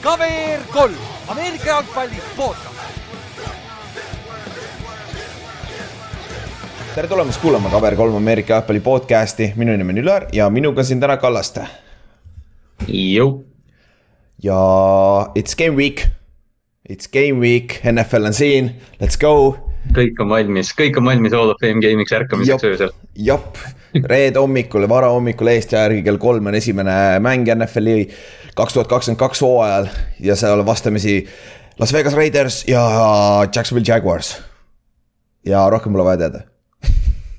KVR kolm, Ameerika jalgpalli podcast. tere tulemast kuulama KVR3 Ameerika jalgpalli podcast'i, minu nimi on Ülar ja minuga siin täna Kallaste. ja it's game week. It's game week, NFL on siin, let's go. kõik on valmis, kõik on valmis Hall of Fame game'iks ärkamiseks öösel. jep, reede hommikul, varahommikul Eesti järgi kell kolm on esimene mäng NFL-i kaks tuhat kakskümmend kaks hooajal ja seal vastamisi Las Vegas Raiders ja Jacksonville Jaguars. ja rohkem pole vaja teada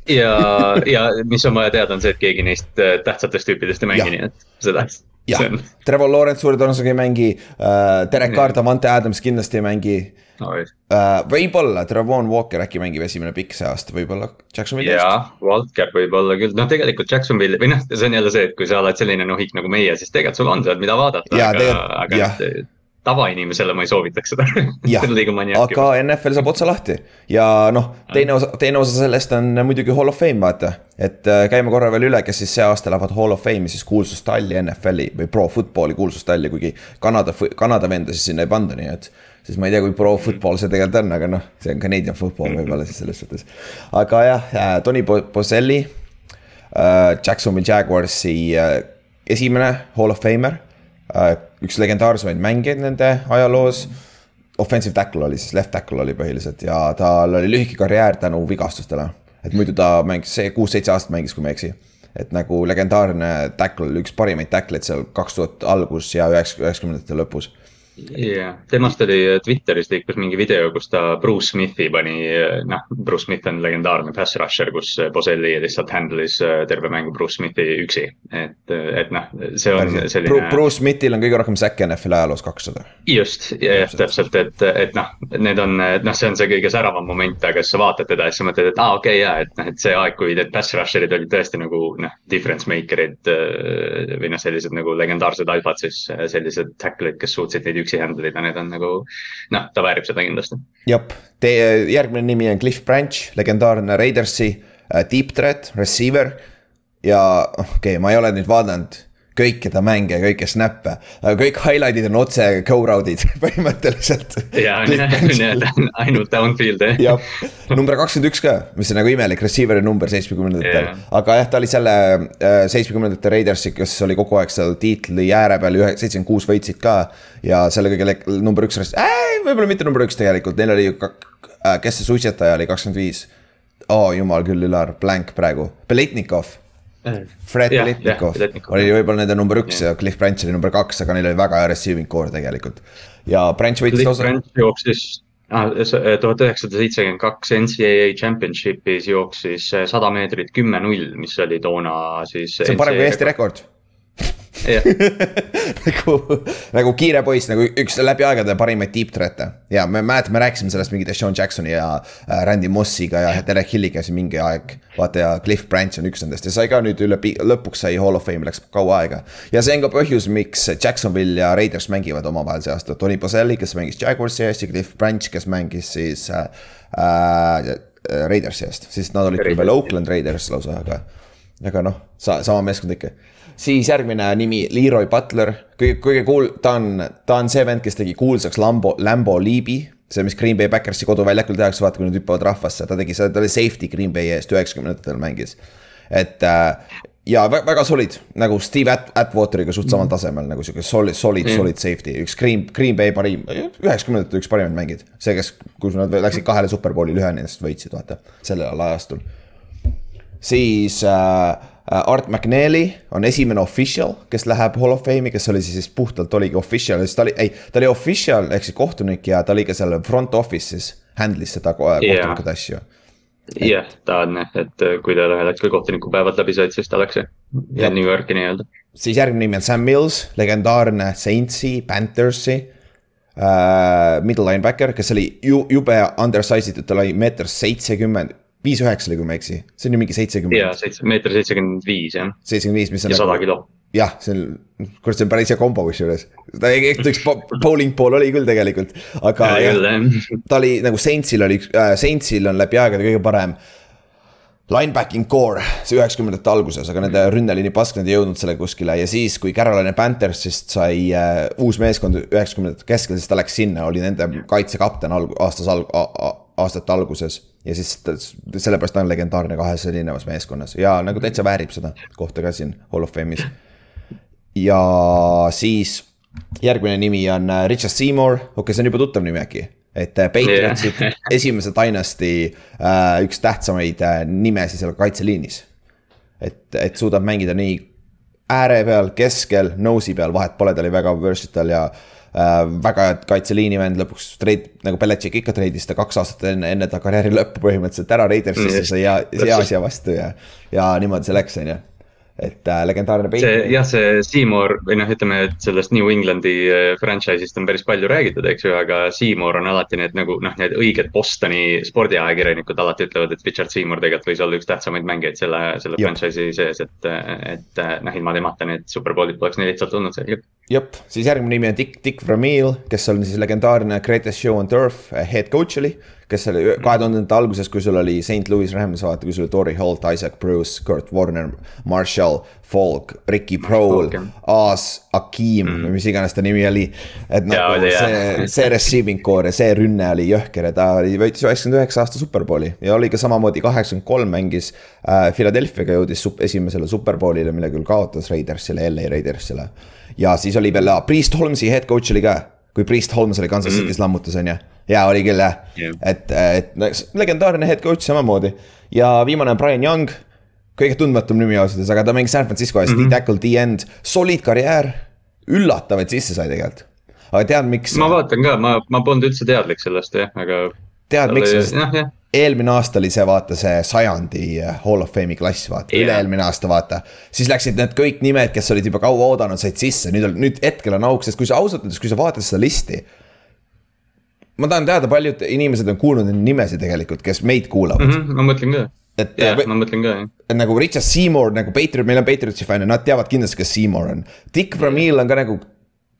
ja, ja mis on vaja teada, on see, et keegi neist äh, tähtsatest tüüpidest ei mängi, nii et seda. jah, Trevor Lawrence suure tõenäosusega ei mängi uh,, Derek Carr, Davante Adams kindlasti ei mängi no,. Uh, võib-olla Travon Walker äkki mängib esimene pikk see aasta, võib-olla Jacksonville'i eest. jaa, Walker võib-olla küll, noh, tegelikult Jacksonville või noh, see on jälle see, et kui sa oled selline nohik nagu meie, siis tegelikult sul on seal, mida vaadata. aga, aga tavainimesele ma ei soovitaks seda aga NFL saab otsa lahti ja noh, teine osa, teine osa sellest on muidugi Hall of Fame, vaata. et äh, käime korra veel üle, kes siis see aasta lähevad Hall of Fame'i siis kuulsustalli NFL-i või pro football'i kuulsustalli, kuigi Kanada, Kanada venda siis sinna ei panda, nii et. siis ma ei tea, kui pro football see tegelikult on, aga noh, see on Canadian football võib-olla siis selles suhtes. aga jah, äh, Tony Boselli äh,, Jacksonville Jaguarsi äh, esimene Hall of Famer Äh, üks legendaarsemaid mängijaid nende ajaloos. Offensive tackle oli siis, left tackle oli põhiliselt ja tal oli lühike karjäär tänu vigastustele. et muidu ta mängis, see kuus-seitse aastat mängis, kui ma ei eksi. et nagu legendaarne tackle, üks parimaid tackle'id seal kaks tuhat algus ja üheksakümnendate lõpus jah, temast oli äh, Twitteris liikus mingi video, kus ta Bruce Smithi pani, äh, noh, Bruce Smith on legendaarne pass rusher, kus äh, Boselli lihtsalt handle'is terve mängu Bruce Smithi üksi. et, et noh, see on Päris, selline. Bruce Smithil on kõige rohkem säkke NFL ajaloos kakssada. just, jah, täpselt, et, et noh, need on, noh, see on see kõige säravam moment, aga siis sa vaatad teda ja siis sa mõtled, et aa ah,, okei okay, jaa, et noh, et see aeg, kui need pass rusher'id olid tõesti nagu noh, difference maker'id või noh, sellised nagu legendaarsed alfad, siis sellised tackle'id, kes suutsid neid üksi handle ida, need on nagu noh, ta väärib seda kindlasti. jep, teie järgmine nimi on Cliff Branch, legendaarne Raidersi uh, deep threat receiver. ja okei okay,, ma ei ole nüüd vaadanud kõiki ta mänge, kõiki snap'e, aga kõik highlight'id on otse go round'id põhimõtteliselt. ja, ainult downfield jah. jah, number kakskümmend üks ka, mis on nagu imelik receiver'i number seitsmekümnendatel yeah.. aga jah, ta oli selle äh, seitsmekümnendate Raidersi, kes oli kogu aeg seal tiitli ääre peal, ühe, seitsekümmend kuus võitsid ka. ja selle kõige number üks, võib-olla mitte number üks tegelikult, neil oli ju, äh, kes see suitsetaja oli, kakskümmend viis. oo jumal küll, Ülar, blank praegu, Beletnikov Fred Belitnikov oli võib-olla nende number üks ja Cliff Branch oli number kaks, aga neil oli väga hea receiving core tegelikult. ja Branch võitis osa. Branch jooksis ah, tuhat üheksasada seitsekümmend kaks NCAA championship'is jooksis sada meetrit kümme null, mis oli toona siis. see on parem kui Eesti rekord nagu, nagu kiire poiss, nagu üks läbi aegade parimaid deep threat'e. ja me mäletame, me rääkisime sellest mingi Deshaun Jacksoni ja äh, Randy Mossiga ja Derek Hilliga siin mingi aeg. vaata ja Cliff Branch on üks nendest ja sai ka nüüd üle, lõpuks sai hall of fame, läks kaua aega. ja see on ka põhjus, miks Jacksonville ja Raiders mängivad omavahel see aasta, Tony Boselli, kes mängis Jaguarsi eest ja Cliff Branch, kes mängis siis äh, äh, Raidersi eest, siis nad olid küll veel Oakland Raiders lausa, aga. aga noh, sama meeskond ikka siis järgmine nimi, Leroy Butler, kõige, kõige kuul-, ta on, ta on see vend, kes tegi kuulsaks Lambo, Lambo Leabi. see, mis Green Bay Backersi koduväljakul tehakse, vaata kui nad hüppavad rahvasse, ta tegi seda, ta oli safety Green Bay eest üheksakümnendatel mängis. et äh, ja väga, solid, nagu Steve At-, Atwateriga suht samal tasemel nagu sihuke solid, solid mm., solid safety, üks Green, Green Bay parim, üheksakümnendatel üks parimaid mängid. see, kes, kus nad läksid kahele superbowlile, ühe nendest võitsid, vaata, sellel ajastul. Siis äh, Äh, Art McNeely on esimene official, kes läheb Hall of Fame'i, kes oli siis puhtalt oligi official, siis ta oli, ei, ta oli official ehk siis kohtunik ja ta oli ka seal front office'is, handle'is seda kohtunike yeah. asju. jah yeah,, ta on jah, et äh, kui tal ühel hetkel kohtunikupäevad läbi said, siis ta läks ja New Yorki nii-öelda. siis järgmine nimi on Sam Mills, legendaarne Saintsi, Panthersi äh,. Middle linebacker, kes oli ju, jube undersized, tal oli meeter seitsekümmend viis üheksa oli, kui ma ei eksi, see on ju mingi seitsekümmend. jaa, seitse, meeter seitsekümmend viis jah. seitsekümmend viis, mis on. ja sada nagu, kilo. jah, see on, kurat, see on päris hea kombo kusjuures. ta üks bowling ball oli küll tegelikult, aga ja, jah, ta oli nagu Saintsil oli äh,, Saintsil on läbi aegade kõige parem linebacking core, see üheksakümnendate alguses, aga nende rünneliini pasknad ei jõudnud selle kuskile ja siis, kui Carolina Panthersist sai äh, uus meeskond üheksakümnendate keskel, siis ta läks sinna, oli nende kaitsekapten alg-, aastas alg-, aastate alguses. ja siis sellepärast ta on legendaarne kahes erinevas meeskonnas ja nagu täitsa väärib seda kohta ka siin Hall of Fame'is. ja siis järgmine nimi on äh, Richard Seymour, okei okay,, see on juba tuttav nimi äkki et äh, Patriotsi yeah. esimese dynasty äh, üks tähtsamaid äh, nimesid seal kaitseliinis. et, et suudab mängida nii ääre peal, keskel, nose'i peal, vahet pole, ta oli väga versatile ja äh, väga hea kaitseliini vend, lõpuks treid, nagu Belichik ikka treidis ta kaks aastat enne, enne ta karjääri lõppu põhimõtteliselt ära Raidersisse, sai hea, hea asja vastu ja, ja niimoodi see läks, on ju et äh, legendaarne Patriot. jah, see Seymour või noh, ütleme, et sellest New Englandi äh, franchise'ist on päris palju räägitud, eks ju, aga Seymour on alati need nagu noh, need õiged Bostoni spordiajakirjanikud alati ütlevad, et Richard Seymour tegelikult võis olla üks tähtsamaid mängijaid selle, selle franchise'i sees, et, et noh, ilma temata need superbowlid poleks nii lihtsalt tulnud seal. jep, siis järgmine nimi on Dick, Dick Vermeil, kes on siis legendaarne Greatest Show on Turf äh, head coach oli kes oli kahe tuhandendate alguses, kui sul oli St Louis Rams, vaata, kui sul oli Tori Holt, Isaac Bruce, Kurt Warner, Marshall, Falk, Ricky Prohl, Aas, Akeem mm. või mis iganes ta nimi oli. et nagu ja, see, see receiving core ja see rünne oli jõhker ja ta oli, võitis üheksakümmend üheksa aasta superbowli ja oli ka samamoodi kaheksakümmend kolm mängis äh,. Philadelphia'ga jõudis sup, esimesele superbowlile, mille küll kaotas Raidersile, LA Raidersile. ja siis oli veel, Priest Holmesi head coach oli ka, kui Priest Holmes oli Kansas City's mm. lammutas, on ju jaa, oli küll jah yeah., et, et no, legendaarne head coach samamoodi. ja viimane on Brian Young, kõige tundmatum nimi ausalt öeldes, aga ta mängis San Francisco eest mm, -hmm. D-tackle, D-end, solid karjäär. üllatav, et sisse sai tegelikult, aga tead, miks? ma vaatan ka, ma, ma polnud üldse teadlik sellest jah, aga. tead, miks, sest eelmine aasta oli see, vaata see sajandi eh, Hall of Fame'i klass, vaata yeah., üle-eelmine aasta, vaata. siis läksid need kõik nimed, kes olid juba kaua oodanud, said sisse, nüüd on, nüüd hetkel on auk, sest kui sa ausalt öeldes, kui sa vaatad seda listi ma tahan teada, paljud inimesed on kuulnud neid nimesid tegelikult, kes meid kuulavad mm. -hmm, ma mõtlen ka. et yeah, ma mõtlen ka, jah. nagu Richard Seymour nagu Patriot, meil on Patriotsi fänne, nad teavad kindlasti, kes Seymour on. Dick Vermeil on ka nagu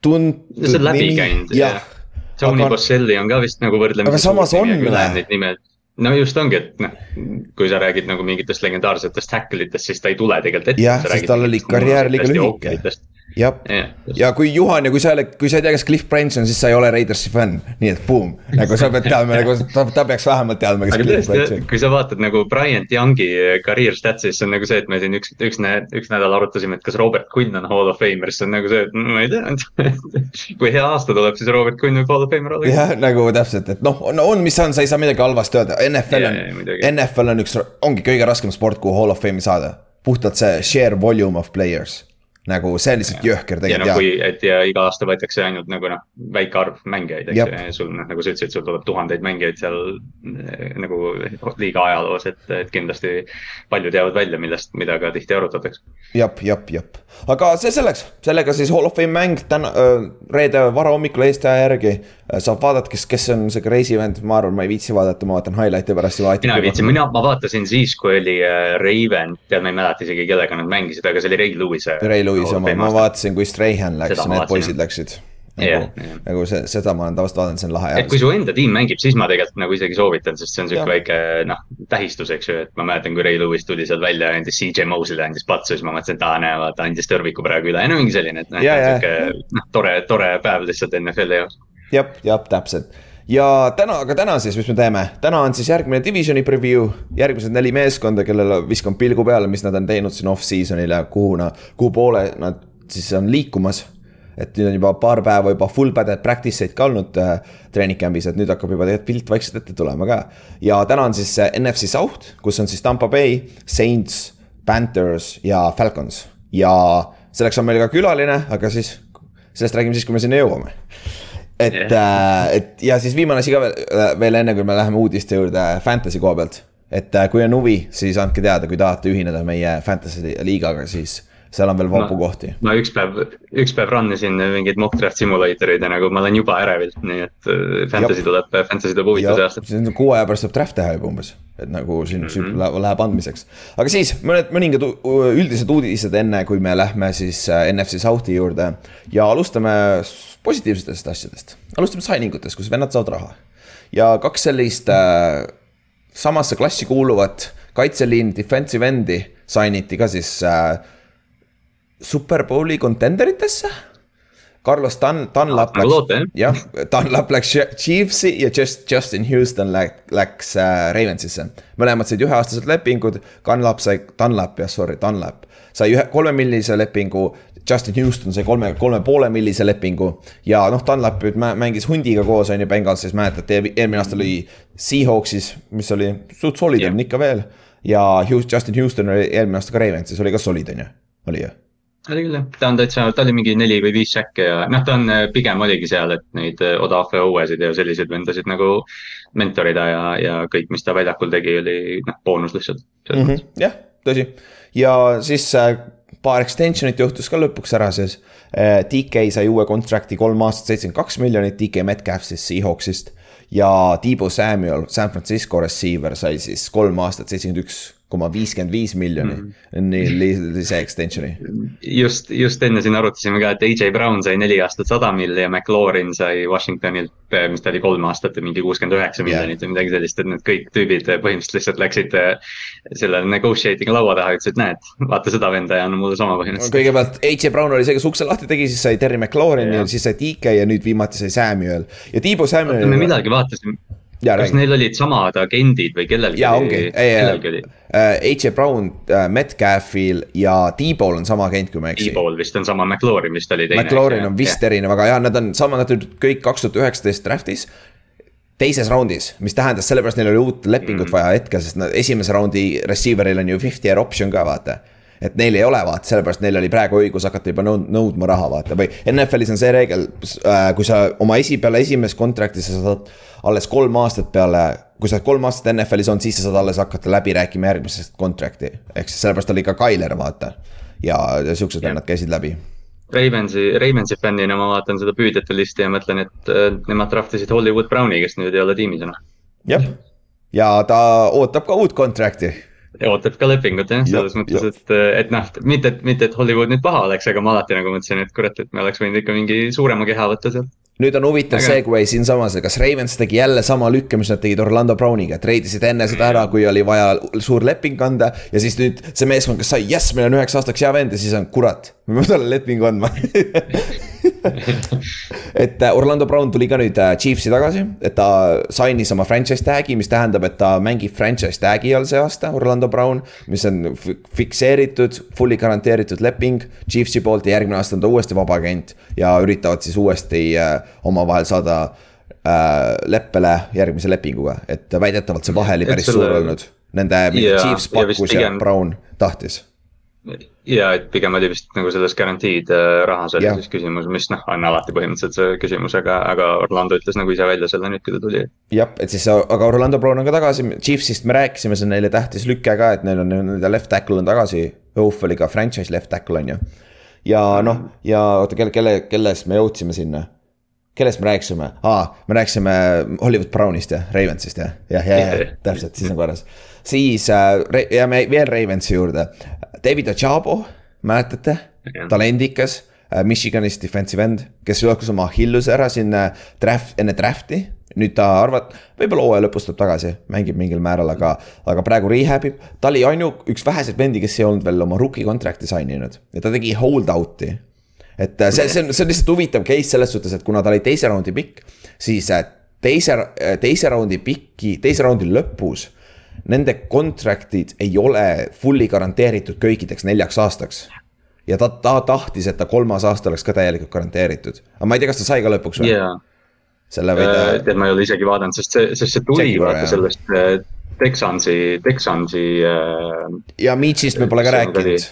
tuntud. see on läbi käinud, jah. Tony Bosselli on ka vist nagu võrdlemisi. aga samas on või? No just ongi, et noh, kui sa räägid nagu mingitest legendaarsetest tackle itest, siis ta ei tule tegelikult ette. jah, sest tal oli karjäär liiga lühike jah, ja kui Juhan ja kui sa oled, kui sa ei tea, kes Cliff Branch on, siis sa ei ole Raidersi fänn, nii et boom. nagu sa pead teadma nagu ta, ta peaks vähemalt teadma, kes Cliff Branch on. kui sa vaatad nagu Bryant Youngi career stats'i, siis on nagu see, et me siin üks, üks, üks nädal arutasime, et kas Robert Quinn on hall of famer, siis on nagu see, et ma ei tea kui hea aasta tuleb, siis Robert Quinn võib hall of famer olla. jah, nagu täpselt, et noh, no on, mis on, sa ei saa midagi halvasti öelda, NFL on, NFL on üks, ongi kõige raskem sport, kuhu hall of fame'i saada. puhtalt see share volume of players nagu see on lihtsalt jõhker tegelikult. ja noh, kui, et ja iga aasta võetakse ainult nagu noh, väike arv mängijaid, eks ju, sul noh, nagu sa ütlesid, sul tuleb tuhandeid mängijaid seal eh, nagu liiga ajaloos, et, et kindlasti paljud jäävad välja, millest, mida ka tihti arutatakse. jep, jep, jep, aga see selleks, sellega siis Hall of Fame mäng täna äh,, reede varahommikul Eesti aja järgi äh,. saab vaadata, kes, kes on see crazy vend, ma arvan, ma ei viitsi vaadata, ma vaatan highlight'e pärast juba. mina ei viitsi, mina, ma vaatasin siis, kui oli äh, Raven, tead, ma ei mäleta isegi, kellega nad mängisid, aga see oli Ray Lewis. Ray Lewis oma, ma vaatasin, kui Strahan läks, need poisid läksid. Nagu yeah,, yeah. nagu see, seda ma olen tavaliselt vaadanud, see on lahe. et kui su enda tiim mängib, siis ma tegelikult nagu isegi soovitan, sest see on sihuke väike noh, tähistus, eks ju, et ma mäletan, kui Ray Lewis tuli seal välja ja andis CJ Mosley'le andis patsu, siis ma mõtlesin, et aa, näe, vaata, andis tõrviku praegu üle, no mingi selline, et noh, sihuke noh, tore, tore päev lihtsalt NFL-i jaoks. jah, jah, täpselt ja täna, aga täna siis, mis me teeme, täna on siis järgmine divisioni preview, järgmised neli meeskonda, kellele viskan pilgu peale, mis nad on teinud siin off-season'il ja kuhu nad, kuhu poole nad siis on liikumas. et nüüd on juba paar päeva juba full pad'ed practice eid ka olnud äh, treening camp'is, et nüüd hakkab juba tegelikult pilt vaikselt ette tulema ka. ja täna on siis äh, NFC South, kus on siis Tampa Bay, Saints, Panthers ja Falcons. ja selleks on meil ka külaline, aga siis sellest räägime siis, kui me sinna jõuame et yeah., äh, et ja siis viimane asi ka veel, äh, veel enne, kui me läheme uudiste juurde fantasy koha pealt. et äh, kui on huvi, siis andke teada, kui tahate ühineda meie fantasy liigaga, siis seal on veel vabu kohti. ma üks päev, üks päev run isin mingeid mock draft simulator'id ja nagu ma olen juba ärevil, nii et äh, fantasy Jab. tuleb, fantasy tuleb huvitav see aasta. kuu aja pärast saab draft teha juba umbes, et nagu siin mm -hmm. läheb, andmiseks. aga siis mõned, mõningad üldised uudised, enne kui me lähme siis äh, NFC South'i juurde ja alustame positiivsetest asjadest. alustame signing utest, kus vennad saavad raha ja kaks sellist äh, samasse klassi kuuluvat kaitseliin defensive end'i sign iti ka siis äh, Superbowli contenderitesse Carlos Dunn, Dunlap loota, jah. jah, Dunlap läks Chiefsi ja just Justin Houston läks, läks äh, Ravensisse. mõlemad said üheaastased lepingud, Dunlap sai, Dunlap jah, sorry, Dunlap sai ühe, kolmemillise lepingu. Justin Houston sai kolme, kolme poole millise lepingu ja noh, Dunlap nüüd mängis hundiga koos on ju Bengalsis, mäletate, eelmine aasta lõi Seahawksis, mis oli suht solid on ikka veel. ja Justin Houston oli eelmine aasta ka Ravensis, oli ka solid on ju, oli ju oli küll jah, ta on täitsa, ta oli mingi neli või viis säkke ja noh, ta on pigem oligi seal, et neid Odafe õuesid ja selliseid vendasid nagu mentorida ja, ja kõik, mis ta väljakul tegi, oli noh, boonus lihtsalt. -hmm. jah, tõsi ja siis äh, paar extension'it juhtus ka lõpuks ära siis. DK sai uue contract'i kolm aastat, seitsekümmend kaks miljonit, DK Metcalf siis Seahawksist. ja Tiibo Samuel, San Francisco receiver sai siis kolm aastat, seitsekümmend üks koma viiskümmend viis miljoni mm. nii see extension'i. just, just enne siin arutasime ka, et AJ Brown sai neli aastat sada milli ja McLaurin sai Washingtonilt, mis ta oli, kolm aastat ja mingi kuuskümmend üheksa miljonit või midagi sellist, et need kõik tüübid põhimõtteliselt lihtsalt läksid äh, selle negotiating laua taha, ütlesid, näed, vaata seda venda ja anna mulle sama põhimõtteliselt. kõigepealt AJ Brown oli see, kes ukse lahti tegi, siis sai Terry McLaurin ja, ja siis sai DK ja nüüd viimati sai Samuel ja Tiibo Samuel. me midagi vaatasime kas neil olid samad agendid või kellelgi? jaa, ongi, oli uh,. H.A. Brown uh,, Metcalfil ja T-Ball on sama agent, kui ma ei eksi. T-Ball vist on sama, McLaurin vist oli teine. McLaurin on vist yeah. erinev, aga jaa, nad on sama, nad olid kõik kaks tuhat üheksateist draft'is teises raundis, mis tähendas, sellepärast neil oli uut lepingut mm. vaja hetkel, sest nad esimese raundi receiver'il on ju fifty year option ka vaata. Et neil ei ole vaata, sellepärast neil oli praegu õigus hakata juba nõud, nõudma raha vaata või NFL-is on see reegel äh,, kui sa oma esi peale esimest contract'i sa saad alles kolm aastat peale, kui sa oled kolm aastat NFL-is olnud, siis sa saad alles hakata läbi rääkima järgmisest contract'i. ehk siis sellepärast oli ka Tyler, vaata. ja, ja siuksed vennad käisid läbi. Ravensi, Ravensi fännina ma vaatan seda püüdjate listi ja mõtlen, et äh, nemad draft isid Hollywood Browni, kes nüüd ei ole tiimis enam. jah, ja ta ootab ka uut contract'i ootab ka lepingut jah, selles mõttes, et, et noh, mitte, et, mitte, et Hollywood nüüd paha oleks, aga ma alati nagu mõtlesin, et kurat, et me oleks võinud ikka mingi suurema keha võtta sealt nüüd on huvitav Aga... segway siinsamas, kas Ravens tegi jälle sama lükke, mis nad tegid Orlando Browniga, treidisid enne seda ära, kui oli vaja suur leping anda. ja siis nüüd see meeskond, kes sai, jess, meil on üheks aastaks hea vend ja siis on kurat, me peame talle lepingu andma et äh, Orlando Brown tuli ka nüüd äh, Chiefsi tagasi, et ta sainis oma franchise tag'i, mis tähendab, et ta mängib franchise tag'i all see aasta, Orlando Brown. mis on fikseeritud, fully garanteeritud leping Chiefsi poolt ja järgmine aasta on ta uuesti vaba agent. ja üritavad siis uuesti äh, omavahel saada äh, leppele järgmise lepinguga, et väidetavalt see vahe oli päris selle... suur olnud. Nende yeah, Chiefs pakkus ja, pigem... ja Brown tahtis ja et pigem oli vist nagu selles guaranteed äh, rahas oli ja. siis küsimus, mis noh, on alati põhimõtteliselt see küsimus, aga, aga Orlando ütles nagu ise välja selle nüüd, kui ta tuli. jah, et siis, aga Orlando Brown on ka tagasi, Chiefsist me rääkisime, see on neile tähtis lüke ka, et neil on nii-öelda left tackle on tagasi. Hoof oli ka franchise left tackle on ju. ja noh, ja oota, kelle, kelle, kellest me jõudsime sinna? Kellest me rääkisime ah,, me rääkisime Hollywood Brownist ja Ravensist ja, jah, ja, ja, ja, täpselt, siis on korras. siis äh, jääme veel Ravensi juurde, David Ojabo, mäletate, talendikas. Äh, Michiganis defensive end, kes jooksis oma Achilluse ära siin draft, enne draft'i. nüüd ta arvat-, võib-olla hooaja lõpus tuleb tagasi, mängib mingil määral, aga, aga praegu rehab ib. ta oli ainu-, üks väheseid vendi, kes ei olnud veel oma rookie contract'i sign inud ja ta tegi hold out'i et äh, see, see on, see on lihtsalt huvitav case selles suhtes, et kuna ta oli teise raundi pikk, siis teise, teise raundi pikki, teise raundi lõpus nende contract'id ei ole fully garanteeritud kõikideks neljaks aastaks. ja ta, ta tahtis, et ta kolmas aasta oleks ka täielikult garanteeritud, aga ma ei tea, kas ta sai ka lõpuks või yeah.? selle või ta. tead, ma ei ole isegi vaadanud, sest see, sest see tuli vaata sellest äh, Texansi, Texansi äh,. ja Mitch'ist me pole ka rääkinud.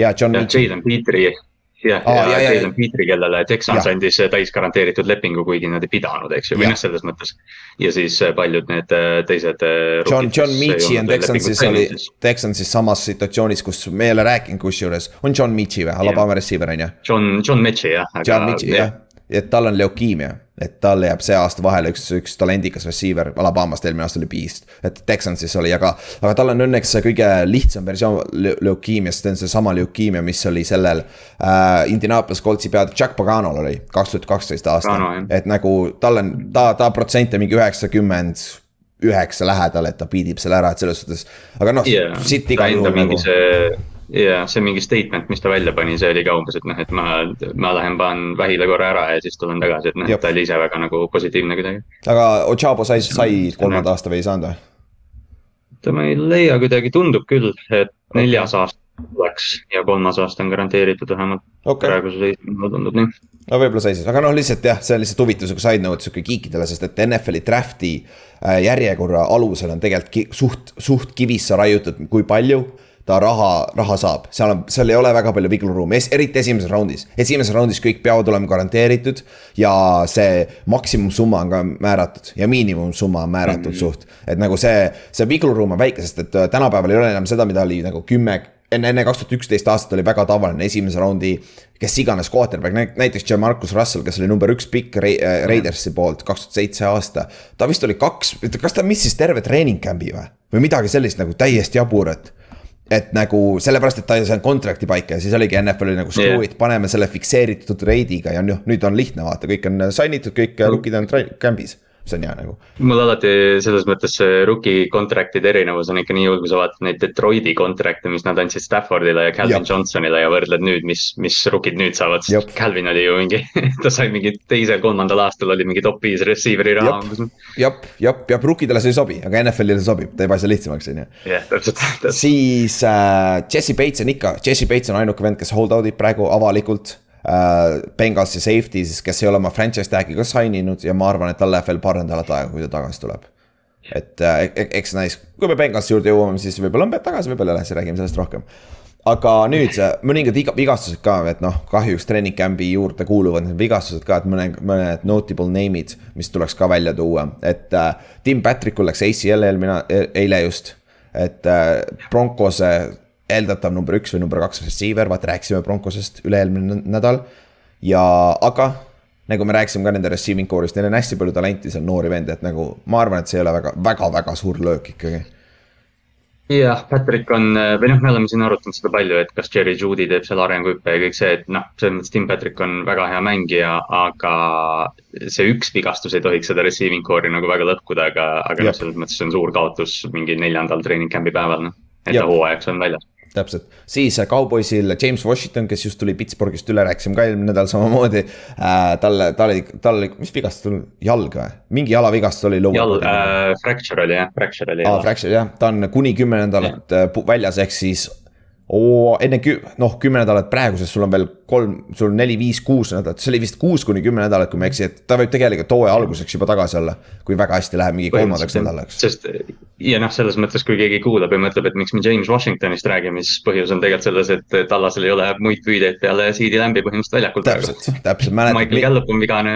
ja John. Jalen Petri jah oh,, ja, ja Jalen Petri, kellele Texans andis täisgaranteeritud lepingu, kuigi nad ei pidanud, eks ju, või noh, selles mõttes. ja siis äh, paljud need äh, teised. Äh, John, John Meach'i on Texansis oli, Texansis samas situatsioonis, kus me ei ole rääkinud kusjuures, on John Meach'i või, Alabama receiver on ju? John, John Meach'i jah. John Meach'i jah, et tal on leukiimia et tal jääb see aasta vahele üks, üks talendikas receiver, Alabamast eelmine aasta oli Beast. et Texansis oli, aga, aga tal on õnneks see kõige lihtsam versioon leukiimiast, see on seesama leukiimia, mis oli sellel äh,. Indianapolis Coltsi pead, Jack Paganol oli kaks tuhat kaksteist aasta, et nagu tal on, ta, ta protsent on mingi üheksakümmend üheksa lähedal, et ta beatib selle ära, et selles suhtes. aga noh yeah., siit igal juhul nagu. see ja see mingi statement, mis ta välja pani, see oli ka umbes, et noh, et ma, ma lähen panen vähile korra ära ja siis tulen tagasi, et noh, ta oli ise väga nagu positiivne kuidagi. aga Ochabo sai, sai kolmanda aasta või ei saanud või? ma ei leia kuidagi, tundub küll, et neljas aasta tuleks ja kolmas aasta on garanteeritud vähemalt okay.. praeguse seisuga mulle tundub nii. no võib-olla sai siis, aga noh, lihtsalt jah, see on lihtsalt huvituse side note sihuke geekidele, sest et NFL-i draft'i äh, järjekorra alusel on tegelikult suht, suht kivisse raiutud, kui palju ta raha, raha saab, seal on, seal ei ole väga palju vigluruumi, eriti esimeses raundis. esimeses raundis kõik peavad olema garanteeritud ja see maksimumsumma on ka määratud ja miinimumsumma on määratud mm -hmm. suht. et nagu see, see vigluruum on väike, sest et äh, tänapäeval ei ole enam seda, mida oli nagu kümme enne, enne kaks tuhat üksteist aastat oli väga tavaline esimese raundi, kes iganes quarterback, näiteks Jamarcus Russell, kes oli number üks pikk äh, Raidersi poolt kaks tuhat seitse aasta. ta vist oli kaks, kas ta missis terve treening camp'i või, või midagi sellist nagu täiesti jabur, et et nagu sellepärast, et ta ei saanud kontrakti paika ja siis oligi NFL oli nagu screw it yeah., paneme selle fikseeritud reidiga ja noh, nüüd on lihtne vaata, kõik on sign itud, kõik rookid on camp'is see on hea nagu. mul alati selles mõttes see rookie contract'ide erinevus on ikka nii hull, kui sa vaatad neid Detroiti contract'e, mis nad andsid Staffordile ja Calvin Jab. Johnsonile ja võrdled nüüd, mis, mis rookid nüüd saavad, sest Calvin oli ju mingi ta sai mingi teisel-kolmandal aastal oli mingi top viis receiver'i raha umbes. jah, jah, jah, rookidele see ei sobi, aga NFL-ile sobib, teeb asja lihtsamaks, on ju. jah, täpselt, täpselt. siis äh, Jesse Bates on ikka, Jesse Bates on ainuke vend, kes hold out ib praegu avalikult äh, Bengalsi safety siis, kes ei ole oma franchise tag'i ka sign inud ja ma arvan, et tal läheb veel paar nädalat aega, kui ta tagasi tuleb. et äh, eks näis, kui me Bengalsi juurde jõuame, siis võib-olla on tagasi, võib-olla ei lähe, siis räägime sellest rohkem aga nüüd mõningad vigastused ka, et noh, kahjuks treening camp'i juurde kuuluvad need vigastused ka, et mõned, mõned notable name'id, mis tuleks ka välja tuua, et äh, Tim Patrickul läks ACL eelmine, eile just. et äh, Broncose eeldatav number üks või number kaks receiver, vaata rääkisime Broncosest üle-eelmine nädal. ja, aga nagu me rääkisime ka nende receiving core'ist, neil on hästi palju talenti seal noori vendi, et nagu ma arvan, et see ei ole väga, väga, väga suur löök ikkagi jah, Patrick on, või noh, me oleme siin arutanud seda palju, et kas Jerry Judy teeb seal arenguhüppe ja kõik see, et noh, selles mõttes Tim Patrick on väga hea mängija, aga see üks vigastus ei tohiks seda receiving core'i nagu väga lõhkuda, aga, aga noh, selles mõttes see on suur kaotus mingi neljandal treening camp'i päeval, noh. et ta hooajaks on väljas täpselt, siis äh, Cowboysil James Washington, kes just tuli Pittsburghist üle, rääkisime ka eelmine nädal samamoodi äh,. talle, tal oli, tal oli, mis vigastus tal, jalg või? mingi jalavigastus oli. jalg äh,, fracture oli jah, fracture oli. aa, fracture jah, ta on kuni kümme nädalat äh, väljas, ehk siis oo, enne kü-, noh, kümme nädalat praeguses, sul on veel kolm, sul on neli, viis, kuus nädalat, see oli vist kuus kuni kümme nädalat, kui ma ei eksi, et ta võib tegelikult hooaja alguseks juba tagasi olla. kui väga hästi läheb mingi kolmandaks nädalaks. sest ja noh, selles mõttes, kui keegi kuulab ja mõtleb, et miks me James Washingtonist räägime, siis põhjus on tegelikult selles, et Tallasel ei ole muid püüdeid peale CD Lambi põhimõtteliselt väljakul täpselt, täpselt mäletad. Michael Gallup on vigane,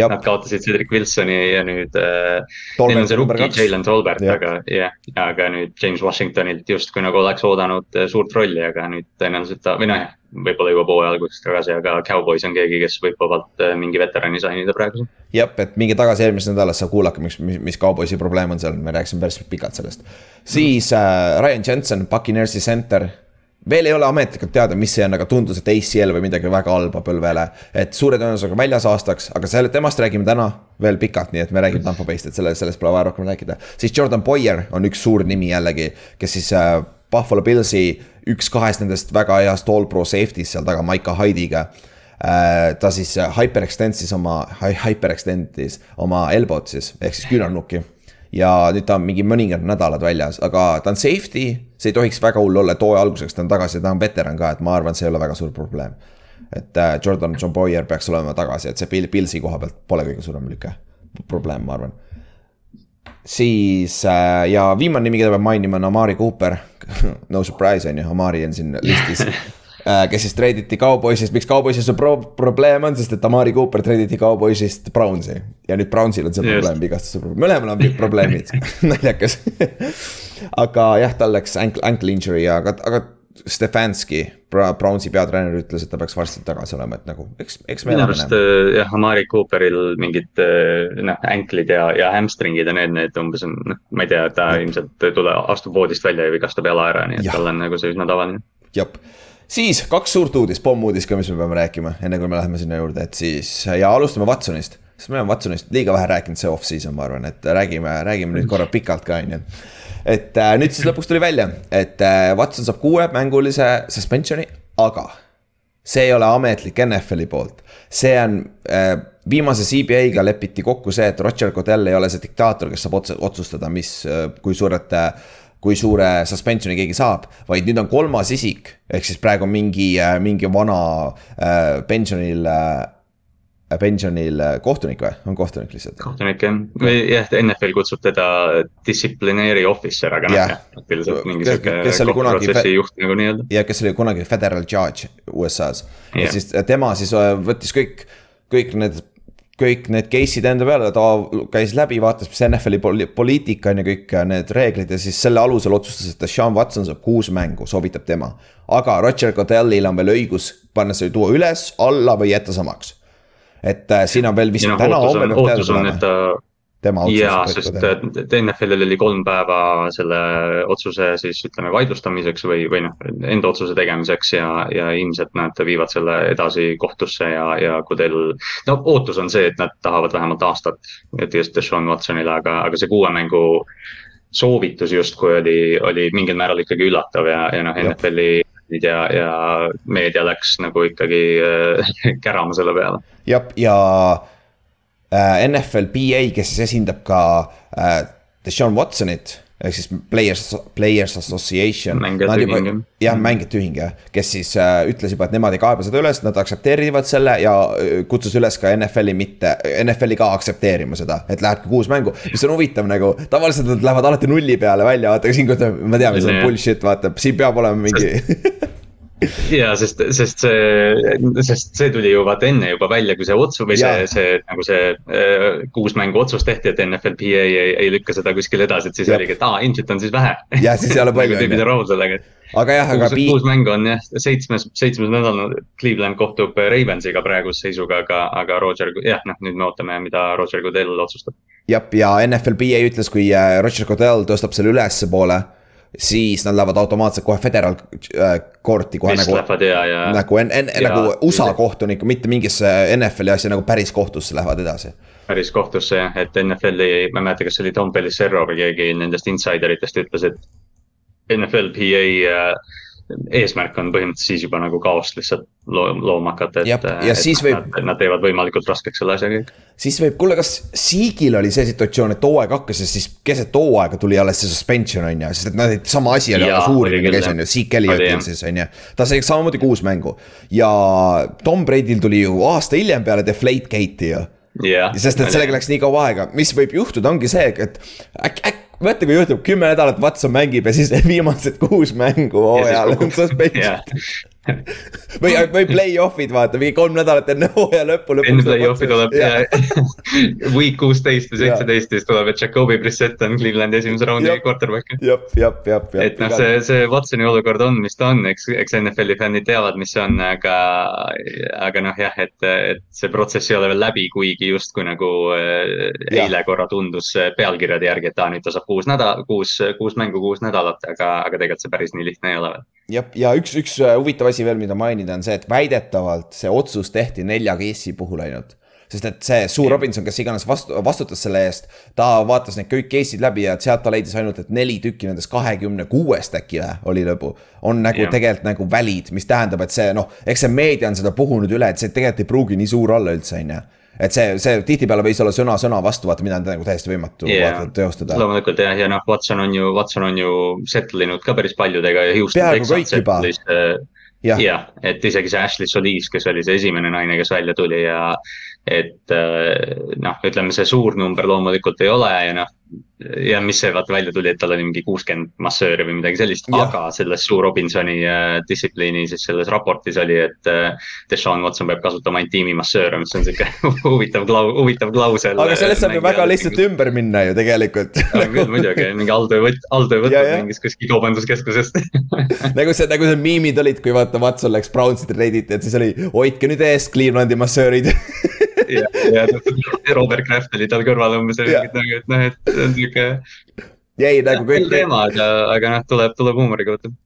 nad kaotasid Cedric Wilsoni ja nüüd äh,. Neil on see rookie Jalen Tolbert, aga jah, aga nüüd James Washingtonilt justkui nagu oleks oodanud äh, suurt rolli, aga nüüd tõenäoliselt ta või noh, võib-olla jõuab hooaja alguses tagasi, aga Cowboys on keegi, kes võib vabalt äh, mingi veterani sainida praegu. jah, et minge tagasi eelmises nädalas, saab kuulake, mis, mis, mis Cowboysi probleem on seal, me rääkisime päris pikalt sellest. siis äh, Ryan Jensen, Buccaneersi center veel ei ole ametlikult teada, mis see on, aga tundus, et ACL või midagi väga halba põlvele. et suure tõenäosusega väljas aastaks, aga selle, temast räägime täna veel pikalt, nii et me räägime Tampo Bay'st, et selle, sellest pole vaja rohkem rääkida. siis Jordan Boyer on üks suur nimi jällegi, kes siis äh, Buffalo Pillsi üks kahest nendest väga heast all pro safety'st seal taga, Maika Hyde'iga äh, ta siis hyperextend'is oma, hyperextend'is oma elbot siis, ehk siis küünarnukki. ja nüüd ta on mingi mõningad nädalad väljas, aga ta on safety, see ei tohiks väga hull olla, et hooaja alguseks ta on tagasi, ta on veteran ka, et ma arvan, see ei ole väga suur probleem. et äh, Jordan John Boyer peaks olema tagasi, et see Pilsi koha pealt pole kõige suurem lüke, probleem, ma arvan siis äh, ja viimane nimi, keda peab mainima, on Amari Cooper no surprise on ju, Amari on siin listis äh,. kes siis treiditi Cowboysist, miks Cowboysis on pro probleem on, sest et Amari Cooper treiditi Cowboysist Brownsi. ja nüüd Brownsil on see Just. probleem, vigastuse probleem, mõlemal on probleemid naljakas aga jah, tal läks ankle, ankle injury, aga, aga Stefanski, Brownsi peatreener ütles, et ta peaks varsti tagasi olema, et nagu eks, eks me minu arust äh, jah, Amari Cooperil mingid äh, noh, anklid ja, ja hamstringid ja need, need umbes on, noh, ma ei tea, ta ja. ilmselt tule, astub voodist välja ja vigastab jala ära, nii et ja. tal on nagu see üsna tavaline. jep, siis kaks suurt uudist, pommuudist ka, mis me peame rääkima, enne kui me läheme sinna juurde, et siis ja alustame Watsonist sest me oleme Watsonist liiga vähe rääkinud see off-season, ma arvan, et räägime, räägime nüüd korra pikalt ka, on ju. Et äh, nüüd siis lõpuks tuli välja, et äh, Watson saab kuuemängulise suspensioni, aga see ei ole ametlik NFL-i poolt, see on äh, viimase CBA-ga lepiti kokku see, et Roger Godell ei ole see diktaator, kes saab otse otsustada, mis, äh, kui suured äh, kui suure suspensioni keegi saab, vaid nüüd on kolmas isik, ehk siis praegu mingi, äh, mingi vana äh, pensionil äh, pensionil kohtunik või, on kohtunik lihtsalt? kohtunik jah, või jah, NFL kutsub teda distsiplineeri officer, aga noh jah, praktiliselt mingi sihuke kohtuprotsessi juht nagu nii-öelda. ja kes oli kunagi federal judge USA-s ja siis tema siis võttis kõik, kõik need kõik need case'id enda peale, ta käis läbi, vaatas, mis NFL-i poliitika on ja kõik need reeglid ja siis selle alusel otsustas, et Sean Watson saab kuus mängu, soovitab tema. aga Roger Godellil on veel õigus panna see tuua üles, alla või jätta samaks. Et äh, siin on veel vist no, täna homme peab teada tulema tema otsus. jaa, sest et NFL-il oli kolm päeva selle otsuse siis ütleme vaidlustamiseks või, või noh, enda otsuse tegemiseks ja, ja ilmselt nad viivad selle edasi kohtusse ja, ja kui teil. no ootus on see, et nad tahavad vähemalt aastat, et just Sean Watsonile, aga, aga see kuue mängu soovitus justkui oli, oli mingil määral ikkagi üllatav ja, ja noh, NFL-i ja, ja meedia läks nagu ikkagi äh, kärama selle peale. jah, ja, Äh, NFL PA, kes esindab ka äh, Deshaun Watsonit ehk siis Players, Players Association. mängijate ühing jah. jah, mängijate ühing jah, kes siis äh, ütles juba, et nemad ei kaeba seda üles, nad aktsepteerivad selle ja äh, kutsus üles ka NFL-i mitte, NFL-i ka aktsepteerima seda, et lähebki kuus mängu. mis on huvitav nagu, tavaliselt nad lähevad alati nulli peale välja, vaata, aga siin, me teame, see on bullshit, vaata, siin peab olema mingi ja sest, sest see, sest see tuli ju vaata enne juba välja, kui see otsus või see, see nagu see äh, kuus mängu otsus tehti, et NFLPA ei, ei lükka seda kuskile edasi, et siis oligi, et aa, ilmselt on siis vähe. ja siis ei ole palju tüübid on rahul sellega, et aga jah, aga. kuus, mängu on jah, seitsmes, seitsmes nädal Cleveland kohtub Ravensiga praeguse seisuga, aga, aga Roger, jah, noh, nüüd me ootame, mida Roger Goodell otsustab. jah, ja NFLPA ütles, kui äh, Roger Goodell tõstab selle ülespoole siis nad lähevad automaatselt kohe federal court'i kohe Vist nagu. Ja, ja, nagu en-, en-, nagu USA kohtunikku, mitte mingisse NFL-i asja nagu päris kohtusse lähevad edasi. päris kohtusse jah, et NFL-i, ma ei mäleta, kas see oli Tom Pelissero või keegi nendest insideritest ütles, et NFL PA äh, eesmärk on põhimõtteliselt siis juba nagu kaost lihtsalt looma hakata, et. ja, ja et siis võib. Nad teevad võimalikult raskeks selle asja kõik. siis võib, kuule, kas Siigil oli see situatsioon, et hooaeg hakkas ja siis keset hooaega tuli alles see suspension on ju, sest et nad, sama asi oli alles uurimine käis on ju, Siik Elliotil siis on ju. ta sai samamoodi kuus mängu ja Tom Brady'l tuli ju aasta hiljem peale Deflate Gate'i ju yeah,. sest et sellega läks nii kaua aega, mis võib juhtuda, ongi see, et äkki, äkki mõtle, kui juhtub kümme nädalat Watson mängib ja siis viimased kuus mängu hooajal on suspension või, või play-off'id vaata, mingi kolm nädalat enne hooaja lõppu. enne play-off'i tuleb ja week kuusteist või seitseteist siis tuleb, et Jakobi Brissett on Clevelandi esimese raundi quarterback. jep, jep, jep, jep. et noh, see, see Watsoni olukord on, mis ta on, eks, eks NFL-i fännid teavad, mis see on, aga, aga noh, jah, et, et see protsess ei ole veel läbi, kuigi justkui nagu äh, eile korra tundus pealkirjade järgi, et aa, nüüd ta saab kuus nädal, kuus, kuus mängu, kuus nädalat, aga, aga tegelikult see päris nii lihtne ei ole veel. Jah, ja üks, üks äh, huvitav asi veel, mida mainida, on see, et väidetavalt see otsus tehti nelja case'i puhul ainult sest et see Sue Robinson, kes iganes vastu, vastutas selle eest, ta vaatas need kõik case'id läbi ja sealt ta leidis ainult, et neli tükki nendest kahekümne kuuest äkki või, oli lõbu. on nagu yeah. tegelikult nagu valid, mis tähendab, et see noh, eks see meedia on seda puhunud üle, et see tegelikult ei pruugi nii suur olla üldse, on ju et see, see tihtipeale võis olla sõna sõna vastu, vaata, mida on nagu täiesti võimatu yeah. vaata, teostada. loomulikult jah, ja noh, Watson on ju, Watson on ju settle inud ka päris paljudega ja Houston. peaaegu kõik juba jah ja,, et isegi see Ashley Solis, kes oli see esimene naine, kes välja tuli ja et äh, noh, ütleme see suur number loomulikult ei ole ja noh, ja mis see vaata välja tuli, et tal oli mingi kuuskümmend massööri või midagi sellist, aga selles Sue Robinsoni äh, distsipliini siis selles raportis oli, et äh,. Deshaun Watson peab kasutama ainult tiimimassööre, mis on sihuke huvitav klau-, huvitav klausel. aga sellest saab ju väga lihtsalt ümber minna ju tegelikult küll muidugi, mingi alltöövõtt, alltöövõtted mängis kuskil kaubanduskeskusest nagu see, nagu see miimid olid, kui vaata Watson läks Brownsi treiditi, et siis oli hoidke nüüd eest Clevelandi massöörid ja, ja Robert Kraft oli tal kõrval umbes ja nagu, et noh, et see on sihuke. jäi nagu kõik. teema, aga, aga noh, tuleb, tuleb huumoriga võtta äh,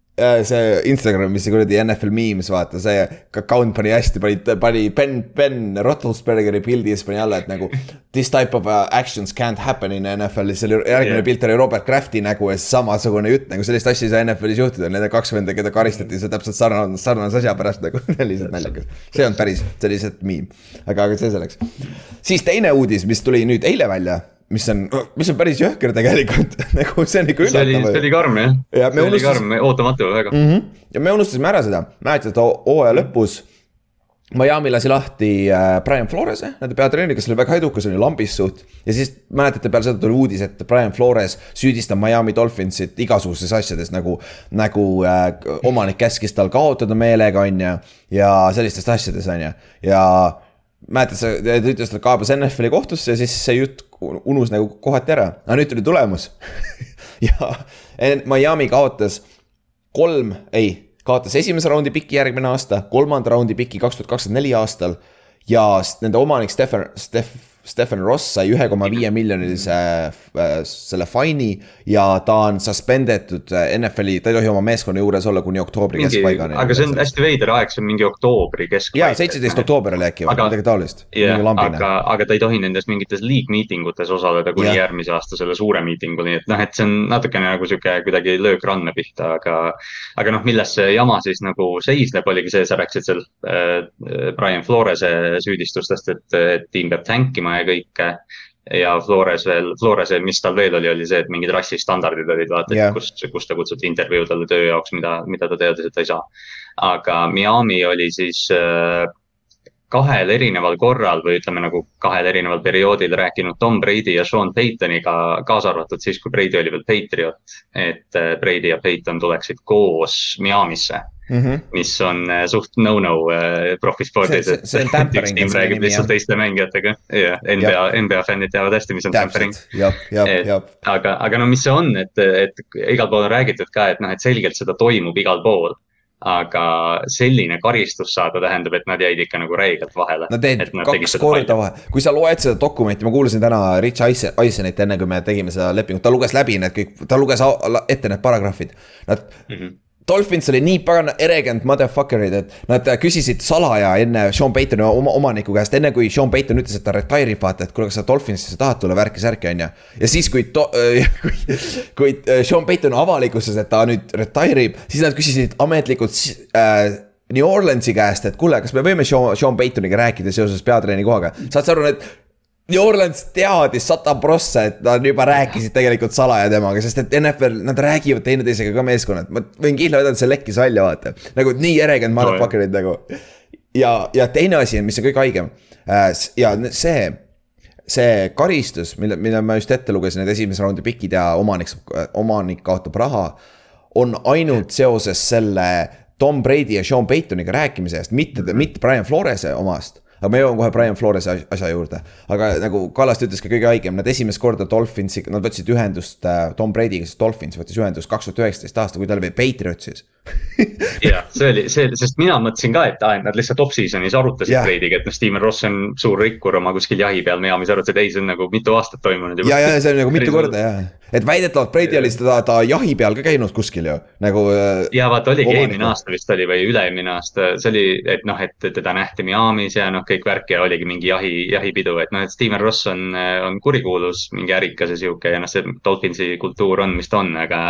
see Instagramis see kuradi NFL memes, vaata see account pani hästi, pani, pani Ben, Ben Roethlisbergeri pildi ja siis pani alla, et nagu. This type of uh, actions can't happen in NFL, siis oli järgmine yeah. pilt oli Robert Krafti nägu ja siis samasugune jutt nagu sellist asja ei saa NFL-is juhtuda, need kaks venda, keda karistati, see täpselt sarnane, sarnase asja pärast nagu, lihtsalt naljakas. see olnud päris, see oli lihtsalt meme, aga, aga see selleks. siis teine uudis, mis tuli nüüd eile välja mis on, mis on päris jõhker tegelikult nagu see on ikka üllatav. see oli, see oli karm jah ja, see unustas... oli karm, ootamatu väga mm. -hmm. ja me unustasime ära seda, mäletad hooaja lõpus. Miami lasi lahti äh, Brian Flores'e, nende peatreener, kes oli väga edukas, oli lambis suht. ja siis mäletate, peale seda tuli uudis, et Brian Flores süüdistab Miami Dolphinsit igasugustes asjades nagu, nagu äh, omanik käskis tal kaotada meelega, on ju. ja sellistest asjades, on ju, ja mäletad, sa, ta ütles, et kaebas NFL-i kohtusse ja siis see jutt unus nagu kohati ära, aga nüüd tuli tulemus ja Miami kaotas kolm, ei, kaotas esimese raundi piki järgmine aasta, kolmanda raundi piki kaks tuhat kakskümmend neli aastal. ja nende omanik Stefan, Stef-, Stephen Ross sai ühe koma viie miljonilise äh, selle faini ja ta on suspendetud äh, NFL-i, ta ei tohi oma meeskonna juures olla kuni oktoobri keskpaigani. aga see on hästi veider aeg, see on mingi oktoobri keskpaik. jaa, seitseteist oktoober oli äkki või midagi taolist. aga, aga ta ei tohi nendes mingites league meeting utes osaleda kuni ja. järgmise aasta selle suure miitingul, nii et noh, et see on natukene nagu sihuke kuidagi löök ranna pihta, aga. aga noh, milles see jama siis nagu seisneb, oligi see, sa rääkisid seal äh, Brian Flores'e süüdistustest, et, et tiim peab tänkima ja kõike. ja Flores veel, Floresel, mis tal veel oli, oli see, et mingid rassistandardid olid vaata yeah., kus, kus ta kutsuti intervjuudele töö jaoks, mida, mida ta teadis, et ta ei saa. aga Miami oli siis äh, kahel erineval korral või ütleme nagu kahel erineval perioodil rääkinud Tom Brady ja Sean Paytoniga, kaasa arvatud siis, kui Brady oli veel Patriot. et äh, Brady ja Payton tuleksid koos Miami'sse mm. -hmm. mis on äh, suht no-no äh, profispordis. see, see on tampering. üks tiim räägib lihtsalt teiste mängijatega ja NBA, NBA fännid teavad hästi, mis on tampering. aga, aga no mis see on, et, et igal pool on räägitud ka, et noh, et selgelt seda toimub igal pool aga selline karistus saada tähendab, et nad jäid ikka nagu räigelt vahele. Nad jäid kaks korda vahele, kui sa loed seda dokumenti, ma kuulasin täna Rich Eisenit enne, kui me tegime seda lepingut, ta luges läbi need kõik, ta luges ette need paragrahvid. Nad mm, -hmm Dolphins oli nii pagana eregant motherfucker'id, et nad küsisid salaja enne Sean Paytoni oma omaniku käest, enne kui Sean Payton ütles, et ta retire ib, vaata, et kuule, kas sa Dolphinsisse tahad tulla, värki-särki, on ju. ja siis, kui, kui, kui äh, Sean Payton avalikustas, et ta nüüd retire ib, siis nad küsisid ametlikult äh, New Orleansi käest, et kuule, kas me võime Sean, Sean Paytoniga rääkida seoses peatreeni kohaga. saad sa aru, need New Orleans teadis sata prossa, et nad juba rääkisid tegelikult salaja temaga, sest et NFL, nad räägivad teineteisega ka meeskonnad, ma võin kindla vedada, et see lekkis välja, vaata. nagu nii eregant motherfucker'id nagu. ja, ja teine asi, mis on kõige haigem äh, ja see, see karistus, mille, mille ma just ette lugesin, need esimese raundi pikid ja omanik, omanik kaotab raha. on ainult seoses selle Tom Brady ja Sean Paytoniga rääkimise eest, mitte, mitte Brian Flores'e omast aga ma jõuan kohe Brian Flores'i asja juurde. aga nagu Kallaste ütles ka kõige haigem, nad esimest korda Dolphinsi, nad võtsid ühendust äh, Tom Brady'ga, sest Dolphins võttis ühendust kaks tuhat üheksateist aasta, kui ta oli Patriotsis jah, see oli see, sest mina mõtlesin ka, et aa, et nad lihtsalt off-season'is arutasid yeah. Brady'ga, et noh, Steven Ross on suur rikkur oma kuskil jahi peal Miami's arutasid, ei, see on nagu mitu aastat toimunud juba. ja, ja see on nagu mitu korda jah, et väidetavalt Brady oli seda, ta jahi peal ka käinud kuskil ju, nagu. Äh, ja vaata, oligi eelmine aasta vist oli või üle-eelmine aasta, see oli, et noh, et teda nähti Miami's ja noh, kõik värk ja oligi mingi jahi, jahipidu, et noh, et Steven Ross on, on kurikuulus, mingi ärikas ja sihuke ja noh, see Dolphinsi kultuur on, mis ta on, aga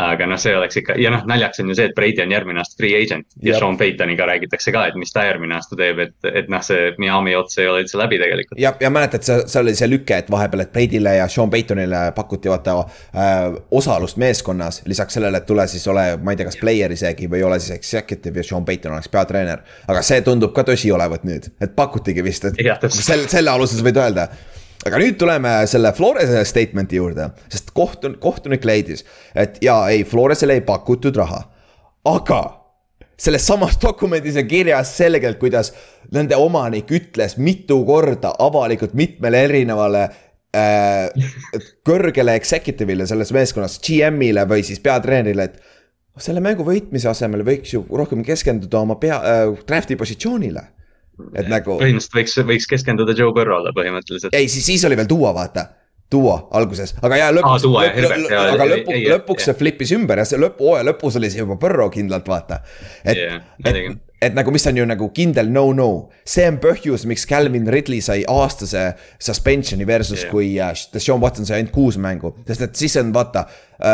aga noh, see oleks ikka ja noh, naljaks on ju see, et Brady on järgmine aasta free agent ja Jab. Sean Paytoniga räägitakse ka, et mis ta järgmine aasta teeb, et, et noh, see Miami ots ei ole üldse läbi tegelikult. ja, ja mäletad, see, seal oli see lüke, et vahepeal, et Brady'le ja Sean Paytonile pakuti vaata äh, osalust meeskonnas. lisaks sellele, et tule siis ole, ma ei tea, kas player isegi või ole siis executive ja Sean Payton oleks peatreener. aga see tundub ka tõsi olevat nüüd, et pakutigi vist, et ja, selle, selle alusel sa võid öelda aga nüüd tuleme selle Flores'e statement'i juurde, sest kohtun-, kohtunik leidis, et jaa, ei, Flores'ele ei pakutud raha. aga selles samas dokumendis on kirjas selgelt, kuidas nende omanik ütles mitu korda avalikult mitmele erinevale äh, kõrgele executive'ile selles meeskonnas, GM-ile või siis peatreenerile, et selle mängu võitmise asemel võiks ju rohkem keskenduda oma pea äh,, draft'i positsioonile et nagu. põhimõtteliselt võiks, võiks keskenduda Joe Burrow'le põhimõtteliselt. ei, siis, siis oli veel tuua, vaata. Duo alguses, aga jaa lõpuks Duo, jah, lõp, lõp, jaa, aga ei, lõpu, lõpuks see flip'is ümber ja see lõpp, hooaja lõpus oli see juba Burrow kindlalt vaata. et Jah, et, et nagu, mis on ju nagu kindel no-no, see on põhjus, miks Calvin Ridley sai aastase suspension'i versus Jah. kui äh, Deshaun Watson sai ainult kuus mängu. sest et siis on vaata,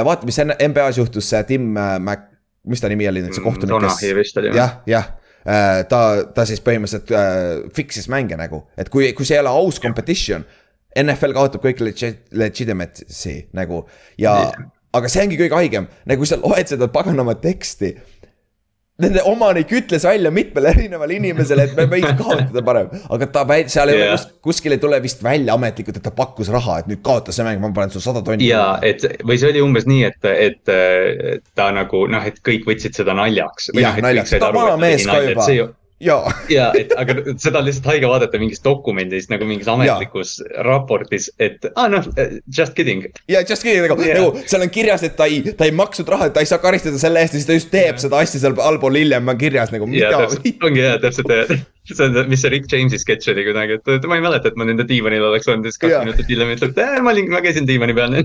vaata, mis NBA-s juhtus, see Tim äh, Mac, mis ta nimi oli nüüd, see kohtunik, vist oli, jah. jah, jah ta, ta siis põhimõtteliselt äh, fix'is mänge nagu, et kui, kui see ei ole aus competition. NFL kaotab kõik legit, legitimacy nagu ja yeah. aga see ongi kõige haigem, nagu kui sa loed seda paganama teksti. Nende omanik ütles välja mitmele erinevale inimesele, et me võiks kaotada parem, aga ta väit-, seal ei Jah. ole kus, kuskil ei tule vist välja ametlikult, et ta pakkus raha, et nüüd kaota see mäng, ma panen sulle sada tonni. ja et või see oli umbes nii, et, et ta nagu noh, et kõik võtsid seda naljaks. jah, naljaks, ta on vana mees ka juba, jaa ja et aga seda on lihtsalt haige vaadata mingis dokumendis nagu mingis ametlikus ja. raportis, et aa ah, noh, just kidding. ja just kidding nagu Jaa. yeah. nagu seal on kirjas, et ta ei, ta ei maksnud raha, et ta ei saa karistada selle eest ja siis ta just teeb yeah. seda asja seal allpool hiljem on kirjas nagu mida ongi hea, täpselt, see on, mis see Rick James'i sketš oli kunagi, et ma ei mäleta, et ma nende diivanil oleks olnud siis kaks Jaa. minutit hiljem ütleb, et ma olin, ma käisin diivani peal.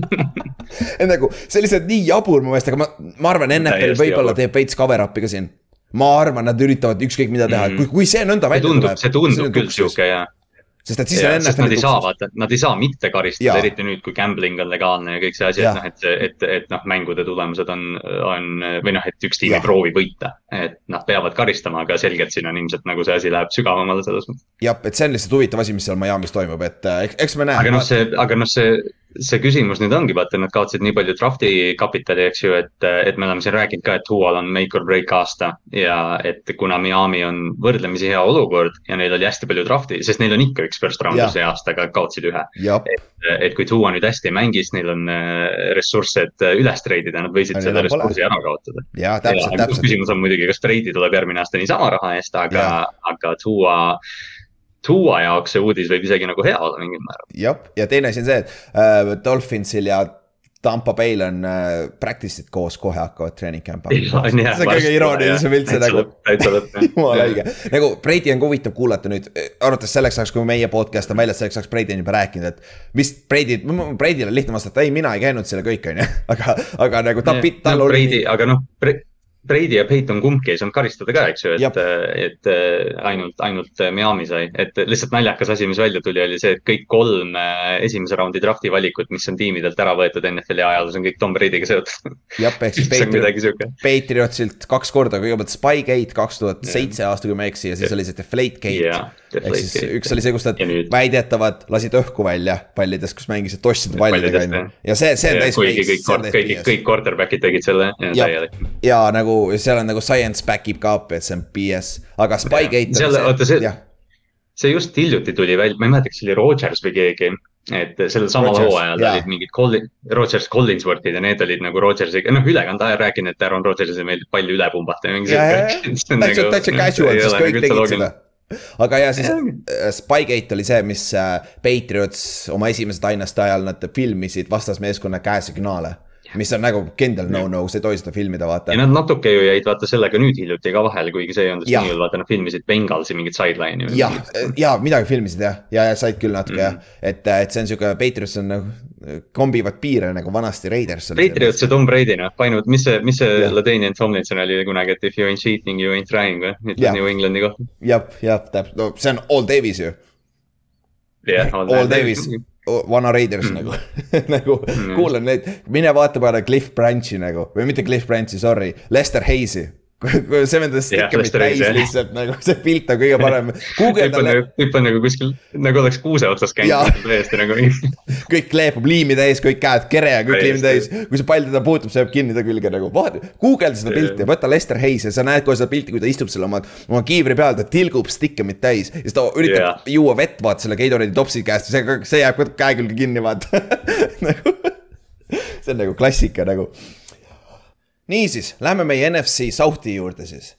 nagu see on lihtsalt nii jabur mu meelest, aga ma, ma arvan, NFL võib-olla teeb veits cover up'i ka siin. Ma arvan, nad üritavad ükskõik mida teha mm, -hmm. kui, kui see nõnda see välja tundub, tuleb. see tundub küll sihuke ja. sest et siis Ja, on sest nad NFL-i ei saa, vaata, nad ei saa mitte karistada eriti nüüd, kui gambling on legaalne ja kõik see asi, Jah. et noh, et, et, et noh, mängude tulemused on, on või noh, et üks tiim Jah. ei proovi võita. Et nad peavad karistama, aga selgelt siin on ilmselt nagu see asi läheb sügavamale selles mõttes. jah, et see on lihtsalt huvitav asi, mis seal Miami's toimub, et äh, eks, eks me näe. aga noh, see, aga noh, see, see küsimus nüüd ongi, vaata, nad kaotasid nii palju drafti kapitali, eks ju, et, et me oleme siin rääkinud ka, et Hual on make or break aasta. ja et kuna Miami on võrdlemisi hea olukord ja neil oli hästi palju drafti, sest neil on ikka üks first rounder Jah. see aasta, aga kaotasid ühe. jah, et kui Tua nüüd hästi mängis, neil on äh, ressursse, et äh, üles treidida, nad võisid Aga selle ressursi ära kaotada. jah, täpselt, täpselt. küsimus on muidugi, kas Brady tuleb järgmine aasta niisama raha eest, aga aga Tua, Tua jaoks see uudis võib isegi nagu hea olla mingil määral. jah, ja teine asi on see, et äh, Dolphinsil ja Tampa Bay'l on äh, practice'id koos, kohe hakkavad treening camp'i. see on kõige iroonilisem üldse nagu. jumala õige, nagu Brady on ka huvitav kuulata nüüd, arvates selleks ajaks, kui meie podcast on väljas, selleks ajaks Brady on juba rääkinud, et mis Brady, Brady'le on lihtne vastata, ei, mina ei käinud seal kõik, on ju, aga, aga nagu ta, no, Brady, aga noh, Brady ja Peyton kumbki ei saanud karistada ka, eks ju, et, et ainult, ainult äh, Miami sai, et lihtsalt naljakas asi, mis välja tuli, oli see, et kõik kolm äh, esimese raundi drafti valikut, mis on tiimidelt ära võetud NFL-i ajaloos, on kõik Tom Brady'ga seotud. jah, ehk siis Patriot. Patriotsilt kaks korda, kõigepealt Spygate kaks tuhat seitse aasta, kui ma ei eksi, ja siis oli see Deflategate ehk siis üks oli see, kus nad Ja väidetavad lasid õhku välja pallidest, kus mängisid tosside pallidega Pallidest, onju. ja see, see on täis kuigi kõik, kõik, kõik quarterback'id tegid selle, ja täielik. ja nagu seal on nagu science back ib ka up, et see on BS, aga Spygate. seal, oota see see just hiljuti tuli välja, ma ei mäleta, kas see oli Rodgers või keegi. et sellel samal hooajal olid mingid Colli-, Rodgers Collinsworth'id ja need olid nagu Rodgersiga, noh ülekande ajal rääkinud, et Aaron Rodgersile meeldib palju üle pumbata ja mingi ja, ja, siuke. täitsa, täitsa casual, sest kõik tegid seda. Aga ja siis äh, Spygate oli see, mis äh, Patriots oma esimese dynasty ajal nad filmisid vastasmeeskonna käesignaale. mis on nagu kindel no-no, sa ei tohi seda filmida, vaata ja. nad natuke ju jäid vaata sellega nüüd hiljuti ka vahele, kuigi see ei olnud just nii vaata nad filmisid Bengalsi mingit sideline'i. jah, ja midagi filmisid jah, ja, ja said küll natuke Mhm. jah, et, et see on sihuke, Patriots on nagu, kombivad piire nagu vanasti Raiders. Patriots ja Tom Brady noh, panevad, mis see, mis see Jah. Ladanian Tomlinson oli kunagi, et if you ain't cheating, you ain't trying või, ütles New Englandi kohta. jah, jah, täpselt, no see on All Davis ju, jah, All Davis, vana Raiders Mm. nagu, nagu kuulan neid, mine vaata peale Cliff Branchi nagu või mitte Cliff Branchi, sorry, Lester Hayes'i. See vend on stikkimit Lester täis jah. lihtsalt nagu see pilt on kõige parem, guugelda tüüp on nagu, on nagu kuskil, nagu oleks kuuse otsas käinud täiesti nagu. kõik kleepub liimi täis, kõik käed kere ja kõik liim täis kui see pall teda puutub, see jääb kinni ta külge nagu, vaata, guugelda seda pilti, võta Lester Hayes ja sa näed kohe seda pilti, kui ta istub seal oma, oma kiivri peal, ta tilgub stikkimit täis. ja siis ta üritab Jah. juua vett, vaata selle Gatorade'i topsi käest, see, see jääb käe külge kinni, vaata nagu,. see on nagu klassika nagu. niisiis, lähme meie NFC South'i juurde siis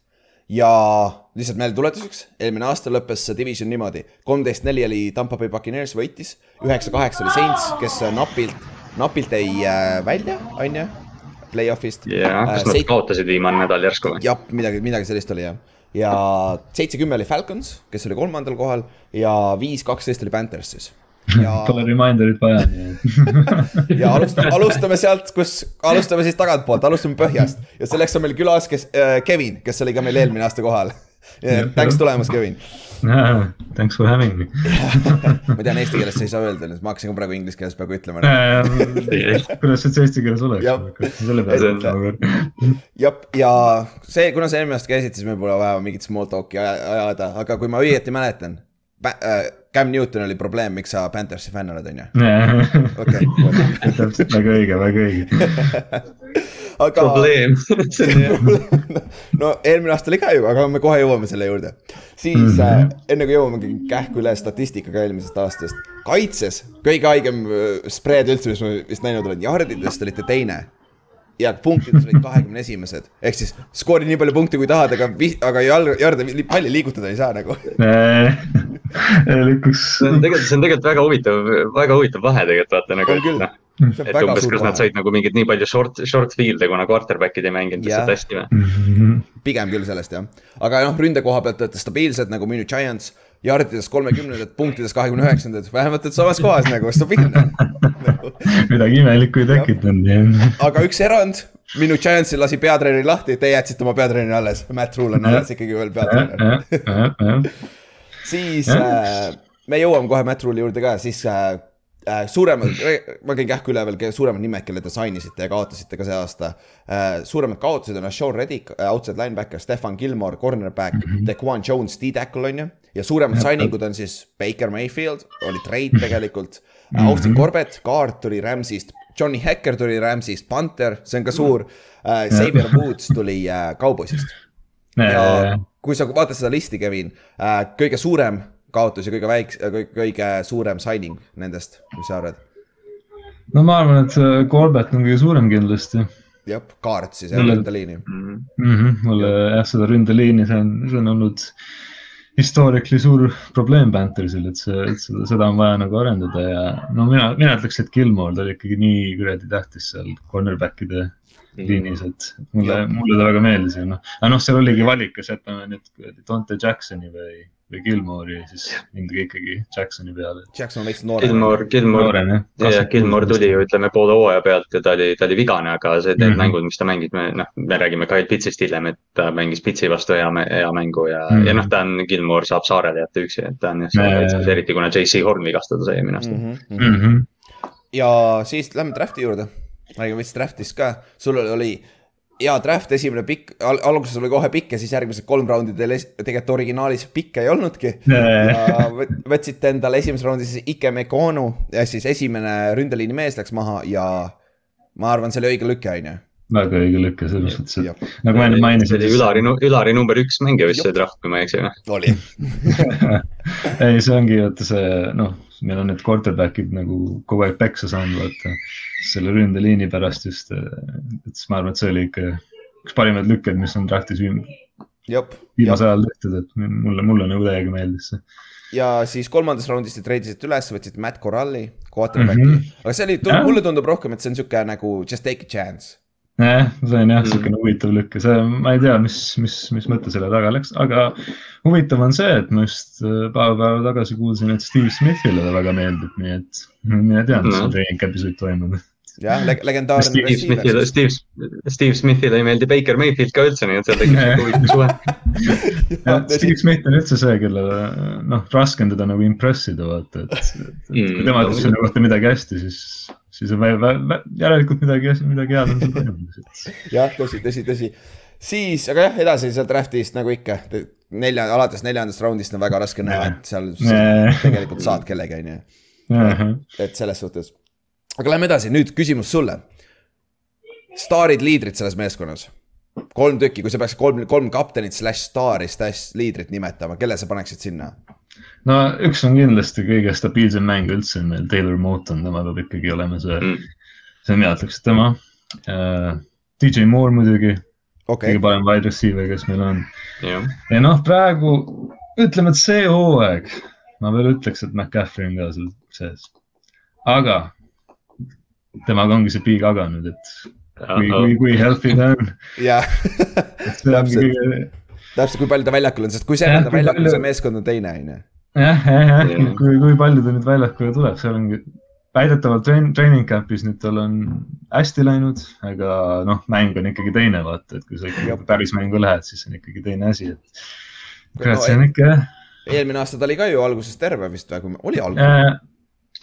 ja lihtsalt meeldetuletuseks, eelmine aasta lõppes see division niimoodi, kolmteist neli oli Tampa Bay Buccaneers võitis, üheksa kaheksa oli Saints, kes napilt, napilt jäi äh, välja, on ju, play-off'ist. jah, kas nad kaotasid viimane nädal järsku või? jah, midagi, midagi sellist oli jah. ja seitse-kümme oli Falcons, kes oli kolmandal kohal ja viis-kaksteist oli Panthers siis. Ja- Pole reminder'it vaja, ja alustame, alustame sealt, kus, alustame siis tagantpoolt, alustame põhjast ja selleks on meil külas, kes äh,, Kevin, kes oli ka meil eelmine aasta kohal. Thanks tulemast, Kevin. Thanks for having me. ma tean, eesti keeles sa ei saa öelda, et ma hakkasin ka praegu inglise keeles peaaegu ütlema. kuidas see eesti keeles oleks selle peale mõtlema. jah, ja see, kuna sa eelmine aasta käisid, siis meil pole vaja mingit small talk'i aja- ajada, aga kui ma õieti mäletan. Cam Newton oli probleem, miks sa Panthersi fänn oled, on ju? okei, täpselt, väga õige, väga õige. aga. probleem, no eelmine aasta oli ka ju, aga me kohe jõuame selle juurde. siis mm -hmm. äh, enne kui jõuamegi kähku üle statistikaga eelmisest aastast. kaitses kõige haigem äh, spread üldse, mis ma vist näinud olen, jardidest olite teine. Ja punktides olid kahekümne esimesed, ehk siis skoori nii palju punkte kui tahad, aga, aga jalg, jarde, palli liigutada ei saa nagu. lükkus. see on tegelikult, see on tegelikult väga huvitav, väga huvitav vahe tegelikult vaata nagu, On küll. et see on et umbes, kas nad said nagu mingit nii palju short, short field'e, kuna quarterback'id ei mänginud lihtsalt hästi või? pigem küll sellest jah. aga noh, ründe koha pealt olete stabiilsed nagu minu Giants, jardides kolmekümnendad, punktides kahekümne üheksandad, vähemalt et samas kohas nagu stabiilne. midagi imelikku ei tekitanud, nii aga üks erand, minu Giantsil lasi peatreeneri lahti, te jätsite oma peatreeneri alles, Matt Rule on alles ikkagi veel peatreener. siis Jah. äh, me jõuame kohe Matt Rule'i juurde ka, siis äh, suuremad, ma käin kähku üle veel suuremad nimed, kelle te sign isite ja kaotasite ka see aasta äh,. suuremad kaotused on Sean Reddick, outside linebacker, Stefan Gilmore, cornerback mm, -hmm. Dequan Jones, D-tackle on ju. ja suuremad signing ud on siis Baker Mayfield, oli trade tegelikult mm. -hmm. Austin Corbett, kaart tuli Rams'ist, Johnny Hecker tuli Rams'ist, Panther, see on ka suur äh,. Xavier Woods tuli äh, Cowboysist ja kui sa vaatad seda listi, Kevin äh,, kõige suurem kaotus ja kõige väiks-, kõige suurem signing nendest, mis sa arvad? no ma arvan, et see Corbett on kõige suurem kindlasti jah, kaart siis, Mulle- ründeliini. mm. -hmm. mulle jah, seda ründeliini, see on, see on olnud historically suur probleem Panthersil, et see, et seda, seda on vaja nagu arendada ja no mina, mina ütleks, et Gilmore ta oli ikkagi nii kuradi tähtis seal cornerback'ide liinis, et mulle, mulle ta väga meeldis ja noh, aga noh, seal oligi valik, kas jätame nüüd Dante Jacksoni või, või Gilmore'i, siis mindagi ikkagi Jacksoni peale. Jackson on veits noorem. Gilmore, Gilmore, jah. jah, Gilmore tuli ju ütleme poole hooaja pealt ja ta oli, ta oli vigane, aga see, need mm. -hmm. mängud, mis ta mängis, me noh, me räägime Kyle Pitsist hiljem, et ta mängis Pitsi vastu hea, hea mängu ja mm. -hmm. ja noh, ta on, Gilmore saab saarele jätta üksi, et ta on jah Ja, ja, ja. seal, eriti kuna JC Horn vigastada sai eelmine aasta mm. mm. -hmm. mm. -hmm. ja siis lähme draft'i juurde, räägime veits draft'ist ka, sul oli hea draft, esimene pikk al, alguses oli kohe pikk ja siis järgmised kolm raundi teil tegelikult originaalis pikke ei olnudki. ja võt- võtsite endale esimeses raundis Ike Mekonu ja siis esimene ründeliini mees läks maha ja ma arvan, see oli õige lüke, on ju. väga õige lüke selles mõttes, et nagu ma enne see mainisin oli. Ülari, Ülari number üks mängija vist see draft, kui ma ei eksi oli. ei, see ongi vaata see noh, meil on need quarterback'id nagu kogu aeg peksa saanud, vaata selle ründeliini pärast just. et siis ma arvan, et see oli ikka üks parimaid lükked, mis on draft'is viimasel ajal tehtud, et mulle, mulle nagu täiega meeldis see. ja siis kolmandas raundis te treidisite üles, võtsite Matt Corralli, quarterback'i mm. -hmm. aga see oli mulle tundub rohkem, et see on sihuke nagu just take a chance. jah, see on jah Mm. siukene huvitav lükk ja see, ma ei tea, mis, mis, mis mõte selle taga läks, aga huvitav on see, et ma just äh, paar päeva tagasi kuulsin, et Steve Smithile ta väga meeldib, nii et mina tean, mis No. seal treening võib toimuda. jah, legendaarne Steve Smithile. Steve, Steve Smithile ei meeldi Baker Mayfield ka üldse, nii et seal sihuke huvitav suhe. Steve Smith on üldse see, kellele noh, raske on teda nagu impress ida, vaata, et, et Mm, kui tema ütleb selle kohta midagi hästi, siis, siis on järelikult midagi, midagi head on seal toimunud. jah, tõsi, tõsi, tõsi. siis, aga jah, edasi seal draft'ist nagu ikka, nelja, alates neljandast raundist on väga raske näha, et seal tegelikult saad kellegi, on ju. et selles suhtes. Aga lähme edasi, nüüd küsimus sulle. staarid, liidrid selles meeskonnas. kolm tükki, kui sa peaks kolm, kolm kaptenit slaš staari slaš liidrit nimetama, kelle sa paneksid sinna? no üks on kindlasti kõige stabiilsem mäng üldse on meil Taylor Moton, tema peab ikkagi olema see Mm. see mina ütleks, et tema uh,. DJ Moore muidugi, okei kõige, parem wide receiver, kes meil on. jah, ja noh, praegu ütleme, et see hooaeg ma veel ütleks, et McCaffrey on ka seal sees. aga temaga ongi see aga nüüd, et kui, kui, kui healthy ta on. jah, ongi Täpselt. täpselt, kui palju ta väljakul on, sest kui see on ta väljakul, palju- see meeskond on teine, on ju. jah, jah, jah kui, kui palju ta nüüd väljakule tuleb, seal on väidetavalt train-, training camp'is nüüd tal on hästi läinud, aga noh, mäng on ikkagi teine, vaata, et kui sa ikkagi päris mängu lähed, siis on ikkagi teine asi, et. kurat, see on ikka jah eelmine aasta ta oli ka ju alguses terve vist või, kui oli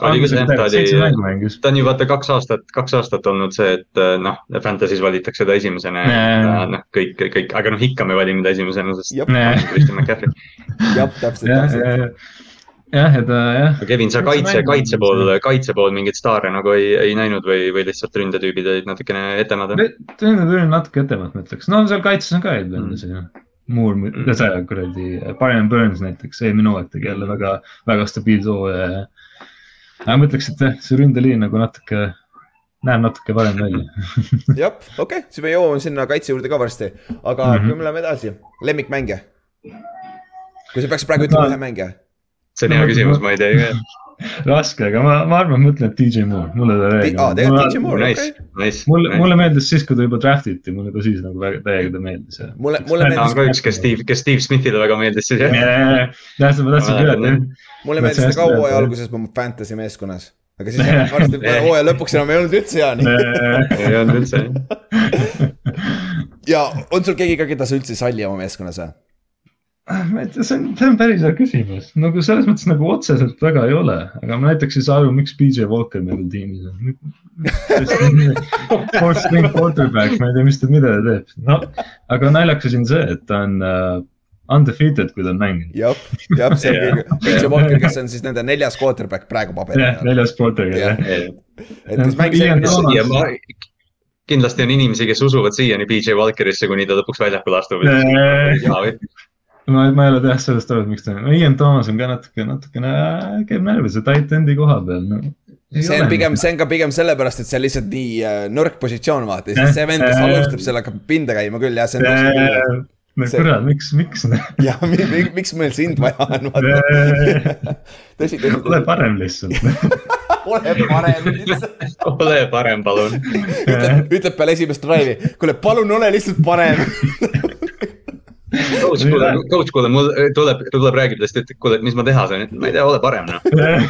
alguses? jah, ta oli ta on ju vaata kaks aastat, kaks aastat olnud see, et äh, noh, Fantasy's valitakse ta esimesena ja noh, kõik, kõik, aga noh, ikka me valime ta esimesena, sest Jep. Christian McCaffrey. jah, täpselt, täpselt. jah, et jah. Kevin, sa kaitse, kaitse pool, kaitse pool mingeid staare nagu ei, ei näinud või, või lihtsalt ründetüübid olid natukene etemad? tundub küll natuke etemat, ma ütleks, no seal kaitses on ka häid vendasid Mm. noh. Moore, see kuradi, Brian Burns näiteks, eelmine hooaeg tegi jälle väga, väga stabiilse hooaja ja. Aga ma ütleks, et jah, see ründeliin nagu natuke, näeb natuke parem välja. jah, okei okay,, siis me jõuame sinna kaitse juurde ka varsti, aga mm Mhm. -hmm. kui me läheme edasi, lemmikmänge. kui sa peaks praegu ütlema ühe mänge, see on hea küsimus, ma ei tea ka. raske, aga ma, ma arvan, ma ütlen, et DJ Moore, mulle ta aa, tegelikult DJ Moore, Nice okei., nice. mulle, mulle meeldis siis, kui ta juba draft iti, mulle ta siis nagu väga täiega ta meeldis mulle, mulle ta on meeldis, ka üks, kes Steve, kes Steve Smithile väga meeldis siis jah. jah, jah, ma tahtsin küll, et. mulle meeldis ta ka hooaja alguses mu fantasy meeskonnas. aga siis varsti hooaja lõpuks enam ei olnud üldse hea nii. ei olnud üldse ja on sul keegi ka, keda sa üldse ei salli oma meeskonnas või? See on, see on päris hea küsimus, nagu selles mõttes nagu otseselt väga ei ole, aga ma näiteks ei saa aru, miks BJ Walker meil tiimis on. Fourth string quarterback, ma ei tea, mis ta, mida ta teeb, no aga naljakas on see, et ta on uh, undefeated, kui ta on mänginud. jah, jah, see on kõige, PJ Walker, kes on siis nende neljas quarterback praegu paberil jah,. neljas quarterback Jah. jah. et kes mängis eelmine ja ma, kindlasti on inimesi, kes usuvad siiani PJ Walkerisse, kuni ta lõpuks väljakule astub. Äh, ma, ma ei ole jah sellest aru, et miks ta, Ian Thomas on ka natuke, natukene äh, käib närvis, see tight end'i koha peal no,. see on pigem, see on ka pigem sellepärast, et see on lihtsalt nii äh, nõrk positsioon, vaata, ja siis see vend, kes Äh, äh. alustab, seal hakkab pinda käima küll, jah, see on tõsi küll. no See- kurat, miks, miks? jah, miks meil sind vaja on, vaata. tõsi, tõsi, ole parem lihtsalt. ole parem lihtsalt. ole parem, palun. ütleb, ütleb peale esimest drive'i, kuule, palun ole lihtsalt parem. Coach, kuule, coach, kuule, mul tuleb, tuleb räägib tast, ütleb, kuule, mis ma teha saan, ma ei tea, ole parem noh.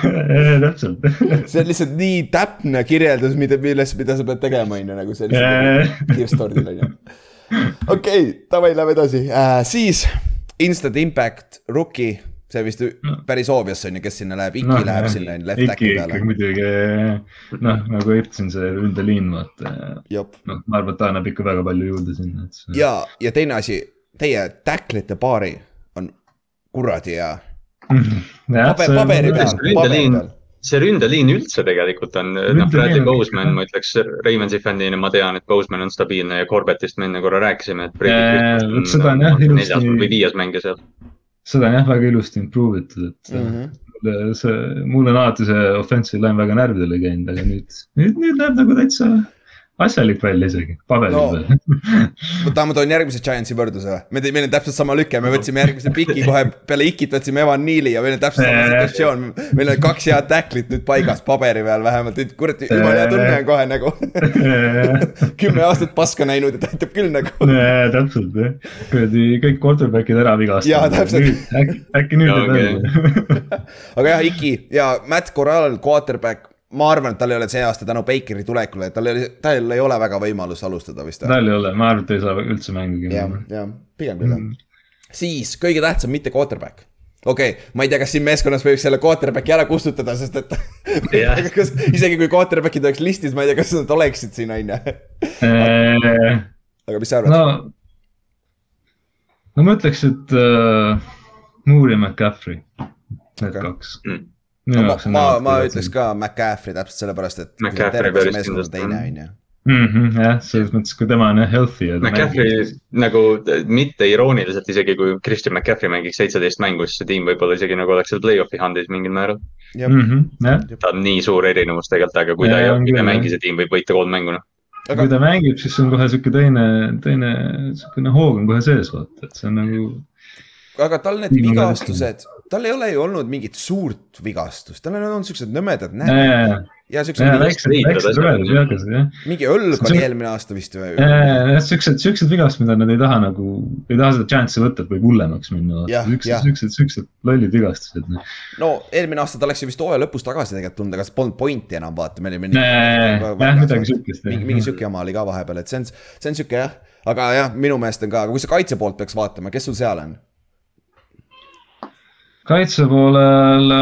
täpselt. see on lihtsalt nii täpne kirjeldus, mida, millest, mida sa pead tegema, on ju, nagu see lihtsalt kirstordil, on ju. okei, davai, lähme edasi uh,, siis Instant Impact Rookie, see vist päris obvious on ju, kes sinna läheb, Iki no, läheb sinna, on ju, left back'i peale. muidugi, noh, nagu ütlesin, see ründeliin, vaata. jop, noh, ma arvan, et ta annab ikka väga palju juurde sinna, et ja, ja teine asi, teie tacklite paari on kuradi hea. paber, paberi peal, paberi ründeliin peal., see ründeliin üldse tegelikult on, noh, Bradley on Boseman, ma ütleks Raimonsi fännina, ma tean, et Boseman on stabiilne ja Corbettist me enne korra rääkisime, et. Äh, vot seda on jah neljas ilusti- või viies mängija seal. seda on jah väga ilusti improve itud, et mm Mhm. -hmm. see, mul on alati see offensive line väga närvidele käinud, aga nüüd, nüüd, nüüd näeb nagu täitsa asjalik välja isegi, paberil No. peal. oota, ma toon järgmise Giantsi võrdluse või? me, meil on täpselt sama lüke, me võtsime järgmise piki kohe peale Ikit võtsime Evan Neali ja meil on täpselt sama situatsioon. meil on kaks head tacklit nüüd paigas paberi peal vähemalt, nüüd kurat, jumala hea tunne on kohe nagu. kümme aastat paska näinud ja aitab küll nagu. täpselt jah, kuradi kõik quarterback'id ära vigastanud. Jaa, täpselt. äkki, äkki nüüd teeb välja. aga jah, Iki ja Matt Corral, quarterback, ma arvan, et tal ei ole see aasta tänu Bakeri tulekule, tal ei, tal ei ole väga võimalust alustada vist. tal ei ole, ma arvan, et ta ei saa üldse mängigi jah, jah, pigem küll jah. siis kõige tähtsam, mitte quarterback. okei okay,, ma ei tea, kas siin meeskonnas võib selle quarterback'i ära kustutada, sest et Jah. kas isegi kui quarterback'id oleks listis, ma ei tea, kas nad oleksid siin, on ju. no, aga mis sa arvad no.? no ma ütleks, et uh, Moore ja McCaffrey, need Okei. okay. kaks Mm. No, ma, ma, ma ütleks ka McCaffrey täpselt sellepärast, et. Teine, on. on ju. mm. -hmm, jah, selles mõttes, kui tema on jah healthy. McCaffrey nagu äh, mitte irooniliselt, isegi kui Christian McCaffrey mängiks seitseteist mängu, siis see tiim võib-olla isegi nagu oleks seal play-off'i handis mingil määral. mm. -hmm, ta on nii suur erinevus tegelikult, aga kui ta Ja, ei, on ei küll, mängi, see tiim võib võita kolm mängu noh. aga kui ta mängib, siis on kohe sihuke teine, teine, sihukene hoog on kohe sees, vaata, et see on nagu. aga tal need on vigastused, tal ei ole ju olnud mingit suurt vigastust, tal on olnud siuksed nõmedad ja, nädalad ja, siuksed mingi, aga õlg oli eelmine aasta vist või? siuksed, siuksed vigastused, mida nad ei taha nagu, ei taha seda chance'i võtta, et võib hullemaks minna. Siuksed siuksed, siuksed lollid vigastused. noh. no eelmine aasta ta läks ju vist hooaja lõpus tagasi tegelikult tulnud, aga polnud pointi enam vaata, me olime jah, midagi siukest. mingi, mingi sihuke jama oli ka vahepeal, et see on, see on sihuke jah, aga jah, minu meelest on ka, kui sa kaitse poolt peaks vaatama, kes sul seal on? Kaitse poolel,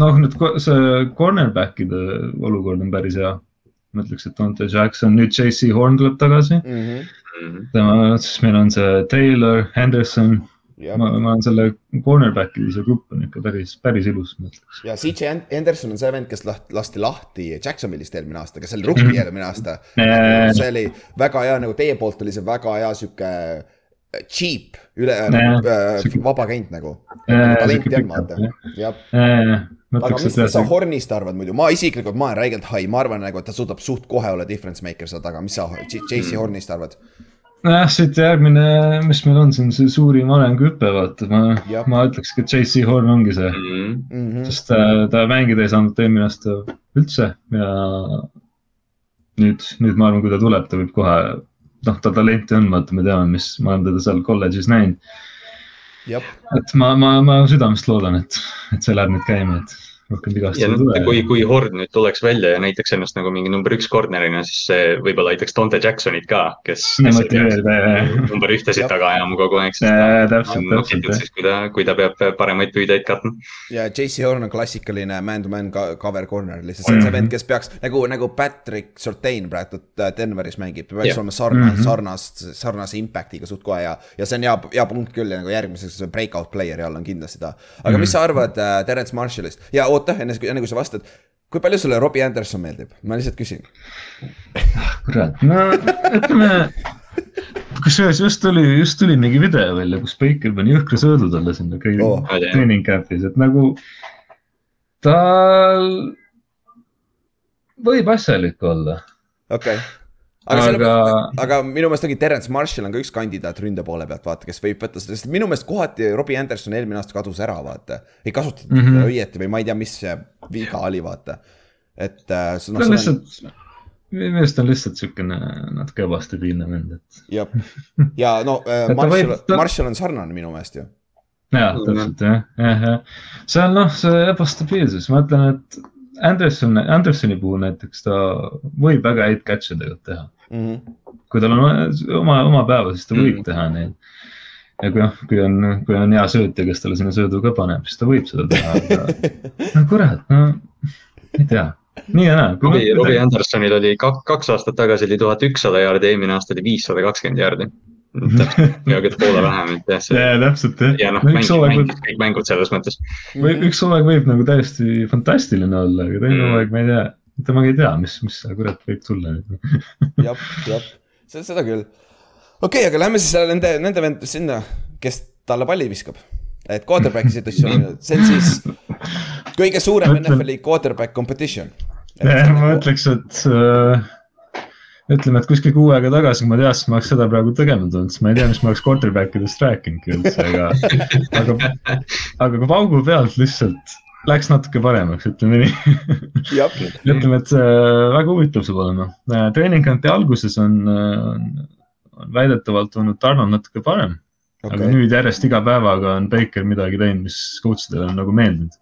noh nüüd see cornerback'ide olukord on päris hea. ma ütleks, et Dante Jackson, nüüd JC Horn tuleb tagasi, Mhm. tema, siis meil on see Taylor, Henderson, ja ma, ma olen selle cornerback'ide see grupp on ikka päris, päris ilus, ma ütleks. ja CJ Henderson on see vend, kes laht-, lasti lahti Jacksonville'ist eelmine aasta, kes oli rookie eelmine aasta. Äh. see oli väga hea, nagu teie poolt oli see väga hea sihuke cheap, üle Jah, nagu, äh, vaba käind nagu. Äh, talenti on vaata jah. ma aga mis sa Hornist arvad muidu, ma isiklikult, ma olen räigelt high, ma arvan nagu, et ta suudab suht kohe olla difference maker seal taga, mis sa JC Hornist arvad? nojah, siit järgmine, mis meil on siin see suurim arenguhüpe, vaata, ma ma ütlekski, et JC Horn ongi see, Mhm. sest ta, ta mängida ei saanud eelmine aasta üldse ja nüüd, nüüd ma arvan, kui ta tuleb, ta võib kohe, noh, tal talenti on, vaata, me teame, mis, ma olen teda seal kolledžis näinud, et ma, ma, ma südamest loodan, et, et see läheb nüüd käima, et rohkem ja vigastusi ei tule. kui, kui Horn nüüd tuleks välja ja näitaks ennast nagu mingi number üks corner'ina, siis see võib-olla aitaks Dante Jacksonit ka, kes. number ühtesid taga ajama kogu aeg, täpselt, täpselt, siis, kui ta, kui ta peab paremaid püüdeid katma. ja JC Horn on klassikaline man-to-man ka- cover corner, lihtsalt see on see Mhm. vend, kes peaks nagu, nagu Patrick Surtain praegu äh, Denveris mängib, peaks Jah. olema sarnast Mhm., sarnast, sarnase impact'iga suht kohe ja, ja see on hea, hea punkt küll ja nagu järgmiseks breakout player'i all on kindlasti ta. aga mis sa arvad äh, Terence Marshallist ja oota, enne, enne kui sa vastad, kui palju sulle Robbie Anderson meeldib, ma lihtsalt küsin. kurat, no ütleme. kusjuures just tuli, just tuli mingi video välja, kus Baker pani jõhkra söödu talle sinna Oo. oh. training camp'is, et nagu tal võib asjalik olla, okei okay.. Aga, aga..., aga aga minu meelest ongi Terence Marshall on ka üks kandidaat ründe poole pealt, vaata, kes võib võtta seda, sest minu meelest kohati Robbie Anderson eelmine aasta kadus ära, vaata. ei kasutatud mm. -hmm. õieti või ma ei tea, mis see viga oli, vaata. et äh, see- on noh, on, lihtsalt, minu meelest on lihtsalt siukene natuke ebastabiilne vend, et. jah, ja no äh, Marshall ta- Marshall on sarnane minu meelest ju. jaa, täpselt jah, jah, jah. see on noh, see ebastabiilsus, ma ütlen, et Anderson, Andersoni puhul näiteks ta võib väga häid catch'e tegelikult teha. Mm -hmm. kui tal on oma, oma päeva, siis ta võib Mhm. teha neid. ja kui noh, kui on, kui on hea söötja, kes talle sinna söödu ka paneb, siis ta võib seda teha, aga no kurat, no ei tea, nii ja naa. Robbie, Robbie Andersonil oli kaks, kaks aastat tagasi oli tuhat ükssada jaardi, eelmine aasta oli viissada kakskümmend jaardi. täpselt, peaaegu et poole vähem, et jah, jaa, täpselt jah ja noh, võib mängis, kõik mängud selles mõttes. või üks hooaeg võib nagu täiesti fantastiline olla, aga teine Mm. hooaeg, ma ei tea, temaga ei tea, mis, mis seal kurat võib tulla jah, jah, seda küll. okei okay,, aga lähme siis selle nende, nende vend sinna, kes talle palli viskab. et quarterback'i situatsioon, see on siis kõige suurem NFL-i quarterback competition. ma ütleks, et äh, ütleme, et kuskil kuu aega tagasi, kui ma teadsin, ma oleks seda praegu tegema tulnud, siis ma ei tea, mis ma oleks quarterback idest rääkinudki üldse, aga, aga, aga kui paugu pealt lihtsalt läks natuke paremaks, ütleme nii. ütleme, et äh, väga huvitav saab olema. treening camp'i alguses on, on, on väidetavalt olnud Tarno natuke parem okay., aga nüüd järjest iga päevaga on Baker midagi teinud, mis coach idele on nagu meeldinud.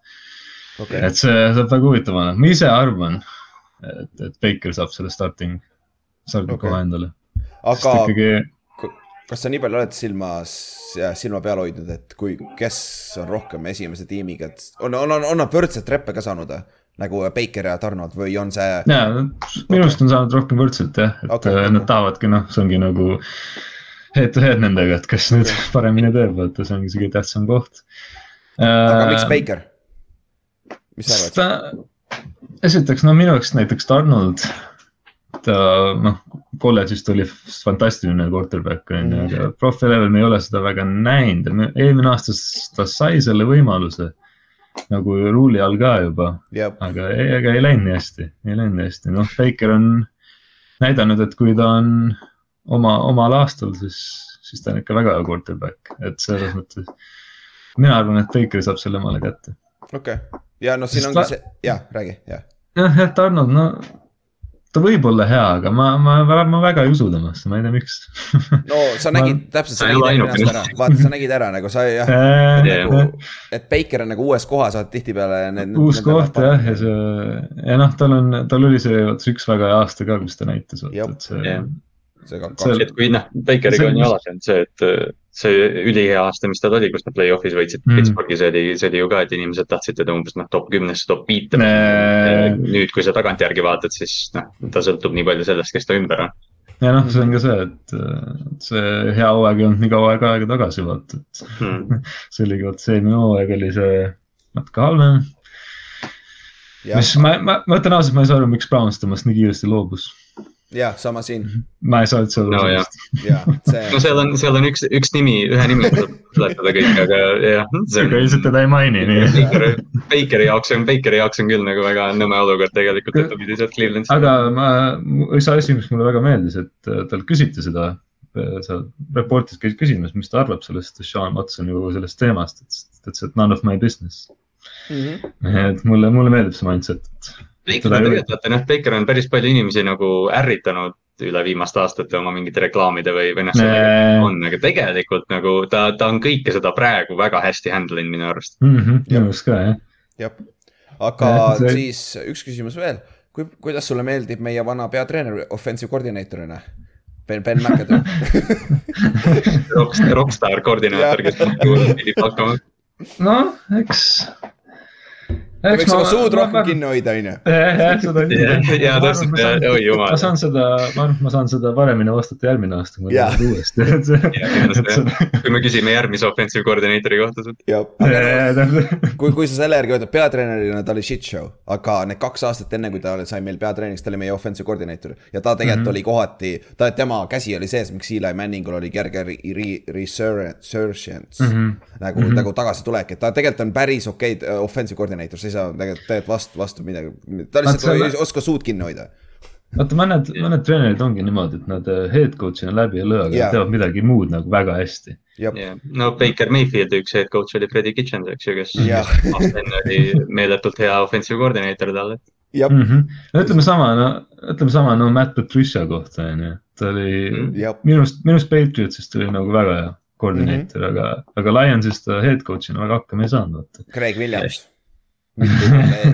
okei, et see saab väga huvitav olema, ma ise arvan, et, et Baker saab selle starting, Okei. koha endale. aga ikkagi, kas sa nii palju oled silmas, silma peal hoidnud, et kui, kes on rohkem esimese tiimiga, et on, on, on, on nad võrdselt treppe ka saanud nagu Baker ja Tarnold või on see, jaa, minu arust on saanud rohkem võrdselt jah, et okay, okei. nad tahavadki noh, see ongi nagu head to head nendega, et kes nüüd paremini teeb, vaata, see ongi see kõige tähtsam koht. aga miks Baker? mis sa arvad? esiteks no minu jaoks näiteks Donald, ta noh, kolledžist oli fantastiline quarterback on ju, aga profi level me ei ole seda väga näinud eelmine aasta ta sai selle võimaluse nagu ruuli all ka juba, jah, aga ei, aga ei läinud nii hästi, ei läinud nii hästi, noh, Baker on näidanud, et kui ta on oma, omal aastal, siis, siis ta on ikka väga hea quarterback, et selles mõttes mina arvan, et Baker saab selle omale kätte. okei okay., ja noh, siin Sest ongi ta- see, jah, räägi, jah. jah, et Arnold, no ta võib olla hea, aga ma, ma, ma väga ei usu temasse, ma ei tea, miks. no sa Ma- nägid täpselt, sa nägid aasta ära, vaata, sa nägid ära nagu sa jah, nagu, et Baker on nagu uues kohas, vaata tihtipeale need. uus koht jah, ja see ja noh, tal on, tal oli see vot see üks väga hea aasta ka, kus ta näitas, et see Jah. See kaks, see- et kui noh, Bakeriga on ju alati olnud see, et see ülihea aasta, mis tal oli, kus nad play-off'is võitsid Mm. mm. Pittsburghi, see oli, see oli ju ka, et inimesed tahtsid teda umbes noh, top kümnesse, top viite. Nee. nüüd, kui sa tagantjärgi vaatad, siis noh, ta sõltub nii palju sellest, kes ta ümber on. ja noh, see on ka see, et et see hea hooaeg ei olnud nii kaua aega aega tagasi, vaata, et Hmm. see oligi vot see eelmine hooaeg oli see natuke halvem. mis ma, ma, ma ütlen ausalt, ma ei saa aru, miks Browns temast nii kiiresti loobus. jah, sama siin, ma ei saa üldse aru No sellest. see no seal on, seal on üks, üks nimi, ühe nimega saab seletada kõike, aga jah, see aga on. lihtsalt teda ei maini, nii. Bakeri, jaoks on, Bakeri jaoks on küll nagu väga nõme olukord tegelikult, et ta pidi sealt Clevelandist. aga ma, üks asi, mis mulle väga meeldis, et äh, tal küsiti seda, seal reportis käis küsimas, mis ta arvab sellest Sean Watson ju sellest teemast, et ta ütles, et none of my business. Mhm. et mulle, mulle meeldib see mindset, et Baker on tegelikult, vaata noh, Baker on päris palju inimesi nagu ärritanud üle viimaste aastate oma mingite reklaamide või, või noh, Nee. on, aga tegelikult nagu ta, ta on kõike seda praegu väga hästi handle inud minu arust. mm -hmm, minu arust ka jah. jah, aga Jah, see- siis üks küsimus veel, kui, kuidas sulle meeldib meie vana peatreener offensive koordineetorina? Ben, Ben McAdoo, Rockstar, rockstar koordinaator, kes pidi hakkama. noh, eks. Võiks oma suud rohkem kinni hoida, on ju. jah, jah, seda Jah, jaa, täpselt, jah, oi jumal. ma saan seda, ma arvan, et ma saan seda paremini vastata järgmine aasta, kui ma Jaa. teen uuesti, et kui me küsime järgmise offensive koordinaatori kohta, aga kui, kui sa selle järgi võtad peatreenerina, ta oli shit show, aga need kaks aastat enne, kui ta sai meil peatreeneriks, ta oli meie offensive koordinaator ja ta tegelikult mm. -hmm. oli kohati, ta, tema käsi oli sees, miks Eli Manningul oli kerge re- re- resurgence mm. -hmm. nagu mm, -hmm. nagu tagasitulek, et ta tegelikult on päris okei okay, offensive koordinaator, sa ei saa tegelikult, tegelikult vastu, vastu midagi, ta lihtsalt selle- ei oska suud kinni hoida. vaata, mõned, mõned treenerid ongi niimoodi, et nad äh, head coach'ina läbi ei löö, aga nad teevad midagi muud nagu väga hästi. jah, no Baker Mayfieldi üks head coach oli Freddie Kitchens, eks ju, kes Jah. aasta enne oli meeletult hea offensive koordinaator talle. jah, no ütleme sama, no ütleme sama, no Matt Patricia kohta on ju, ta oli Mhm. jah, minust, minust Patriotsist oli nagu väga hea koordineeter mm, -hmm. aga, aga Lionsist ta head coach'ina väga hakkama ei saanud. Craig Williams.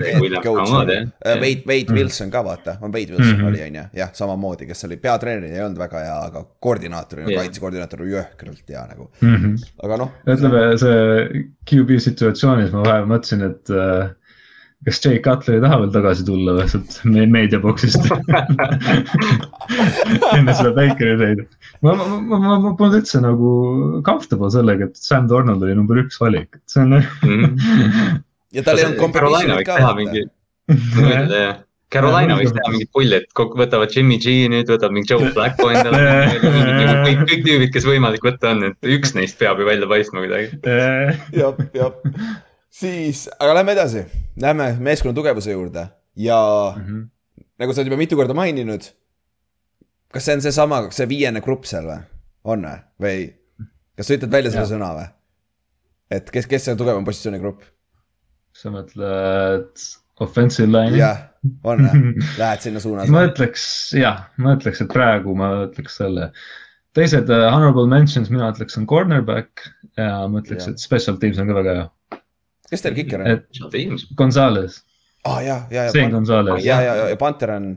Jah. Wade, Wade Wilson ka vaata, on Wade Wilson Mhm. oli on ju, jah, samamoodi, kes oli peatreener, ei olnud väga hea, aga koordinaatorina Jah. kaitsekoordinaator oli jõhkralt hea nagu, Mm -hmm. aga noh. ütleme see QB situatsioonis ma vahepeal mõtlesin, et äh, kas Jay Cutler ei taha veel tagasi tulla või sealt me- meediaboksist enne seda Bakeri treidi. ma, ma, ma, ma, ma polnud üldse nagu comfortable sellega, et Sam Donald oli number üks valik, et see on ja tal ei olnud Carolina competition'it võiks ka teha vaata. mingi, Carolina võiks teha mingit pulli, et kokku võtavad Jimmy G nüüd, võtab mingi Joe Flacco endale. kõik, kõik tüübid, kes võimalik võtta on, et üks neist peab ju välja paistma kuidagi. jah, jah, siis, aga lähme edasi, lähme meeskonna tugevuse juurde ja Mhm. nagu sa oled juba mitu korda maininud. kas see on seesama, see viiene grupp seal või, on või, või kas sa ütled välja selle sõna või? et kes, kes see tugevam positsiooni grupp? Sa mõtled offensive line'i? jah, on või, lähed sinna suunas? ma ütleks jah, ma ütleks, et praegu ma ütleks selle. teised uh, honorable mentions, mina ütleks, on cornerback ja ma ütleks, Jah. et special teams on ka väga hea. kes teil kiker on? et Teams, Gonzalez, aa ja, ja, Zane ja, Gonzalez, ja, ja, ja Panther on,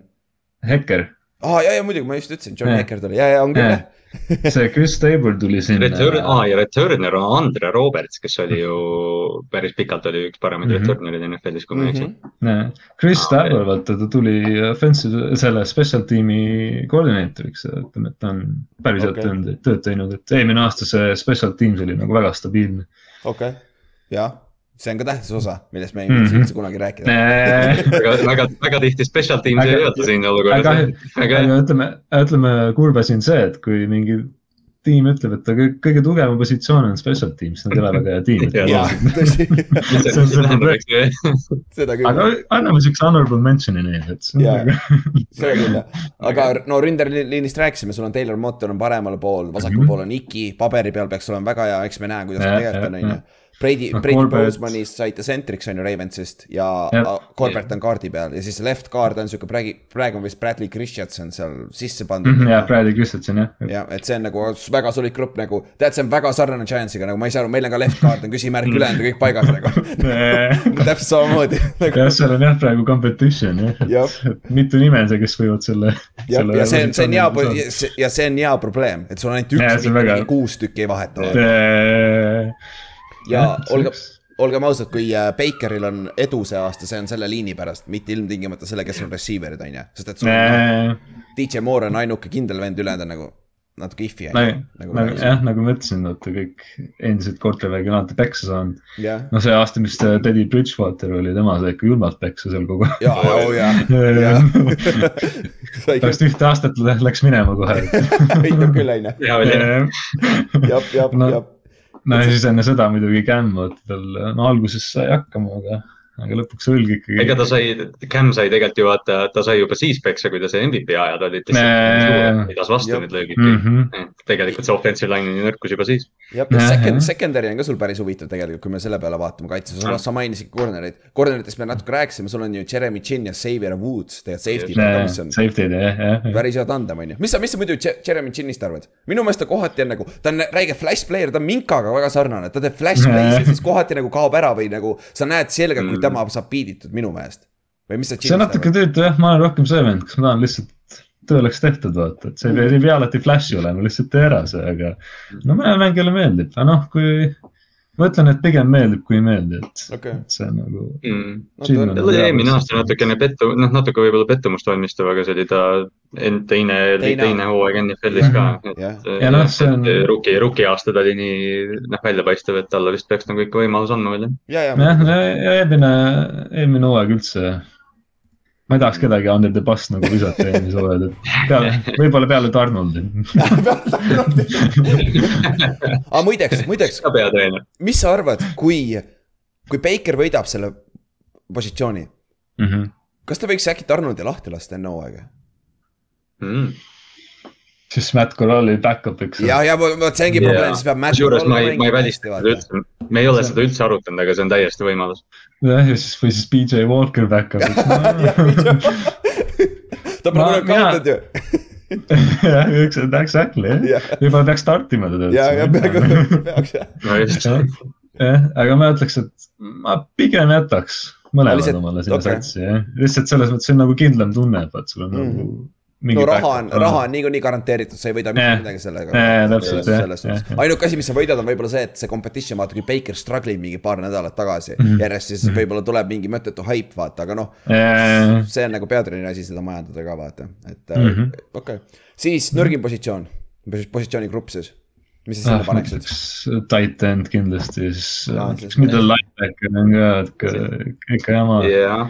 Hekker, aa ja, ja muidugi ma just ütlesin, John Jah. Hacker tuli ja, ja on küll Jah. See Chris Tabor tuli sinna Return, aa ja Returner on Andre Roberts, kes oli ju päris pikalt oli üks paremaid Mhm. mm -hmm. returnereid NFL-is, kui ma ei eksi. Nee. Chris Tabor, vaata ta tuli offensive, selle special tiimi koordinaatoriks, ütleme, et ta on päris head Okei. tööd, teinud, et eelmine aasta see special teams oli nagu väga stabiilne. okei, jah, see on ka tähtis osa, millest me ei viitsi üldse kunagi rääkida. väga, väga, väga tihti special team'i Aga- ei öelda siin olukorras aga-. aga ütleme, ütleme kurb asi on see, et kui mingi tiim ütleb, et ta kõige, kõige tugevam positsioon on special teams, nad ei ole väga hea tiim. aga anname siukse honorable mention'i neile, et see on Jaa. nagu. seda küll jah, aga no ründerliinist rääkisime, sul on Taylor Motter on paremal pool, vasakul Mhm. pool on Iki, paberi peal peaks olema väga hea, eks me näe, kuidas ta tegelikult on, on ju. Brady, Noh, Brady Bosemanist saite centriks on ju Ravensist ja. Corbett on kaardi peal ja siis left guard on siuke praegu, praegu on vist Bradley Christensen seal sisse pandud. Mhm, jah, Brady Christensen jah. jah, et see on nagu väga solid grupp nagu, tead, see on väga sarnane Giantsiga, nagu ma ei saa aru, meil on ka left guard on küsimärk, ülejäänud on kõik paigas nagu. täpselt samamoodi nagu jah, seal on jah praegu competition jah mitu nime on see, kes võivad selle. ja, ja see on, see on hea, ja see on hea probleem, et sul on ainult üks, kuus tükki ei vaheta. Ja olge, olgem ausad, kui äh, Bakeril on edu see aasta, see on selle liini pärast, mitte ilmtingimata selle, kes on receiver'id, on ju, sest et sul on DJ Moore on ainuke kindel vend, ülejäänud on nagu natuke if'i ju. nagu, nagu jah, nagu ma ütlesin, vaata kõik endised quarterback'id on alati peksa saanud. jah, no see aasta, mis Teddy Bridgewater oli, tema sai ikka julmalt peksa seal kogu aeg. ja, ja, ja, ja. sai küll, pärast ühte aastat lä- läks minema kohe. aitab küll, on ju. oli. jap, jap, No. ja siis enne seda muidugi Cam, vaata tal, no alguses sai hakkama, aga, aga lõpuks õlg ikkagi. ega ta sai, Cam sai tegelikult ju vaata, ta sai juba siis peksa, kui ta sai MVP ajad olid pidas vastu need löögid kõik. -hmm. tegelikult see offensive line'i nõrkus juba siis. jah, ja second, secondary on ka sul päris huvitav tegelikult, kui me selle peale vaatame kaitses, sa, sa mainisid corner'id, corner'itest me natuke rääkisime, sul on ju Jeremy Chin ja Xavier Woods, tegelikult safety on Safety'd jah, jah. päris hea tandem on ju, mis sa, mis sa muidu Je- Jeremy Chinist arvad? minu meelest ta kohati on nagu, ta on räige flash player, ta on Minkaga väga sarnane, ta teeb flash play'si ja siis kohati nagu kaob ära või nagu sa näed selgelt, kui Mm. Tema saab piiditud minu meelest. või mis sa see on natuke tüütu jah, ma olen rohkem see vend, kas ma tahan lihtsalt, töö oleks tehtud, vaata, et see ei pea alati flash'i olema, lihtsalt tee ära see, aga no mõnele mängijale meeldib, aga noh, kui ma ütlen, et pigem meeldib, kui ei meeldi, et okei, et see on nagu. no Chin ta on- on, eelmine aasta natukene pettu, noh natuke võib-olla pettumust valmistav, aga see oli ta end- teine, Teine- teine hooaeg NFL-is ka. jah, Ja noh, see on- Rookie, rookie aasta ta oli nii noh väljapaistev, et talle vist peaks nagu ikka võimalus andma veel jah. ja, jah, ja, ja eelmine, eelmine hooaeg üldse. Ma ei tahaks kedagi under the bus nagu visata eelmise hooaja, et peale, võib-olla peale Donaldi. aga muideks, muideks, mis sa arvad, kui, kui Baker võidab selle positsiooni, Mhm. kas ta võiks äkki Arnoldi lahti lasta enne hooaega? Mm. siis Matt Corrali back-up'iks. ja, ja vot see ongi probleem, siis peab. kusjuures ma ei, ma ei välista seda üldse, me ei ole seda üldse arutanud, aga see on täiesti võimalus. jah, ja siis, või siis BJ Walker back-up'iks. ta pole kunagi kaotanud ju. jah, üks, exactly jah võib-olla peaks startima teda. ja, ja peaaegu peaks jah. jah, aga ma ütleks, et ma pigem jätaks mõlemad omale sinna okei. satsi, jah. lihtsalt selles mõttes see on nagu kindlam tunne, et vaat sul on Mhm. nagu. No raha on, raha on niikuinii garanteeritud, sa ei võida mitte midagi sellega. Ainuke asi, mis sa võidad, on võib-olla see, et see competition, vaata kui Baker struggle ib mingi paar nädalat tagasi mm. -hmm. järjest, siis võib-olla tuleb mingi mõttetu haip, vaata, aga noh, jah. see on nagu peatreeneri asi seda majandada ka vaata, et mm -hmm. okei okay.. siis nõrgim positsioon, positsioonigrupp siis, mis sa sinna Ah, paneksid? Tight end kindlasti, siis äh, siis üks middle linebacker on ka ikka, ikka jama. jah.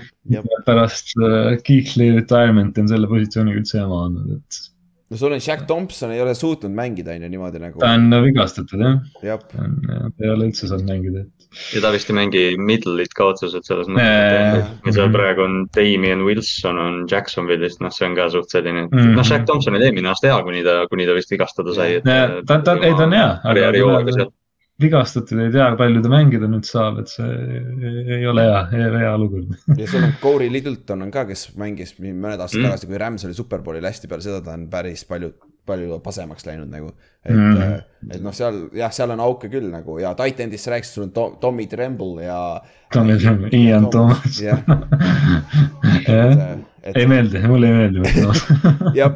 pärast äh, Kiihli retirement'i on selle positsiooniga üldse jama olnud, et no sul on Jack Thompson ei ole suutnud mängida, on ju niimoodi nagu ta, on vigastatud jah, ta on, ta ei ole üldse saanud mängida. Ja ta vist ei mängi middle'it ka otseselt selles mõttes et seal praegu on Damien Wilson on Jacksonville'ist, noh, see on ka suht selline, Mhm. noh, Jack Thompson oli eelmine aasta hea, kuni ta, kuni ta vist vigastada sai. ta, ta, ei ta on hea, seal. vigastatud ei tea, palju ta mängida nüüd saab, et see ei, ei ole hea, hea olukord. ja sul on Corey Littleton on ka, kes mängis mõned aastad Mm. mm. tagasi, kui Rams oli superbowlil hästi peal, seda ta on päris palju, palju pasemaks läinud nagu. et Mm. mm., et noh, seal jah, seal on auke küll nagu ja Titanist sa rääkisid, sul on Tom, Tommy Tremble ja. Tommy Tremble, Ian Thomas. jah, et ei, meeldi, mulle ei meeldi jah,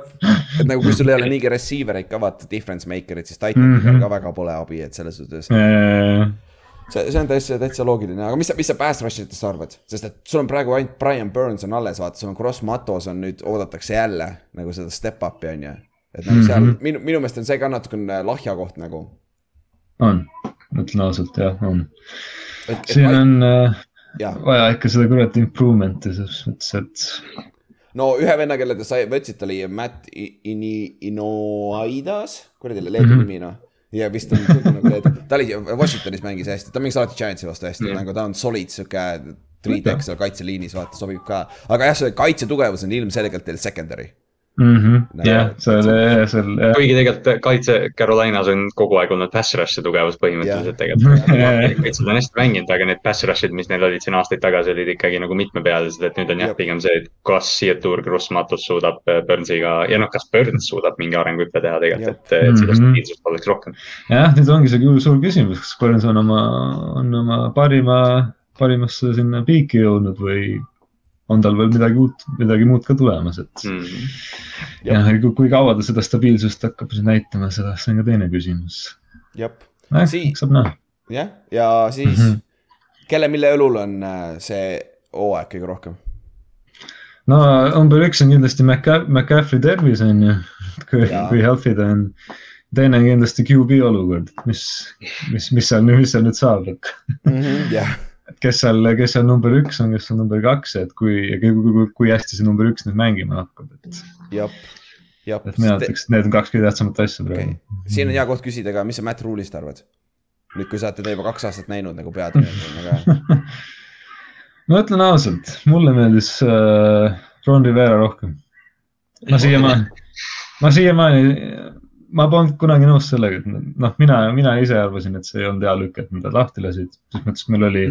et nagu kui sul ei ole niigi receiver eid ka vaata, difference maker'id, siis Titanidel Mhm. ka väga pole abi, et selles suhtes. jah, see, see on täitsa, täitsa loogiline, aga mis sa, mis sa pass rush itest arvad, sest et sul on praegu ainult Brian Burns on alles, vaata, sul on Cross Matos on nüüd, oodatakse jälle nagu seda step up'i on ju. Et nagu seal mm. -hmm. minu, minu meelest on see ka natukene lahja koht nagu. on, ütlen ausalt, jah, on. siin et on äh, jah, vaja ikka seda kurat improvement'i selles mõttes, et no ühe venna, kelle te sai, võtsite, oli Matt Ini-, Inoaidas, kuradi Leedu mm. -hmm. nimi noh. ja vist on tuntud nagu Leedu, ta oli Washingtonis mängis hästi, ta mängis alati Giantsi vastu hästi mm., nagu ta on solid sihuke. Three-tech seal kaitseliinis, vaata, sobib ka, aga jah, see kaitsetugevus on ilmselgelt teil secondary. Jah, seal, seal jah. kuigi tegelikult kaitse Carolinas on kogu aeg olnud pass rush'i tugevus põhimõtteliselt tegelikult. kaitsjad on hästi mänginud, aga need pass rush'id, mis neil olid siin aastaid tagasi, olid ikkagi nagu mitmepealised, et nüüd on jah pigem see, et kas Seatur Gross Matus suudab äh, Burnsiga ja noh, kas Burns suudab mingi arenguhüppe teha tegelikult, et, et seda Mhm. stabiilsust oleks rohkem. jah, nüüd ongi see suur küsimus, kas Burns on oma, on oma parima, parimasse sinna piiki jõudnud või on tal veel midagi uut, midagi muud ka tulemas, et Mm. jah, kui kaua ta seda stabiilsust hakkab siis näitama, seda, see on ka teine küsimus. jah, Sii- saab näha. jah, ja siis mm, Mhm. -hmm. kelle, mille õlul on äh, see hooaeg kõige rohkem? no number üks on kindlasti Maca-, McCaffrey tervis on ju, kui kui healthy ta on. teine on kindlasti QB olukord, mis, mis, mis seal, mis seal nüüd saab, et jah, et kes seal, kes seal number üks on, kes on number kaks, et kui, kui, kui, kui hästi see number üks nüüd mängima hakkab, et. jah, jah. et mina ütleks, et need on kaks kõige tähtsamat asja praegu., siin on hea koht küsida ka, mis sa Matt Rule'ist arvad? nüüd, kui sa oled teda juba kaks aastat näinud nagu peatreenerina ka. ma ütlen ausalt, mulle meeldis äh, Ron Rivera rohkem. ma siiamaani, ma siiamaani, ma polnud kunagi nõus sellega, et noh, mina, mina ise arvasin, et see ei olnud hea lükk, et nad lahti lasid. selles mõttes, et meil oli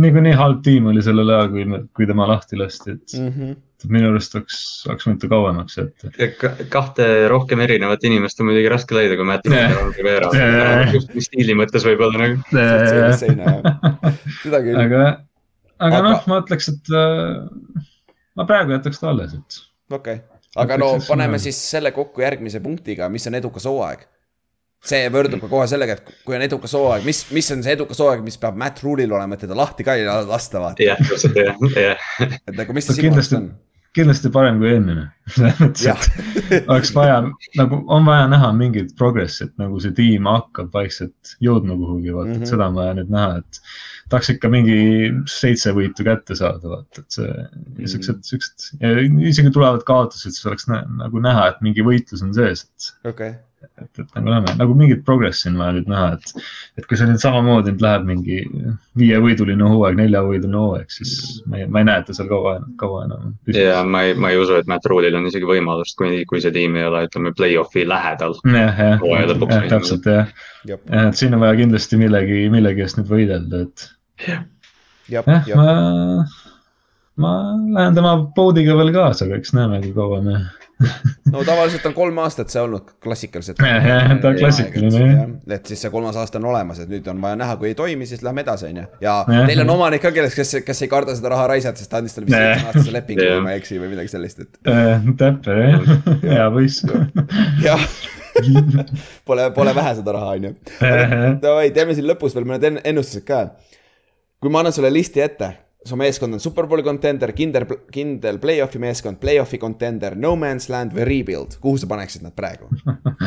niikuinii halb tiim oli sellel ajal, kui, kui tema lahti lasti, et Mhm. et minu arust oleks, oleks võinud ta kauemaks jätta. Ja ka- kahte rohkem erinevat inimest on muidugi raske leida, kui Matt Jah. Rivera Jah.. just stiili mõttes võib-olla nagu. jah, seda küll. aga, aga Aga- noh, ma ütleks, et äh, ma praegu jätaks ta alles, et okei, aga no paneme siis selle kokku järgmise punktiga, mis on edukas hooaeg. See võrdub ka kohe sellega, et kui on edukas hooaeg, mis, mis on see edukas hooaeg, mis peab Matt Rule'il olema, et teda lahti ka ei lasta, vaata. jah, täpselt jah, jah. et nagu, mis No sinu arust kindlasti- on? kindlasti parem kui eelmine. selles mõttes, et oleks vaja nagu on vaja näha mingit progressi, et nagu see tiim hakkab vaikselt jõudma kuhugi, vaata mm, Mhm. -hmm. et seda on vaja nüüd näha, et tahaks ikka mingi seitse võitu kätte saada, vaata, et see Mhm. siuksed, siuksed, isegi tulevad kaotused, siis oleks nä, nagu näha, et mingi võitlus on sees, et okei, et, et nagu näeme, nagu mingit progressi on vaja nüüd näha, et, et kui see nüüd samamoodi nüüd läheb mingi viievõiduline hooaeg, neljavõiduline hooaeg, siis ma ei, ma ei näe, et ta seal kaua, kaua enam ja ma ei, ma ei usu, et Matt Rule'il on isegi võimalust, kui, kui see tiim ei ole, ütleme, play-off'i lähedal. jah, jah jah, täpselt jah, jah, et siin on vaja kindlasti millegi, millegi eest nüüd võidelda, et jah, ma, ma lähen tema poodiga veel kaasa, aga eks näeme, kui kaua me. No tavaliselt on kolm aastat see olnud klassikaliselt. Ta on klassikaline, jah.. et siis see kolmas aasta on olemas, et nüüd on vaja näha, kui ei toimi, siis lähme edasi, on ju. ja neil on omanik ka, kelleks, kes, kes ei karda seda raha raisata, sest ta andis talle vist seitsmeaastase lepingu, kui ma ei eksi või midagi sellist, et täpne jah, hea poiss. jah. Pole, pole vähe seda raha, on ju. Davai, teeme siin lõpus veel mõned en- ennustused ka. kui ma annan sulle listi ette, su meeskond on superbowli contender, kindel, kindel play-off'i meeskond, play-off'i contender, no man's land või rebuild, kuhu sa paneksid nad praegu?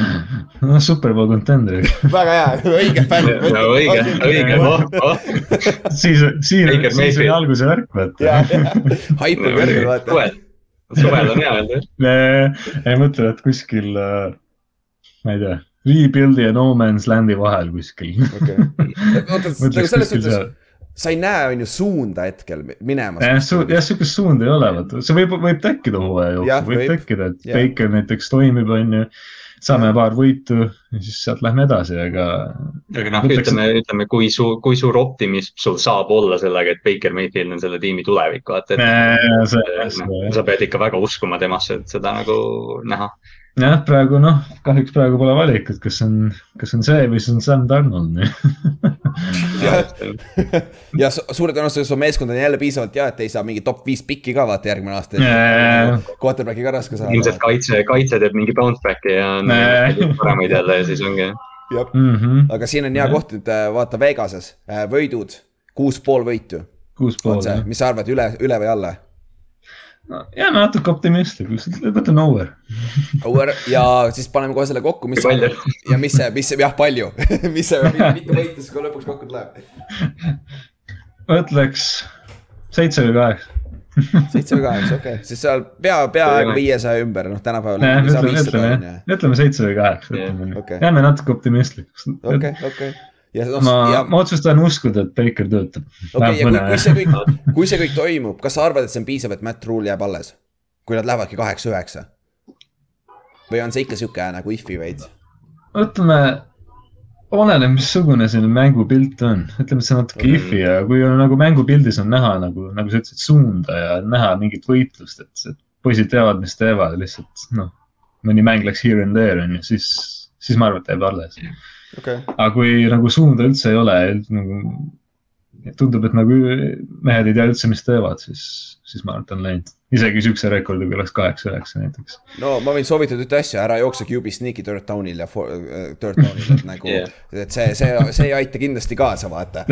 noh, Superbowl contender, väga hea, õige fänn. no õige, õige, oh, oh. siis, siin, siis oli alguse värk, vaata haip on kõrgel, vaata. suvel, suvel on hea öelda. ei mõtle, et kuskil, ma ei tea, rebuild'i ja no man's land'i vahel kuskil. okei, oota, nagu selles suhtes sa ei näe, on ju, suunda hetkel minemas. jah, sihukest suunda ei ole, vaata, see võib, võib tekkida hooaja jooksul, võib võib. tekkida, et. Baker näiteks toimib, on ju. saame paar võitu ja siis sealt lähme edasi, aga aga noh, Ütleks- ütleme, ütleme, kui suur, kui suur optimism sul saab olla sellega, et Baker Mayfield on selle tiimi tulevik, vaata, noh, sa pead ikka väga uskuma temasse, et seda nagu näha. jah, praegu noh, kahjuks praegu pole valikut, kas on, kas on see või siis on Sam Donald. ja su- suure tõenäosusega su meeskond on jälle piisavalt hea, et ei saa mingi top viis pikki ka vaata järgmine aasta Jaa.. Quarterbacki ka raske ilmselt saada. kaitse, kaitse teeb mingi bounce back'i ja Nee. paremaid jälle ja siis ongi. jah, Mhm. aga siin on hea koht nüüd äh, vaata Vegases, võidud, kuus pool võitu kuus pool mis sa arvad, üle, üle või alla? No jääme natuke optimistlikuks, võtame over. Over ja siis paneme kohe selle kokku, mis palju? ja mis see, mis see, jah, palju, mis see, mitu võitu siis kohe lõpuks kokku tuleb? ma ütleks seitse või kaheksa. seitse või kaheksa, okei okay., siis seal pea, peaaegu viiesaja ümber, noh tänapäeval ütleme, ütleme ütleme seitse või kaheksa, ütleme nii okei. jääme natuke optimistlikuks. okei, okei. Ja noh, ma ja, ma otsustan uskuda, et Baker töötab. okei, ja kui, kui see kõik, kui see kõik toimub, kas sa arvad, et see on piisav, et Matt Rule jääb alles? kui nad lähevadki kaheksa-üheksa? või on see ikka sihuke nagu if'i veits? ütleme, oleneb, missugune see mängupilt on, ütleme, et see on natuke Mhm. if'i ja kui on nagu mängupildis on näha nagu, nagu sa ütlesid, suunda ja näha mingit võitlust, et, poisid teavad, mis teevad, lihtsalt noh. mõni mäng läks here and there on ju, siis, siis ma arvan, et jääb alles. okei, aga kui nagu suunda üldse ei ole, nagu tundub, et nagu mehed ei tea üldse, mis teevad, siis, siis ma arvan, et on läinud. isegi siukse rekordiga oleks kaheksa-üheksa näiteks. no ma võin soovitada ühte asja, ära jookse QB sneak'i third down'il ja for, äh, third down'il, et nagu yeah., et see, see, see ei aita kindlasti kaasa, vaata.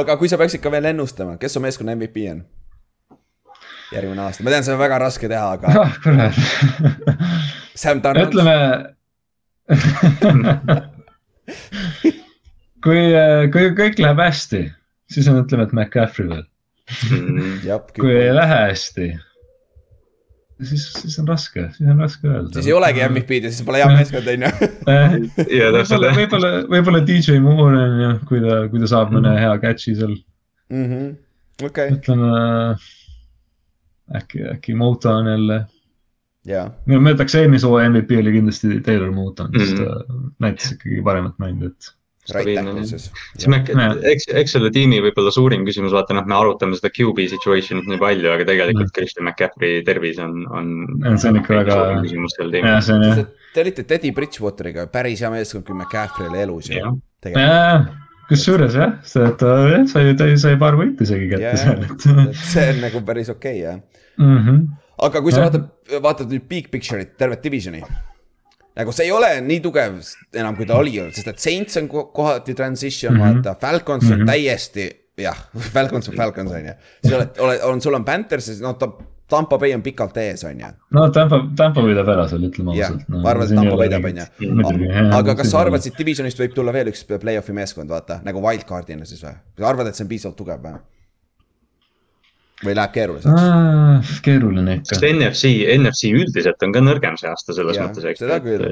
aga kui sa peaksid ka veel ennustama, kes su meeskonna MVP on? Järgmine aasta, ma tean, see on väga raske teha, aga ah, kurat. Sam Donald, ütleme. kui, kui kõik läheb hästi, siis on, ütleme, et McCaffrey veel. jah, kui ei lähe hästi, siis, siis on raske, siis on raske öelda. siis ei olegi MVP-d ja siis pole hea meeskond, on ju. võib-olla, võib-olla, võib-olla DJ Moore on ju, kui ta, kui ta saab mõne hea catch'i seal, Mhm. okei, ütleme. äkki, äkki Motown jälle. jaa, ma ütleks eelmise hooaja MVP oli kindlasti Taylor Motown, sest Mhm. ta näitas ikkagi paremat mängu, et. Stabiilne, eks, eks selle tiimi võib-olla suurim küsimus, vaata noh, me arutame seda QB situation'it nii palju, aga tegelikult Christian McCaffrey tervis on, on. See on ikka väga- küsimus jah, tiimil. on. Te olite Teddy Bridgewateriga päris hea meeskond, kui McCaffrey oli elus ju kusjuures jah, see, ta jah, sai, ta sai paar võitu isegi kätte seal, et. see on nagu päris okei okay, jah. Mhm. aga kui sa vaatad, vaatad nüüd big picture'it, tervet divisioni. nagu see ei ole nii tugev enam, kui ta oli, sest et Saints on ko- kohati transition mm, Mhm. -hmm. vaata, Falcons on mm Mhm. -hmm. täiesti, jah, Falcons on Falcons on ju. siis oled, oled, on, sul on Panthers, siis noh, ta, Tampa Bay on pikalt ees, on ju. no Tampa, Tampa võidab ära seal, ütleme ausalt. ma arvan, et Tampa võidab, on ju. aga kas sa arvad, siit divisionist võib tulla veel üks play-off'i meeskond, vaata nagu wildcard'ina siis või? sa arvad, et see on piisavalt tugev või? või läheb keeruliseks? keeruline ikka sest. NFC, NFC üldiselt on ka nõrgem see aasta selles Jah, mõttes, eks.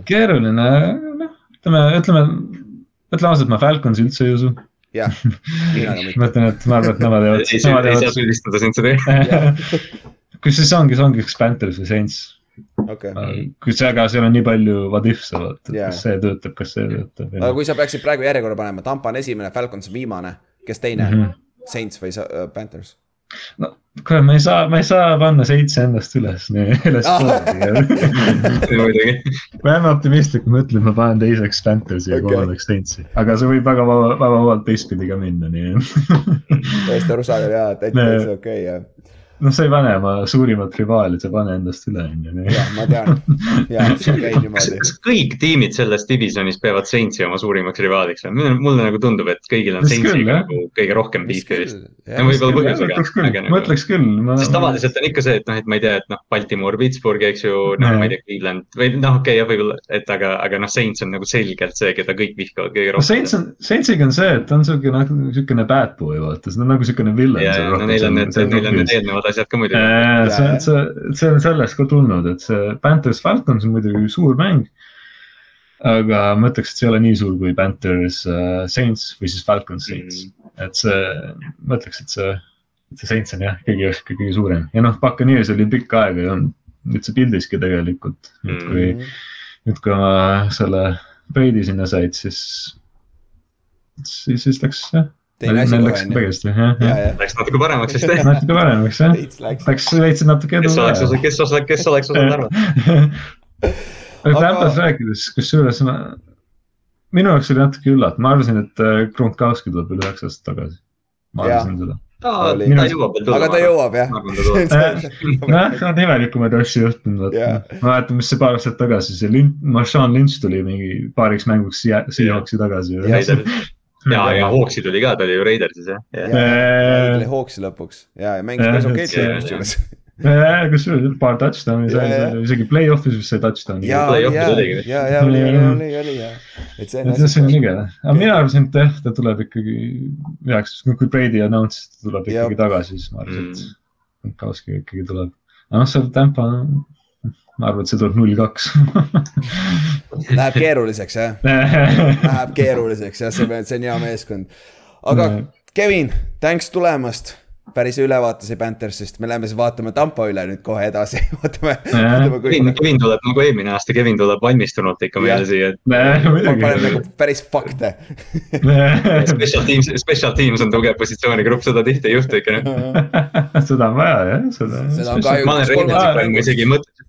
keeruline, noh, ütleme, ütleme, ütleme ausalt, ma Falconsi üldse ei usu. jah, mina ka ma mitte. ütlen, et ma arvan, et nemad ei, ei saa jäävad, süüdistada sind seda. nemad kus siis ongi, see ongi üks Panthers või Saints. okei, kui see, aga seal on nii palju what if'e vaata, Jaa. kas see töötab, kas see töötab. aga kui sa peaksid praegu järjekorra panema, Tampa on esimene, Falcons on viimane, kes teine mm? -hmm. Saints või sa- äh, Panthers? no kuule, ma ei saa, ma ei saa panna seitse endast üles, üles poodi. muidugi. ma jääme optimistlikult, ma ütlen, ma panen teiseks Panthersi ja Okei. kolmandaks Saintsi, aga see võib väga vaba, väga vabalt teistpidi ka minna, nii täiesti arusaadav ja täitsa okei ja, noh, sa ei pane oma suurimat rivaali, sa pane endast üle, on ju. ja ma tean ja see käib niimoodi. kas kõik tiimid selles divisionis peavad Saintsi oma suurimaks rivaaliks või? mulle, nagu tundub, et kõigil on Saintsiga jah. nagu kõige rohkem biifi vist. jah võib-olla ma põhjusega aga ma nagu, ütleks küll, ma. sest tavaliselt on ikka see, et noh, et ma ei tea, et noh, Baltimore, Pittsburgh, eks ju, noh, ma ei tea, Cleveland või noh, okei okay,, jah, võib-olla, et aga, aga noh, Saints on nagu selgelt see, keda kõik vihkavad kõige no Saints rohkem. on, Saintsiga on see, et ta on siuke nagu siukene bad boy, vaata, see on nagu siukene villan. ja, ja no neil on need, neil on need eelnevad asjad ka muidugi. see, see, see on sellest ka tulnud, et see Panthers Falcons on muidugi suur mäng. aga ma ütleks, et see ei ole nii suur kui Panthers uh, Saints või siis Falcons Saints mm. -hmm. et see, ma ütleks, et see, et see Saints on jah, kõige, kõige suurem ja noh, Buccaneers oli pikka aega ja on üldse pildiski tegelikult. nüüd kui mm, -hmm. nüüd kui oma selle Brady sinna said, siis, siis, siis läks jah. Teine asi kohe läks on ju. Läks natuke paremaks vist jah? natuke paremaks jah. veits läks. Leidsid natuke edu kes oleks, kes oleks, kes oleks osanud arvata? Aga- Tampast rääkides, kusjuures ma, minu jaoks oli natuke üllatav, ma arvasin, et äh, Gronkowski tuleb üle üheksa aastat tagasi. ma arvasin seda. ta Oli. jõuab veel tulla. aga ta. jõuab jah ma. arvan, ta nojah, on imelikumaid asju juhtunud, vaata. ma mäletan, mis see paar aastat tagasi, see Lin-, Marshawn Lynch tuli mingi paariks mänguks siia, Seahawksi tagasi. Ja, ja Hawksi tuli ka, ta oli ju Raidersis jah. ja, ta tuli Hawksi lõpuks ja, ja mängis päris okei teed kusjuures. kusjuures paar touchdown'i sai Ja, ja., isegi play-off'is vist sai touchdown'i. ja, ja, ja, ja oli, oli, oli, oli ja. et see on see on äge, aga mina arvasin, et jah, ta tuleb ikkagi üheks, kui Brady announce'is, et ta tuleb ikkagi tagasi, siis ma arvasin, et Gronkowski ikkagi tuleb. aga noh, seal Tampa, ma arvan, et see tuleb null kaks. Läheb keeruliseks jah, läheb keeruliseks jah, see, see on hea meeskond. aga. Kevin, thanks tulemast. päris ülevaate sai Panthersist, me läheme siis vaatame Tampa üle nüüd kohe edasi, vaatame, Kevin. Kevin tuleb nagu eelmine aasta, Kevin tuleb valmistunult ikka meile siia, et paneme nagu päris fakte. special teams, special teams on tugev positsioonigrupp, seda tihti ei juhtu ikka seda on vaja jah, seda. Seda on kahju- ma olen ma isegi mõtle,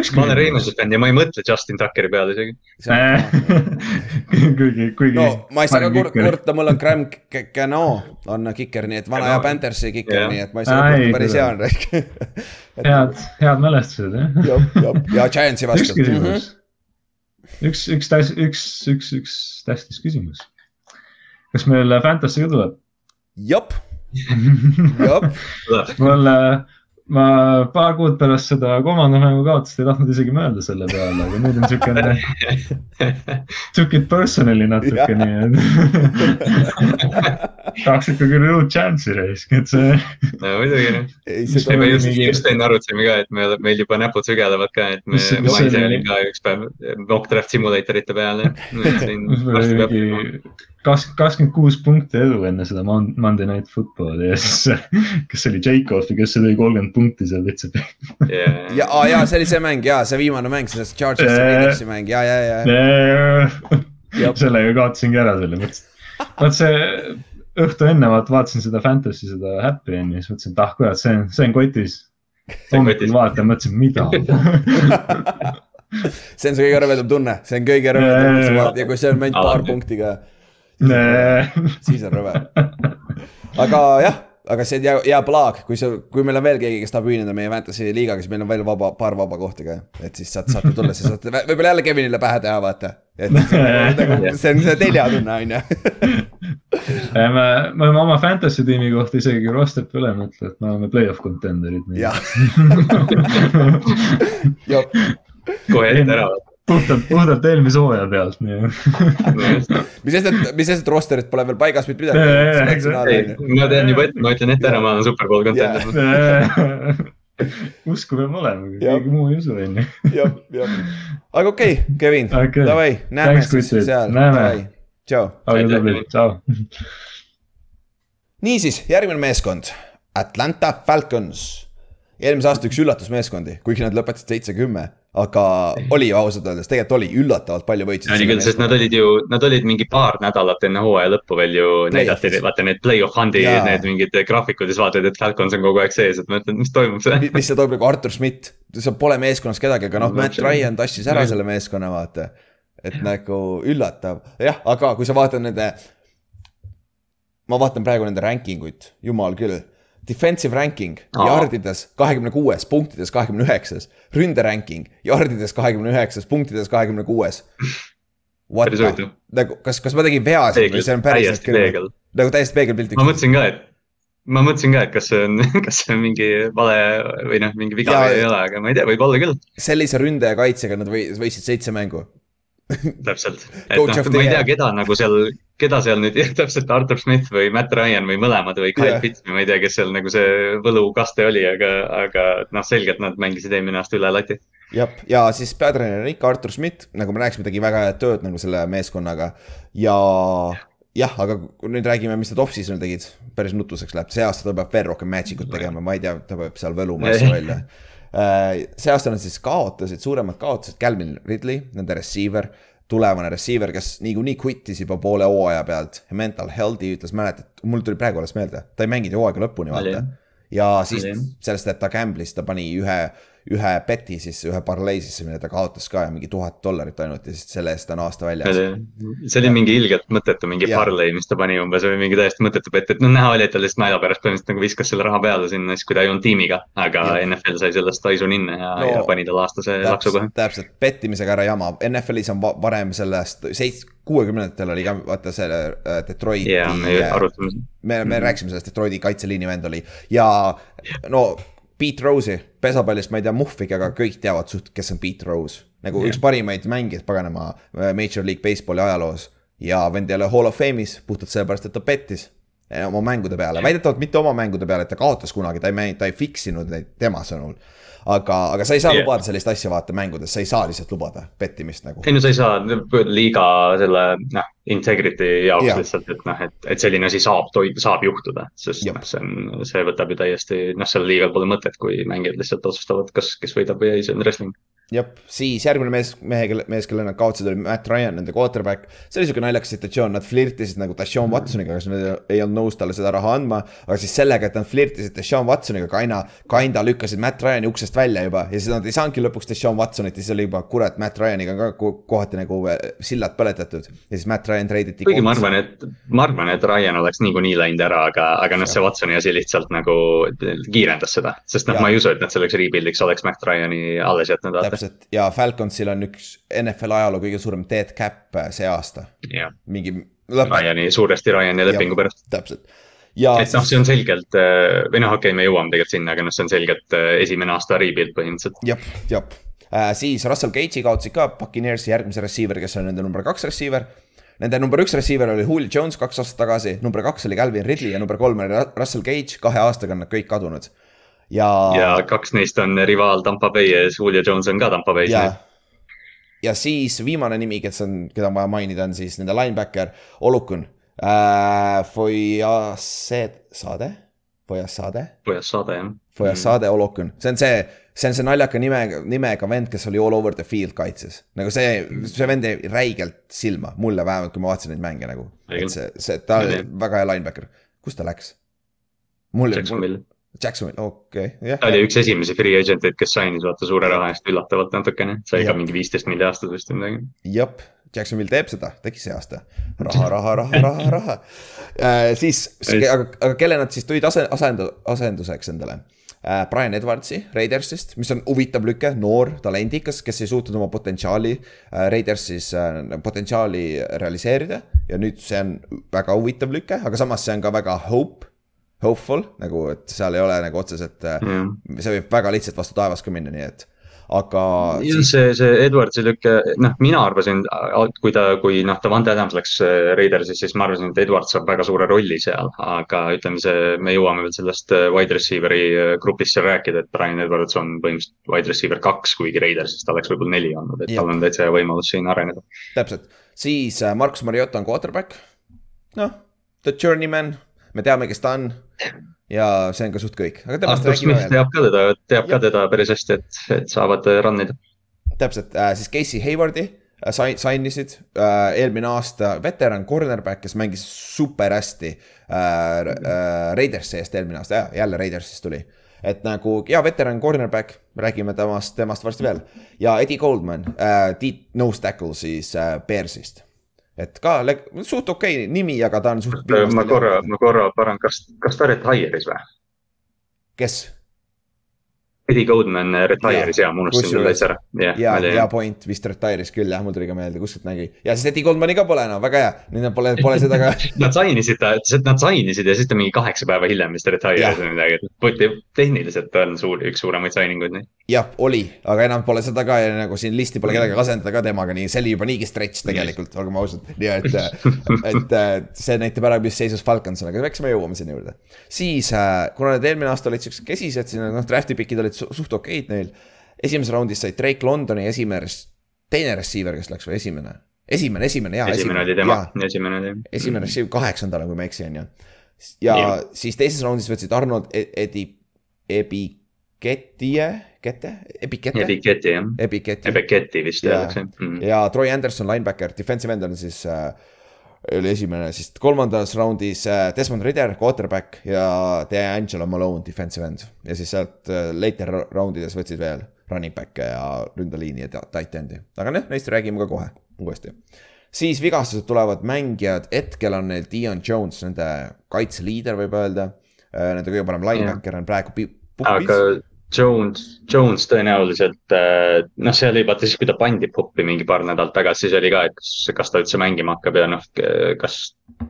ükski. ma olen Reimersi fänn ja ma ei mõtle Justin Tuckeri peale isegi. kuigi, kuigi. no ma ei saa ka kur- kurta, mul on Graham Cano on kiker, nii et vana hea. Panthersi kiker nii et ma ei saa kurta, päris hea on head, head mälestused jah. ja Giantsi üks vastu. Mhm. küsimus. üks, üks täs-, üks, üks, üks tähtis küsimus. kas meil Fantasy ka tuleb? jop, jop, mul, ma paar kuud pärast seda komandomängu kaotust ei tahtnud isegi mõelda selle peale, aga nüüd on siukene, took it personally natuke Jah. nii, et tahaks ikka küll uut chance'i raisk, et see. no muidugi noh. me just, just enne arutasime ka, et me, meil juba näpud sügelevad ka, et me ma ise olin ka üks päev mock draft simulatorite peal. varsti peab kakskümmend, kuus punkti edu enne seda Mon- Monday Night Footballi ja siis, kes see oli, Jacob, kes lõi kolmkümmend punkti seal täitsa. yeah. ja, ja see oli see mäng ja see viimane mäng, sellest Chargersi. Raidersi mäng ja, ja, ja. Sellega kaotasingi ära selle, mõtlesin, vaat see õhtu enne vaata vaatasin seda Fantasy, seda Happy End'i, siis mõtlesin, et ah kurat, see on, see on kotis. hommikul vaatan, mõtlesin, mida. see on see kõige rõvedam tunne, see on kõige rõvedam tunne ja kui see on ainult paar Alati. Siis on rõve. aga jah, aga see on hea, hea plaag, kui sa, kui meil on veel keegi, kes tahab ühineda meie Fantasy liigaga, siis meil on veel vaba, paar vaba kohta ka. et siis saate, saate tulla, siis saate võib-olla jälle Kevinile pähe teha, vaata. et see on nagu- see on see teljatunne, on ju. me, me oleme oma Fantasy tiimi kohta isegi roster'i üle mõtlenud, et me oleme play-off contender'id. jah, kohe ette ära. puhtalt, puhtalt eelmise hooaja pealt, nii. mis sest, et, mis sest, et rosterit pole veel paigas mitte midagi. ma tean juba ette, ma ütlen ette ära, ma olen superbowl contender. usku peab olema, keegi muu ei usu, onju. jah, jah, aga okei okay,, Kevin okay., davai, näeme Thanks, siis seal, Näeme. davai, tšau. tšau. niisiis, järgmine meeskond, Atlanta Falcons. eelmise aasta üks üllatusmeeskondi, kuigi nad lõpetasid seitse-kümme, aga oli ausalt öeldes, tegelikult oli üllatavalt palju võitsid. oli küll, sest nad olid ju, nad olid mingi paar nädalat enne hooaja lõppu veel ju näidati, vaata need play-off hundi Jaa., need mingid graafikud ja siis vaatad, et Falcons on kogu aeg sees, et mõtled, mis toimub seal. mis see toob nagu Artur Schmidt, seal pole meeskonnas kedagi, aga noh, Matt Ryan tassis ära selle meeskonna, vaata. et nagu üllatav, jah, aga kui sa vaatad nende. ma vaatan praegu nende ranking uid, jumal küll. Defensive ranking, Aa. jardides kahekümne kuues, punktides kahekümne üheksas. ründe ranking, jardides kahekümne üheksas, punktides kahekümne kuues. Päris huvitav. nagu, kas, kas ma tegin vea siin või see on päriselt küll? peegel. nagu täiesti peegelpilt. ma mõtlesin ka, et, ma mõtlesin ka, et kas see on, kas see on mingi vale või noh, mingi viga Jaa. või ei ole, aga ma ei tea, võib-olla küll, sellise ründe ja kaitsega nad või- võitsid seitse mängu. täpselt. et noh, ma ei tea keda nagu seal, keda seal nüüd täpselt Artur Smith või Matt Ryan või mõlemad või Kyle Jah. Pitts või ma ei tea, kes seal nagu see võlukaste oli, aga, aga noh, selgelt nad mängisid eelmine aasta üle lati. jah, ja siis peatreener on ikka Artur Schmidt, nagu me rääkisime, tegi väga head tööd nagu selle meeskonnaga ja jah, aga nüüd räägime, mis nad off-season'il tegid, päris nutuseks läheb, see aasta ta peab veel rohkem match ikut tegema, ma ei tea, ta peab seal võluma asju välja. see aasta nad siis kaotasid, suuremad kaotasid, Calvin Ridley, nende receiver, tulevane receiver, kes niikuinii quit'is juba poole hooaja pealt. Mental health'i ütles, mäletad, mul tuli praegu alles meelde, ta ei mänginud ju hooaega lõpuni, vaata. Ja siis sellest, et ta gamblis, ta pani ühe, ühe beti sisse, ühe parlei sisse, mille ta kaotas ka ja mingi tuhat dollarit ainult ja siis selle eest ta on aasta väljas. see oli mingi ilgelt mõttetu mingi Jah. parlay, mis ta pani umbes või mingi täiesti mõttetu bett, et noh, näha oli, et ta lihtsalt nalja pärast põhimõtteliselt nagu viskas selle raha peale sinna, siis kui ta ei olnud tiimiga. aga Jah. NFL sai sellest aisu ninna ja No, ja pani talle aastase laksu kohe täpselt, pettimisega ära jama, NFL-is on va- varem sellest seits-, kuuekümnendatel oli ka vaata selle äh, Detroiti ja me äh, arutame. me, me rääkisime sellest, Detroiti kaitseliini vend oli ja no Pete Rose'i, pesapallist ma ei tea muhvigi, aga kõik teavad suht, kes on Pete Rose. nagu yeah. üks parimaid mängijaid paganama äh, Major League Baseballi ajaloos. ja vend ei ole Hall of Fame'is puhtalt sellepärast, et ta pettis äh, oma mängude peale, väidetavalt mitte oma mängude peale, et ta kaotas kunagi, ta ei ta ei fix inud neid tema sõnul aga, aga sa ei saa yeah. lubada sellist asja vaata mängudes, sa ei saa lihtsalt lubada pettimist nagu. ei no sa ei saa liiga selle noh, integrity jaoks yeah. lihtsalt, et noh, et, et selline asi saab, saab juhtuda. sest noh, see on, see võtab ju täiesti, noh, seal liigal pole mõtet, kui mängijad lihtsalt otsustavad, kas, kes võidab või ei, see on wrestling jah, siis järgmine mees, mehe, kelle, mees, kelle nad kaotasid, oli Matt Ryan, nende quarterback. see oli sihuke naljakas situatsioon, nad flirtisid nagu Deshaun Watsoniga, nad ei olnud nõus talle seda raha andma. aga siis sellega, et nad flirtisid Deshaun Watsoniga, Kaina, Kainda lükkasid Matt Ryani uksest välja juba. ja siis nad ei saanudki lõpuks Deshaun Watsonit ja siis oli juba kurat, Matt Ryaniga ka kohati nagu äh, sillad põletatud. ja siis Matt Ryan treiditi. kuigi ma arvan, et, ma arvan, et Ryan oleks niikuinii läinud ära, aga, aga noh, see Watsoni asi lihtsalt nagu kiirendas seda. sest noh, ma ei usu, et nad selleks rebuild'iks oleks Matt Ryani alles jätnud täpselt ja Falconsil on üks NFL ajaloo kõige suurem dead cap see aasta mingi. Ryani, suuresti Ryani lepingu pärast. täpselt. et noh, see on selgelt äh, või noh, okei okay,, me jõuame tegelikult sinna, aga noh, see on selgelt äh, esimene aasta rebuild põhimõtteliselt. jah, jah äh,, siis Russell Cage'i kaotasid ka Puccaneersi järgmise receiver, kes on nende number kaks receiver. Nende number üks receiver oli Julio Jones kaks aastat tagasi, number kaks oli Calvin Ridley ja number kolm oli Russell Cage, kahe aastaga on nad kõik kadunud ja. ja kaks neist on rivaal Tampa Bay ees, Julio Jones on ka Tampa Bay's. ja, ja siis viimane nimi, kes on, keda on vaja mainida, on siis nende linebacker Olukun äh,. Foyased, saade, Foyasade. Foyasade jah. Foyasade mm. Olukun, see on see, see on see naljaka nimega, nimega vend, kes oli all over the field kaitses. nagu see, see vend jäi räigelt silma, mulle vähemalt, kui ma vaatasin neid mänge nagu. et see, see, ta oli väga hea linebacker, kus ta läks? mul Jacksonville Jacksonvil, okei okay,, jah. ta oli üks esimesi free agent'eid, kes sainis vaata suure raha eest üllatavalt natukene, sai ka mingi viisteist milli aastas vist või midagi. jep, Jacksonvil teeb seda, tegi see aasta. raha, raha, raha, raha, raha äh,. siis, aga, aga kelle nad siis tulid ase-, asendu-, asenduseks endale äh,? Brian Edwardsi Raidersist, mis on huvitav lüke, noor, talendikas, kes ei suutnud oma potentsiaali äh, Raidersis äh, potentsiaali realiseerida. ja nüüd see on väga huvitav lüke, aga samas see on ka väga hope hopeful, nagu, et seal ei ole nagu otseselt mm., see võib väga lihtsalt vastu taevast ka minna, nii et aga. Siis... see, see Edwardsi lüke, noh, mina arvasin, kui ta, kui noh, Davante Adams läks äh, Raidersisse, siis ma arvasin, et Edward saab väga suure rolli seal, aga ütleme, see, me jõuame veel sellest äh, wide receiver'i grupist seal rääkida, et Brian Edwards on põhimõtteliselt wide receiver kaks, kuigi Raidersis ta oleks võib-olla neli olnud, et ja. tal on täitsa võimalus siin areneda. täpselt, siis Markus Mariota on quarterback, noh, the journeyman me teame, kes ta on. ja see on ka suht kõik, räägime veel. teab ka teda, teab ja. ka teda päris hästi, et, et saavad äh, run ida. täpselt äh,, siis Casey Haywardi äh, sain, sainisid äh, eelmine aasta veteran cornerback, kes mängis super hästi äh, äh, Raidersi eest eelmine aasta, jälle Raidersist tuli et nagu hea veteran cornerback, räägime temast, temast varsti veel. ja Eddie Goldman äh,, deep nose tackle siis äh, Bearsist et ka suht okei okay nimi, aga ta on suht. ma korra, ma korra paran, kas, kas ta retire'is või? kes? Eddie Goldman retire'is ja, ma unustasin selle täitsa ära. ja, ja, hea point, vist retire'is küll jah, mul tuli ka meelde, kuskilt nägi. ja siis Eddie Goldmani ka pole enam, väga hea, nüüd nad pole, pole seda ka Nad sainisid ta, nad sainisid ja siis ta mingi kaheksa päeva hiljem vist retire'is või midagi, et tehniliselt on suur, üks suuremaid signing uid. jah, oli, aga enam pole seda ka ja nagu siin listi pole kedagi asendada ka temaga, nii see oli juba niigi stretch tegelikult, olgem ausad, nii et et see näitab ära, mis seisus Falcons on, aga eks me jõuame sinna juurde. siis, äh, kuna need eelmine aasta olid siuksed kesised, siis noh, draft'i pick'id olid olid suht okeid neil. esimeses raundis said Drake Londoni esimene, teine receiver, kes läks või esimene? esimene, esimene jaa. esimene oli tema, esimene oli. esimene receiver kaheksandale, kui ma ei eksi, on ju. ja yeah. siis teises raundis võtsid Arnold e-, Edi, Ebiketie, Kette, Ebikette. Ebiketi jah. Ebiketi. Ebiketi vist öeldakse mm. -hmm. ja Troy Anderson, linebacker, defensive end on siis äh, oli esimene, siis kolmandas raundis äh, Desmond Ridder, quarterback ja DeAngelo Malone, defensive end. ja siis sealt äh, later roundides võtsid veel running back'e ja ründeliini ja tight end'i. aga noh, neist räägime ka kohe uuesti. siis vigastused tulevad mängijad, hetkel on neil Dion Jones, nende kaitseliider võib öelda. Äh, nende kõige parem linebacker on praegu aga Jones, Jones tõenäoliselt, noh, see oli vaata siis, kui ta pandi poppi mingi paar nädalat tagasi, siis oli ka, et kas, kas ta üldse mängima hakkab ja noh, kas.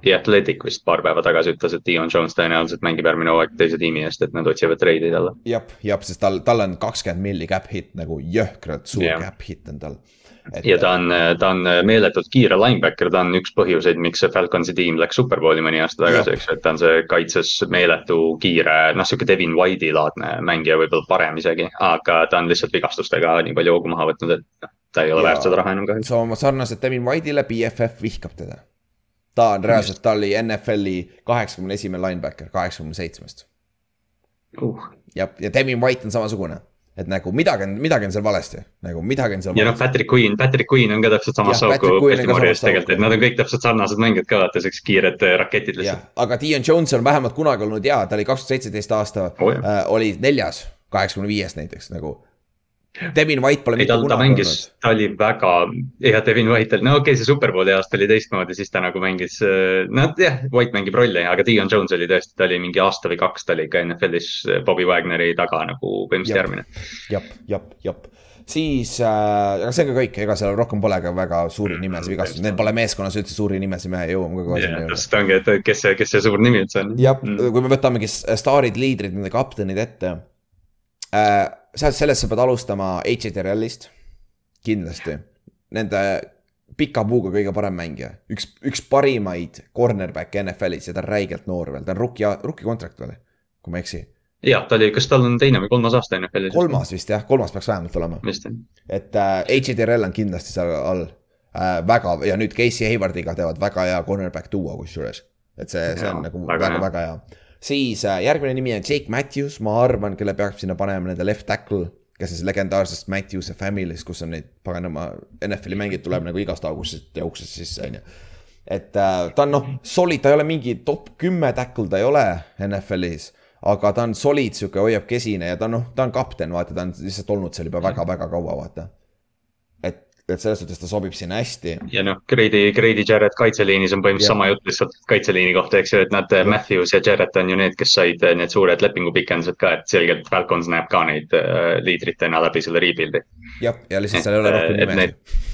The Athletic vist paar päeva tagasi ütles, et Dion Jones tõenäoliselt mängib järgmine hooaeg teise tiimi eest, et nad otsivad treidi talle. jah, jah, sest tal, tal on kakskümmend milli cap hit nagu jõhkralt suur yeah. cap hit on tal et.... ja ta on, ta on meeletult kiire linebacker, ta on üks põhjuseid, miks see Falconsi tiim läks superbowli mõni aasta tagasi, eks ju, et ta on see kaitses meeletu kiire, noh, sihuke Devin White'i laadne mängija, võib-olla parem isegi, aga ta on lihtsalt vigastustega nii palju hoogu maha võtnud, et ta ei ole ja, väärt seda raha enam kahjuks. sama sarnaselt Devin White'ile, BFF vihkab teda. ta on reaalselt, ta oli NFL-i kaheksakümne esimene linebacker kaheksakümne seitsmest. Uh.. ja, ja Devin White on samasugune et nagu midagi on, midagi on seal valesti, nagu midagi on seal. ja noh, Patrick Queen, Patrick Queen on ka täpselt samas sauku Baltimooris tegelikult, et nad on kõik täpselt sarnased mängijad ka, vaata siuksed kiired äh, raketid lihtsalt. aga Dion Jones on vähemalt kunagi olnud hea, ta oli kaks tuhat seitseteist aasta oh,, äh, oli neljas kaheksakümne viiest näiteks nagu Devin White pole mitte ta, kunagi mängis, olnud. ta oli väga, jah, Devin White oli, no okei okay,, see superbowli aasta oli teistmoodi, siis ta nagu mängis, noh jah, White mängib rolli, aga Dion Jones oli tõesti, ta oli mingi aasta või kaks, ta oli ikka NFL-is Bobby Wagneri taga nagu põhimõtteliselt järgmine. jep, jep, jep siis äh,, aga see on ka kõik, ega seal rohkem pole ka väga suuri nimesid vigastatud, neil pole meeskonnas üldse suuri nimesid, me jõuame ka kohe sinna juurde. täpselt ongi, et kes see, kes see suur nimi üldse on. jah mm., kui me võtamegi staarid, liidrid, nende kaptenid ette äh, sealt, sellest sa pead alustama HTRL-ist, kindlasti. Nende pika puuga kõige parem mängija, üks, üks parimaid cornerback'e NFL-is ja ta on räigelt noor veel, ta on rookie, rookie contract veel, kui ma ei eksi. jah, ta oli, kas tal on teine või kolmas aasta NFL-is? kolmas vist jah, kolmas peaks vähemalt olema. et äh, HTRL on kindlasti seal all äh,. väga ja nüüd Casey Haywardiga teevad väga hea cornerback duo kusjuures. et see, see on ja, nagu väga-väga hea, väga hea siis äh, järgmine nimi on Jake Matthews, ma arvan, kelle peaks sinna panema nende left tackle. kes siis legendaarsest Matthews'e family'st, kus on neid paganama NFL-i mängijaid tuleb nagu igast augustist ja uksest sisse, on ju. et äh, ta on noh, solid, ta ei ole mingi top kümme tackle, ta ei ole NFL-is aga ta on solid, sihuke hoiab kesine ja ta noh, ta on kapten, vaata, ta on lihtsalt olnud seal juba väga-väga kaua, vaata et selles suhtes ta sobib sinna hästi. ja noh, Grady, Grady Jarrett kaitseliinis on põhimõtteliselt sama jutt lihtsalt kaitseliini kohta, eks ju, et nad, Matthews ja Jarrett on ju need, kes said eh, need suured lepingupikendused ka, et selgelt Falcons näeb ka neid uh, liidritena läbi selle rebuild'i. jah, ja lihtsalt seal ei ole rohkem nimesid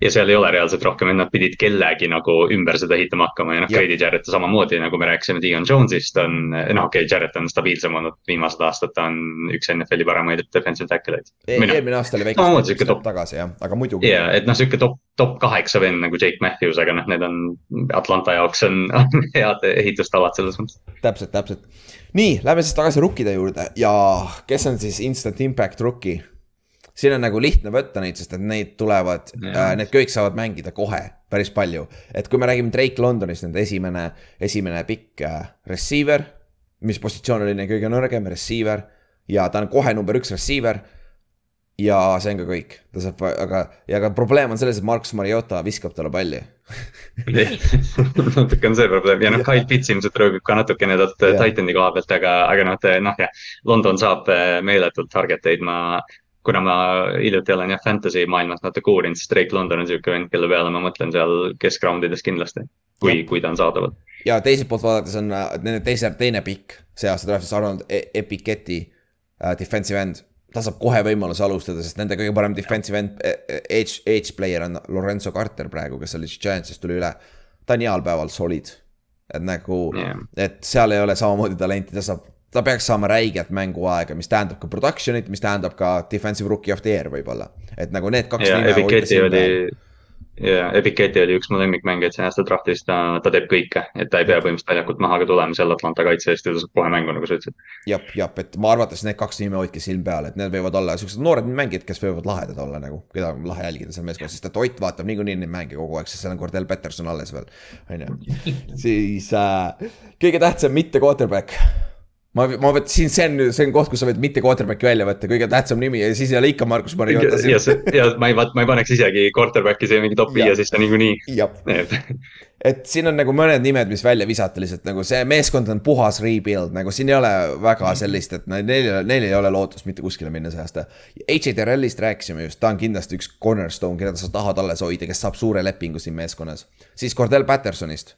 ja seal ei ole reaalselt rohkem, et nad pidid kellegi nagu ümber seda ehitama hakkama ja noh, Grady Jarrett samamoodi nagu me rääkisime Dion Jones'ist on. noh, okei okay,, Jarrett on stabiilsem olnud viimased aastad, ta on üks NFL-i paremaid defensive tackle eid. eelmine aasta oli väike step top... tagasi jah, aga muidugi. ja, et noh, sihuke top, top kaheksa vend nagu Jake Matthews, aga noh, need on Atlanta jaoks on, on head ehitustavad selles mõttes. täpselt, täpselt. nii, lähme siis tagasi rookide juurde ja kes on siis instant impact rookie siin on nagu lihtne võtta neid, sest et neid tulevad äh,, need kõik saavad mängida kohe päris palju. et kui me räägime Drake Londonist, nende esimene, esimene pikk äh, receiver, mis positsioon oli neil kõige nõrgem, receiver. ja ta on kohe number üks receiver. ja see on ka kõik, ta saab, aga, ja aga probleem on selles, et Markus Mariota viskab talle palli natuke on see probleem ja noh, Kyle Pitts ilmselt rööbib ka natukene talt Titani koha pealt, aga, aga noh, noh jah, London saab äh, meeletult target eid, ma kuna ma hiljuti olen jah fantasy maailmast natuke uurinud, siis Drake London on sihuke vend, kelle peale ma mõtlen seal keskraundides kindlasti. kui, kui ta on saadaval. ja teiselt poolt vaadates on äh, nende teise, teine pikk see aasta draft'is Arnold e Epiketi uh, defensive end. ta saab kohe võimaluse alustada, sest nende kõige parem defensive end, edge, edge player on Lorenzo Carter praegu, kes oli siis Giantsist tuli üle. ta on heal päeval solid, et nagu yeah., et seal ei ole samamoodi talenti, ta saab ta peaks saama räigelt mänguaega, mis tähendab ka production'it, mis tähendab ka defensive rookie of the year võib-olla. et nagu need kaks nime hoida oli, ja Epiketi oli üks mu lemmikmängijaid see aasta draft'is, ta, ta teeb kõike, et ta ei pea põhimõtteliselt väljakult maha ka tulema seal Atlanta kaitse eest ja ta saab kohe mängu, nagu sa ütlesid. jah, jah, et ma arvates need kaks nime hoidke silm peal, et need võivad olla siuksed noored mängijad, kes võivad lahedad olla nagu, keda on lahe jälgida seal meeskonnas, sest et Ott vaatab niikuinii neid mänge kogu aeg, sest seal on Cordell Peterson alles veel, on ju. siis äh, kõige tähtsam mitte quarterback ma, ma võtan, siin see on, see on koht, kus sa võid mitte quarterback'i välja võtta, kõige tähtsam nimi ja siis ei ole ikka Markus Mariota. ja, ja ma ei, ma ei paneks isegi quarterback'i siia mingi top viie sisse niikuinii. et siin on nagu mõned nimed, mis välja visata lihtsalt nagu see meeskond on puhas rebuild, nagu siin ei ole väga sellist, et neil, neil ei ole lootust mitte kuskile minna see aasta. HTRL-ist rääkisime just, ta on kindlasti üks cornerstone, keda sa tahad alles hoida, kes saab suure lepingu siin meeskonnas. siis Cordell Pattersonist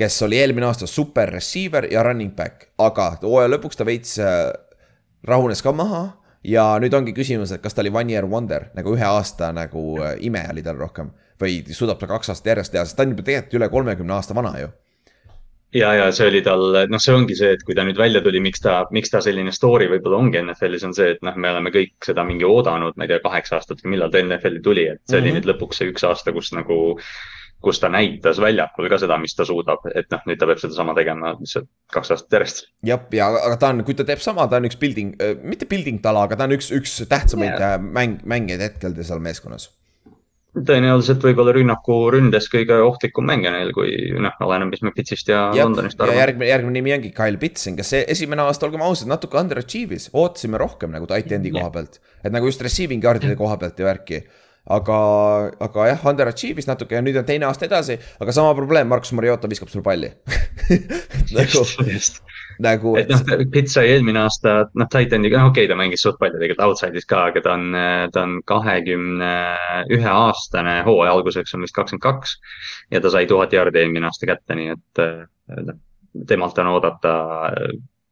kes oli eelmine aasta super receiver ja running back, aga hooaja lõpuks ta veits äh, rahunes ka maha ja nüüd ongi küsimus, et kas ta oli one year wonder nagu ühe aasta nagu äh, ime oli tal rohkem või suudab ta kaks aastat järjest teha, sest ta on juba tegelikult üle kolmekümne aasta vana ju ja, ja see oli tal, noh, see ongi see, et kui ta nüüd välja tuli, miks ta, miks ta selline story võib-olla ongi NFL-is on see, et noh, me oleme kõik seda mingi oodanud, ma ei tea, kaheksa aastat või millal ta NFL-i tuli, et see mm -hmm. oli mhm. nüüd lõpuks see üks aasta, kus nagu kus ta näitas väljakul ka seda, mis ta suudab, et noh, nüüd ta peab sedasama tegema lihtsalt kaks aastat järjest. jah, ja aga ta on, kui ta teeb sama, ta on üks building äh,, mitte building tala, aga ta on üks, üks tähtsamaid yeah. mäng, mängijaid hetkel seal meeskonnas tõenäoliselt võib-olla rünnaku ründes kõige ohtlikum mängija neil, kui noh, oleneb, mis me Pitsist ja, ja Londonist arvame. järgmine, järgmine nimi ongi Kyle Pitson, kes esimene aasta, olgem ausad, natuke underachieve'is, ootasime rohkem nagu tight end'i koha pealt. et nagu just receiving yard'ide koha pealt ja värki. Aga, aga jah, underachieve'is natuke ja nüüd on teine aasta edasi, aga sama probleem, Markus Mariota viskab sul palli nagu, nagu. et noh, Pitt sai eelmine aasta, noh, Titan'iga, okei okay,, ta mängis suht palju tegelikult outside'is ka, aga ta on, ta on kahekümne ühe aastane, hooaja alguseks on vist kakskümmend kaks. ja ta sai tuhat jaardi eelmine aasta kätte, nii et noh, temalt on oodata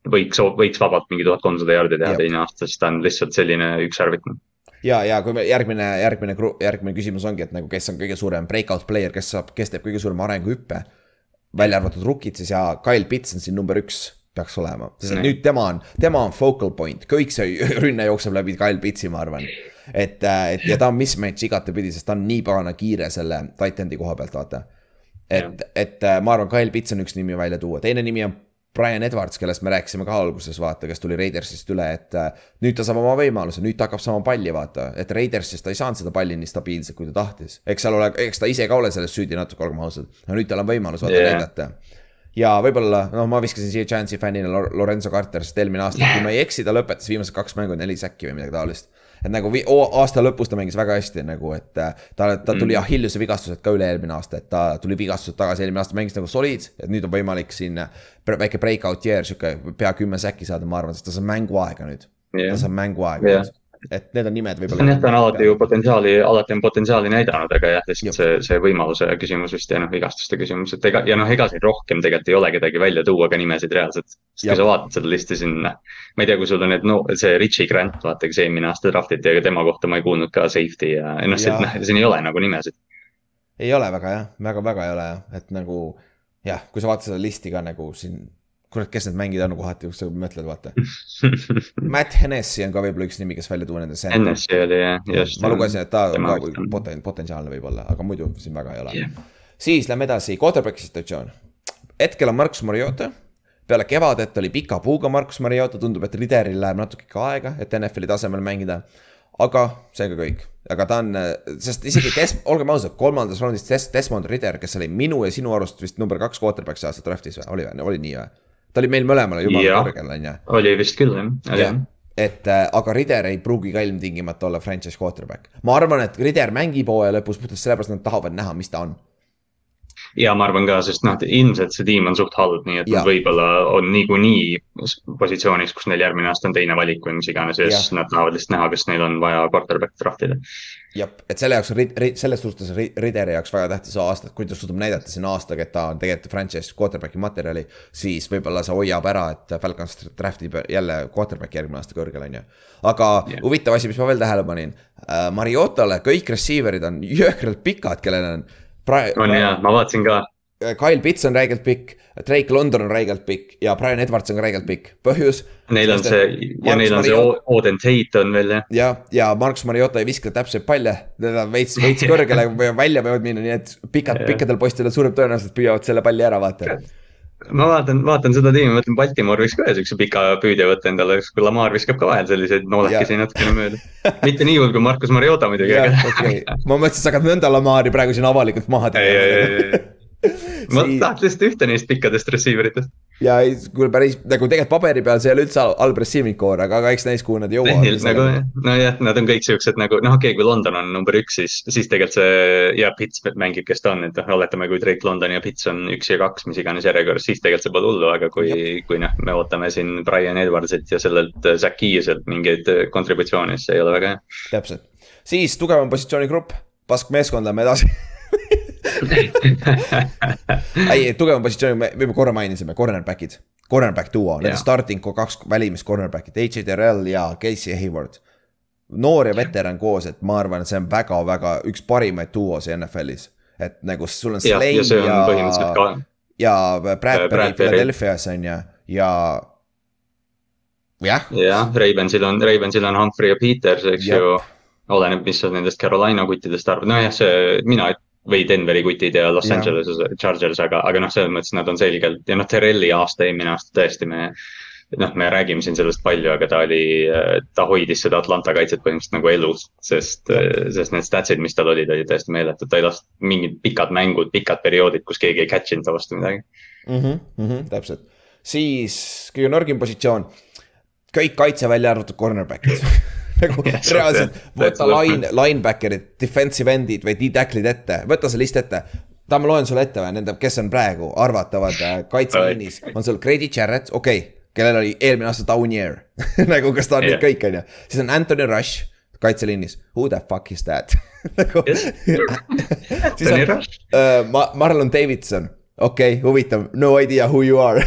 võiks, võiks vabalt mingi tuhat kolmsada jaardi teha teine aasta, sest ta on lihtsalt selline ükssarvik ja, ja kui me järgmine, järgmine, järgmine küsimus ongi, et nagu, kes on kõige suurem breakout player, kes saab, kes teeb kõige suurema arenguhüppe. välja arvatud rookid siis ja Kyle Pitts on siin number üks peaks olema, sest et nüüd tema on, tema on focal point, kõik see rünne jookseb läbi Kyle Pitsi, ma arvan. et, äh, et ja ta on mismatch igatepidi, sest ta on nii pagana kiire selle titan'i koha pealt, vaata. et, et äh, ma arvan, Kyle Pits on üks nimi välja tuua, teine nimi on Brian Edwards, kellest me rääkisime ka alguses, vaata, kes tuli Raidersist üle, et äh, nüüd ta saab oma võimaluse, nüüd ta hakkab saama palli, vaata. et Raidersist ta ei saanud seda palli nii stabiilselt, kui ta tahtis. eks seal ole, eks ta ise ka ole selles süüdi natuke, olgem ausad. aga nüüd tal on võimalus, vaata yeah., näidata ja võib-olla, noh, ma viskasin siia Giantsi fännina Lorenzo Carter, sest eelmine aasta yeah., kui ma ei eksi, ta lõpetas viimased kaks mängu neli säkki või midagi taolist. Et nagu aasta lõpus ta mängis väga hästi nagu, et äh, ta, ta tuli mm. Achilleuse vigastused ka üle eelmine aasta, et ta tuli vigastused tagasi, eelmine aasta mängis nagu solid, et nüüd on võimalik siin äh, väike breakout year, sihuke pea kümme säkki saada, ma arvan, sest ta saab mänguaega nüüd. Yeah.. ta saab mänguaega yeah et need on nimed võib-olla. jah, ta on alati ju potentsiaali, alati on potentsiaali näidanud, aga jah, lihtsalt see, see võimaluse küsimus vist ja noh, vigastuste küsimus, et ega ja noh, ega siin rohkem tegelikult ei ole kedagi välja tuua ka nimesid reaalselt. sest kui sa vaatad seda listi siin, ma ei tea, kui sul on need, no see Richie Grant, vaata, kes eelmine aasta draftiti, aga tema kohta ma ei kuulnud ka safety ja noh, noh, siin ei ole nagu nimesid. ei ole väga jah, väga-väga ei ole jah, et nagu jah, kui sa vaatad seda listi ka nagu siin kurat, kes need mängijad on kohati, kus sa mõtled, vaata Matt Hennessy on ka võib-olla üks nimi, kes välja tuua nende. Hennessy oli jah, just. ma lugesin, et ta on ka poten-, potentsiaalne võib-olla, aga muidu siin väga ei ole yeah.. siis lähme edasi, quarterback'i situatsioon. hetkel on Markus Mariota. peale kevadet oli pika puuga Markus Mariota, tundub, et Rideril läheb natuke ikka aega, et NFL-i tasemel mängida. aga see ka kõik, aga ta on, sest isegi Des-, olgem ausad, kolmandas raundis Des-, Desmond Rider, kes oli minu ja sinu arust vist number kaks quarterback see aasta draft'is või, oli, oli nii või? Ta oli meil mõlemale jumala kõrgel, on ju. oli vist küll jah, jah. et äh, aga Rider ei pruugi ka ilmtingimata olla franchise quarterback. ma arvan, et Rider mängib hooaja lõpus puhtalt sellepärast, et nad tahavad näha, mis ta on. Ja ma arvan ka, sest noh, ilmselt see tiim on suht halb, nii et võib-olla on niikuinii positsioonis, kus neil järgmine aasta on teine valik või mis iganes ja siis nad tahavad lihtsalt näha, kas neil on vaja quarterback draft ida. Jah, et selle jaoks, selles suhtes Rideri jaoks väga tähtis aasta, et kui ta suudab näidata siin aastaga, et ta on tegelikult franchise quarterback'i materjali. siis võib-olla see hoiab ära, et Falcons draft ib jälle quarterback'i järgmine aasta kõrgel, on ju. aga yeah. huvitav asi, mis ma veel tähele panin uh,, Mariotale kõik receiver'id on jõhkralt pikad, kellel on praegu. on jaa, ma vaatasin ka. Kyle Pitts on räigelt pikk, Drake London on räigelt pikk ja Brian Edwards on räigelt pikk, põhjus. Neil on see ja neil on see Oden Tate on veel jah. ja, ja Markus Mariota ei viska täpseid palle, teda veits, veits kõrgele välja võivad minna, nii et pikad, pikkadel poistel suurem tõenäosus, et püüavad selle palli ära vaata ma vaatan, vaatan seda tiimi, mõtlen Baltimore võiks ka ühe siukse pika püüdja võtta endale, kui Lamar viskab ka vahel selliseid noolekesi natukene mööda. mitte nii hull kui Markus Mariota muidugi. Okay. ma mõtlesin, sa hakkad nõnda Lamari praegu siin avalikult maha tegema ma siis... tahaks lihtsalt ühte neist pikkadest receiver itest. ja kuule päris nagu tegelikult paberi peal see ei ole üldse halb receiving core, aga, aga eks näis, kuhu nad jõuavad. nagu nojah, nad on kõik siuksed nagu noh, okei okay,, kui London on number üks, siis, siis tegelikult see ja Pits mängib, kes ta on, et noh, oletame, kui Drake London ja Pits on üks ja kaks, mis iganes järjekorras, siis tegelikult see pole hullu, aga kui, kui noh, me ootame siin Brian Edwardsit ja sellelt Zack Keeselt mingeid kontributsioone, siis see ei ole väga hea. täpselt, siis tugevam positsioonigrupp, pask meeskond, lähme edasi ei, tugeva positsiooni me juba korra mainisime, cornerback'id. Cornerback duo, nende Jah. starting kaks välimist cornerback'i, AJ Terrell ja Casey Hayward. noor ja veteran koos, et ma arvan, et see on väga-väga üks parimaid duosid NFL-is. et nagu sul on Slay ja ja, ja Bradbury. Philadelphia's on ju, ja. jah, jah, Ravensil on, Ravensil on Humphrey ja Peters, eks Jep. ju. oleneb, mis sa nendest Carolina kuttidest arvad, nojah, see mina või Denveri kutid ja Los Jah. Angeles Chargers, aga, aga noh, selles mõttes nad on selgelt ja noh, Terrelli aasta, eelmine aasta tõesti me. noh, me räägime siin sellest palju, aga ta oli, ta hoidis seda Atlanta kaitset põhimõtteliselt nagu elus, sest, sest need statsid, mis tal olid, olid täiesti meeletud, ta ei lasknud mingid pikad mängud, pikad perioodid, kus keegi ei catch inud ta vastu midagi. mm. -hmm, mm -hmm, täpselt, siis kõige nõrgem positsioon, kõik kaitse välja arvatud cornerback'id nagu on reaalselt võta line, linebacker'id, defensive end'id või D-tackle'id ette, võta see list ette. tahad, ma loen sulle ette või nende, kes on praegu arvatavad äh, kaitseliinis, on sul Grady Jarrett, okei okay,, kellel oli eelmine aasta down year nagu kas ta on Jah. nüüd kõik, on ju, siis on Anthony Rush kaitseliinis, who the fuck is that? Nagu siis on Rush. uh, Ma- Marlon Davidson, okei okay,, huvitav, no idea who you are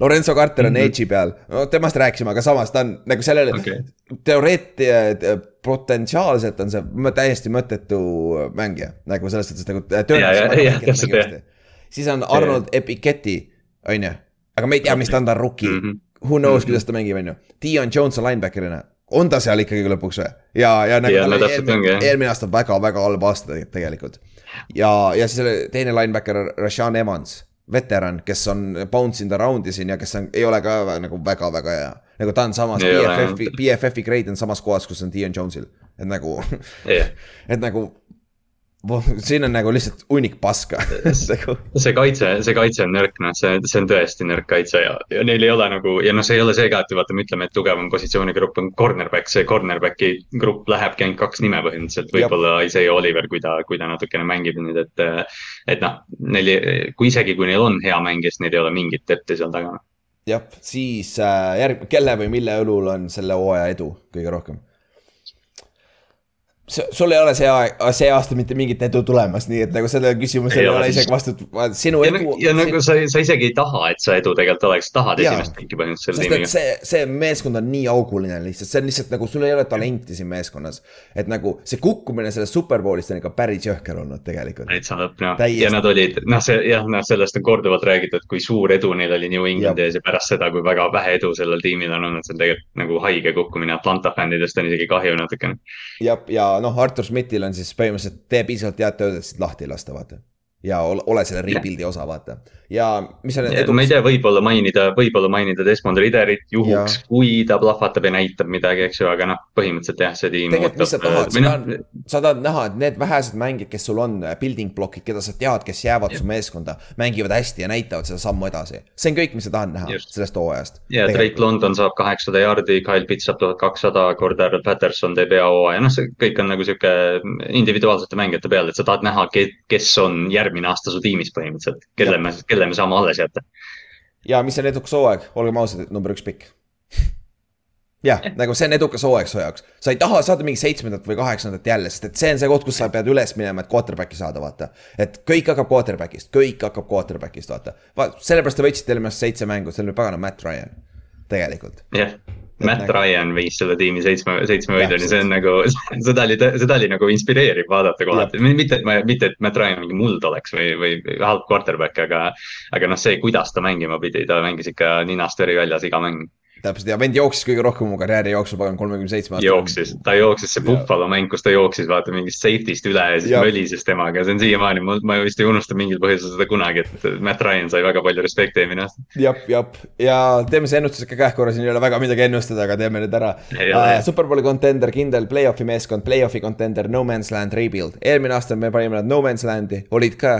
Lorenzo Carter on mm -hmm. edge'i peal, no temast rääkisime, aga samas ta on nagu sellele Okei. teoreet-, potentsiaalselt on see täiesti mõttetu mängija, nagu selles suhtes nagu. Ja, ja, ja, täpselt, jah. siis on Arnold Epiketti, on ju, aga me ei tea, mis ta on, ta on rookie mm. -hmm. Who knows, kuidas ta mängib, on ju. Dion Jones on linebacker'ina, on ta seal ikkagi lõpuks või? ja, ja nagu Ja, tal oli eelmine, eelmine aasta väga-väga halb aasta te- tegelikult. ja, ja siis teine linebacker Rashan Evans, veteran, kes on bounce in the round'i siin ja kes on, ei ole ka nagu väga-väga hea. nagu ta on samas. BFF-i, BFF-i grade on samas kohas, kus on Dion Jones'il, et nagu, jah, et nagu. Siin on nagu lihtsalt hunnik paska nagu see kaitse, see kaitse on nõrk, noh, see, see on tõesti nõrk kaitse ja, ja neil ei ole nagu ja noh, see ei ole see ka, et vaata, me ütleme, et tugevam positsioonigrupp on cornerback, see cornerback'i grupp lähebki ainult kaks nime põhimõtteliselt, võib-olla Isaiah Oliver, kui ta, kui ta natukene mängib nüüd, et. et noh, neil, kui isegi, kui neil on hea mängija, siis neil ei ole mingit depth'i seal taga. jah, siis äh, järg-, kelle või mille õlul on selle hooaja edu kõige rohkem? Sul ei ole see aeg, see aasta mitte mingit edu tulemas, nii et nagu sellele küsimusele Ei ole. isegi vastut-, sinu ja, edu. ja nagu sa, sa isegi ei taha, et sa edu tegelikult oleks, tahad Jaa. esimest pinki põhimõtteliselt selle tiimiga. see, see meeskond on nii auguline lihtsalt, see on lihtsalt nagu sul ei ole talenti siin meeskonnas. et nagu see kukkumine sellest superbowlist on ikka päris jõhker olnud tegelikult. täitsa lõpp Täiesti. ja nad olid, noh, see jah, noh, sellest on korduvalt räägitud, kui suur edu neil oli New Englandi ees ja pärast seda, kui väga vähe edu sellel tiimil on olnud, see on tegelikult nagu haige kukkumine, Atlanta fännidest on isegi kahju natukene. ja, ja noh, Artur Schmidtil on siis põhimõtteliselt tee piisavalt head tööd, et siit lahti lasta, vaata. ja ole, ole selle rebuild'i osa, vaata. Ja mis on ma ei tea, võib-olla mainida, võib-olla mainida Desmond Ridderit juhuks, kui ta plahvatab ja näitab midagi, eks ju, aga noh, põhimõtteliselt jah, see tiim tegelikult, mis sa tahad, sa noh, tahad, sa tahad näha, et need vähesed mängijad, kes sul on, building block'id, keda sa tead, kes jäävad su meeskonda, mängivad hästi ja näitavad seda sammu edasi. see on kõik, mis sa tahad näha Just. sellest hooajast. ja Drake London saab kaheksasada jaardi, Kyle Pitts saab tuhat kakssada, Cordell Patterson teeb hea hooaja, noh, see kõik on nagu sihuke individuaalsete mängijate peal, et sa tahad näha, kes on järgmine aasta su tiimis põhimõtteliselt, kelle me, kelle me saame alles jätta. ja mis on edukas hooaeg, olgem ausad, number üks pikk. jah, nagu see on edukas hooaeg su jaoks, sa ei taha saada mingi seitsmendat või kaheksandat jälle, sest et see on see koht, kus sa pead üles minema, et quarterback'i saada, vaata. et kõik hakkab quarterback'ist, kõik hakkab quarterback'ist, vaata. sellepärast te võitsite eelmine aasta seitse mängu, see oli pagana Matt Ryan, tegelikult. jah, Matt nagu- Ryan viis selle tiimi seitsme, seitsme võiduni, see on nagu, seda oli, seda oli nagu inspireeriv vaadata kohati, mitte, et ma, mitte, et Matt Ryan mingi muld oleks või, või halb quarterback, aga. aga noh, see, kuidas ta mängima pidi, ta mängis ikka ninast veri väljas iga mäng. Täpselt ja vend jooksis kõige rohkem oma karjääri jooksul, pagan kolmekümne seitsme aasta. jooksis, ta jooksis, see Buffalo mäng, kus ta jooksis, vaata mingist safety'st üle ja siis Jah. mölises temaga, see on siiamaani, ma, ma vist ei unusta mingil põhjusel seda kunagi, et Matt Ryan sai väga palju respekti eelmine aasta. jah, jah, ja teeme see ennustuse ka kähku korra, siin ei ole väga midagi ennustada, aga teeme nüüd ära uh, jah.. Superbowli contender, kindel play-off'i meeskond, play-off'i contender, no man's land rebuild. eelmine aasta me panime nad no man's land'i, olid ka.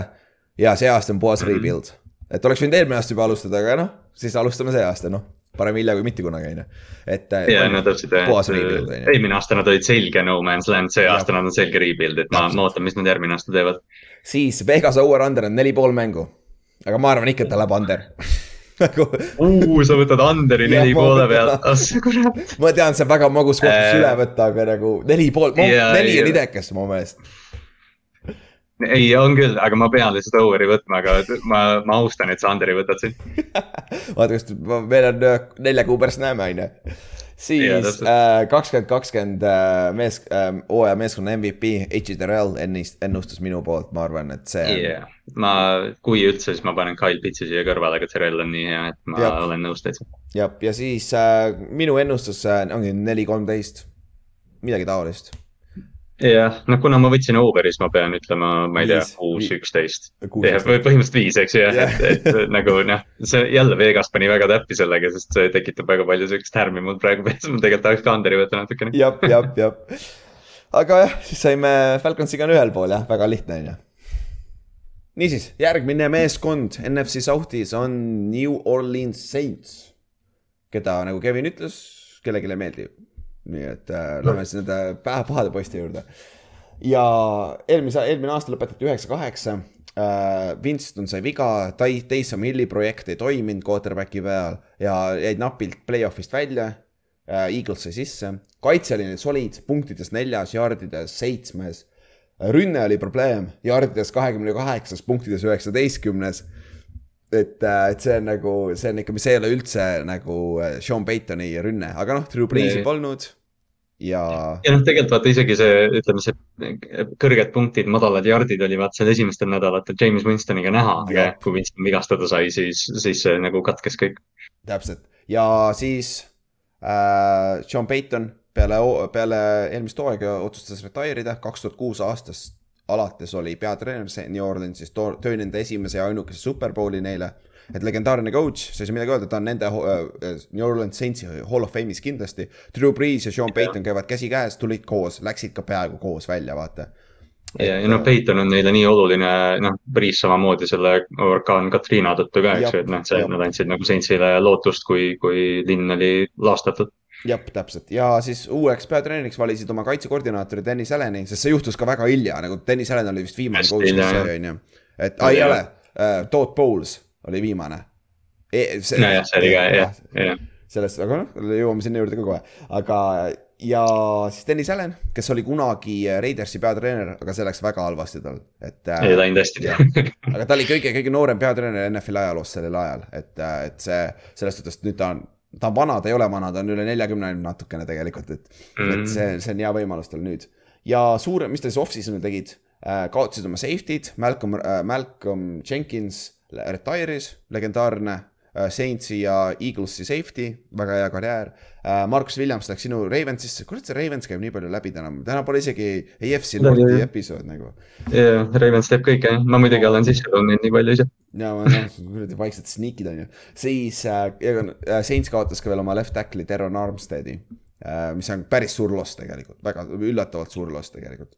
ja see aasta on puhas rebuild. et oleks võinud eelmine aasta juba alustada, aga noh, siis alustame see aasta, noh. Parem hilja kui mitte kunagi, on ju. et. ja no täpselt jah ju. eelmine aasta nad olid selge no man's land, see Jah. aasta nad on selge rebuild, et ma, ma ootan, mis nad järgmine aasta teevad. siis Vegas over-under on neli pool mängu. aga ma arvan ikka, et ta läheb under. nagu sa võtad Underi neli poole pealt, ah sa kurat. ma tean, see on väga magus koht, kus Äh, üle võtta, aga nagu neli pool, ja- neli on ja- idekas mu meelest. Ei, on küll, aga ma pean lihtsalt over'i võtma, aga ma, ma austan, et sa Anderi võtad siin. vaata, kas meil on äh, nelja kuu pärast näeme, on ju siis äh, kakskümmend kakskümmend mees, hooaja meeskonna MVP, H. Terrell ennustus minu poolt, ma arvan, et see yeah.. ma, kui üldse, siis ma panen Kyle Pitsi siia kõrvale, aga Terrell on nii hea, et ma ja. olen nõus täitsa. jah, ja siis äh, minu ennustus äh, ongi neli, kolmteist, midagi taolist jah, noh, kuna ma võtsin over'i, siis ma pean ütlema, ma ei tea, kuus, üksteist. põhimõtteliselt viis, eks ju, jah yeah., et, et nagu noh, see jälle Vegas pani väga täppi sellega, sest see tekitab väga palju sihukest härmi mul praegu peas, ma tegelikult tahaks ka Anderi võtta natukene. jah, jah, jah. aga jah, siis saime Falconsiga on ühel pool jah, väga lihtne on ju. niisiis, järgmine meeskond NFC South'is on New Orleans Saints, keda nagu Kevin ütles, kellelegi ei meeldi nii et äh, lähme siis nende pahade poiste juurde. ja eelmise, eelmine aasta lõpetati üheksa-kaheksa äh,. Winston sai viga, Taysom Hilli projekt ei toiminud quarterback'i peal ja jäid napilt play-off'ist välja äh,. Eagles sai sisse, kaitse oli neil solid, punktides neljas, jardides seitsmes. rünne oli probleem, jardides kahekümne kaheksas, punktides üheksateistkümnes et, äh, et see on nagu, see on ikka, see ei ole üldse nagu äh, Sean Paytoni rünne, aga noh, Drew Brees'i polnud ja. ja noh, tegelikult vaata isegi see, ütleme see kõrged punktid, madalad jardid oli vaata seal esimestel nädalatel James Winstoniga näha, aga kui Winston vigastada sai, siis, siis see nagu katkes kõik. täpselt ja siis äh, Sean Payton peale, peale eelmist hooaega otsustas retire ida, kaks tuhat kuus aastast alates oli peatreener New Orleansis, tõi nende esimese ja ainukese superbowli neile et legendaarne coach, sa ei midagi öelda, ta on nende uh, New Orleans Saintsi Hall of Fame'is kindlasti. Drew Brees ja Sean Payton käivad käsikäes, tulid koos, läksid ka peaaegu koos välja, vaata ja, ja noh, Peiton on neile nii oluline, noh, Priis samamoodi selle orkaan Katriina tõttu ka, eks ju, et noh, see, nad andsid nagu Saintsile lootust, kui, kui linn oli laastatud. Jah, täpselt ja siis uueks peatreeneriks valisid oma kaitsekoordinaatori Dennis Allan'i, sest see juhtus ka väga hilja, nagu Dennis Allan oli vist viimane coach, kes sai, on ju. et, ei ole uh,, Todd Bowles oli viimane e,. nojah, see oli ka jah, jah. sellest, aga noh, jõuame sinna juurde ka kohe, aga ja siis Dennis Allan, kes oli kunagi Raidersi peatreener, aga see läks väga halvasti tal, et. ei läinud hästi. aga ta oli kõige, kõige noorem peatreener NFL-i ajaloos sellel ajal, et, et see selles suhtes nüüd ta on ta on vana, ta ei ole vana, ta on üle neljakümne natukene tegelikult, et mm, -hmm. et see, see on hea võimalus tal nüüd. ja suure, mis ta siis off-season'il tegid äh,, kaotasid oma safety'd, Malcolm äh,, Malcolm Jenkins retire'is, legendaarne Saintsi ja Eaglesi safety, väga hea karjäär. Äh, Markus Williams läks sinu Ravensisse, kurat see Ravens käib nii palju läbi täna, täna pole isegi EFC Nordi episood nagu. jah, Ravens teeb kõike, ma muidugi olen sisse neid nii palju ise. ja, noh, kuradi vaiksed sneak'id on ju, siis äh, äh, Saints kaotas ka veel oma left tackle'i Teron Armsteadi äh,, mis on päris suur loss tegelikult, väga üllatavalt suur loss tegelikult.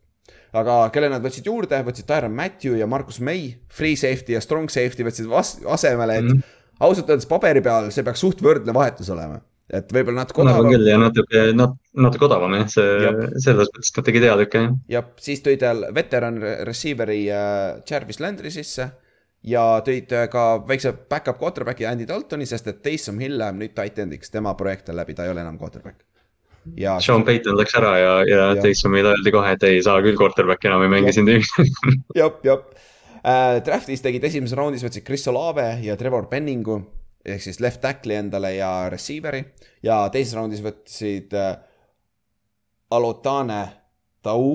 Aga kelle nad võtsid juurde, võtsid Tyron Matthew ja Markus May, free safety ja strong safety võtsid asemele, et mm -hmm. Ausalt öeldes paberi peal see peaks suht võrdne vahetus olema et võib-olla natuke odavam. küll ja natuke, natuke odavam jah, see, selles mõttes hea tükk jah. jah, siis tõi tal veteran receiver'i äh, Jarvis Landry sisse ja tõid äh, ka väikse back-up quarterback'i Andy Daltoni, sest et Taysom Hill läheb nüüd tight end'iks, tema projekt on läbi, ta ei ole enam quarterback ja. Sean Payton läks ära ja, ja, ja. Taysomile öeldi kohe, et ei saa küll quarterback'i enam ei mängi siin tiimis jah, jah äh,. Draft'is tegid esimeses raundis, võtsid Chris Olave ja Trevor Penningu ehk siis left tackle'i endale ja receiver'i ja teises raundis võtsid äh, Alotane Tau,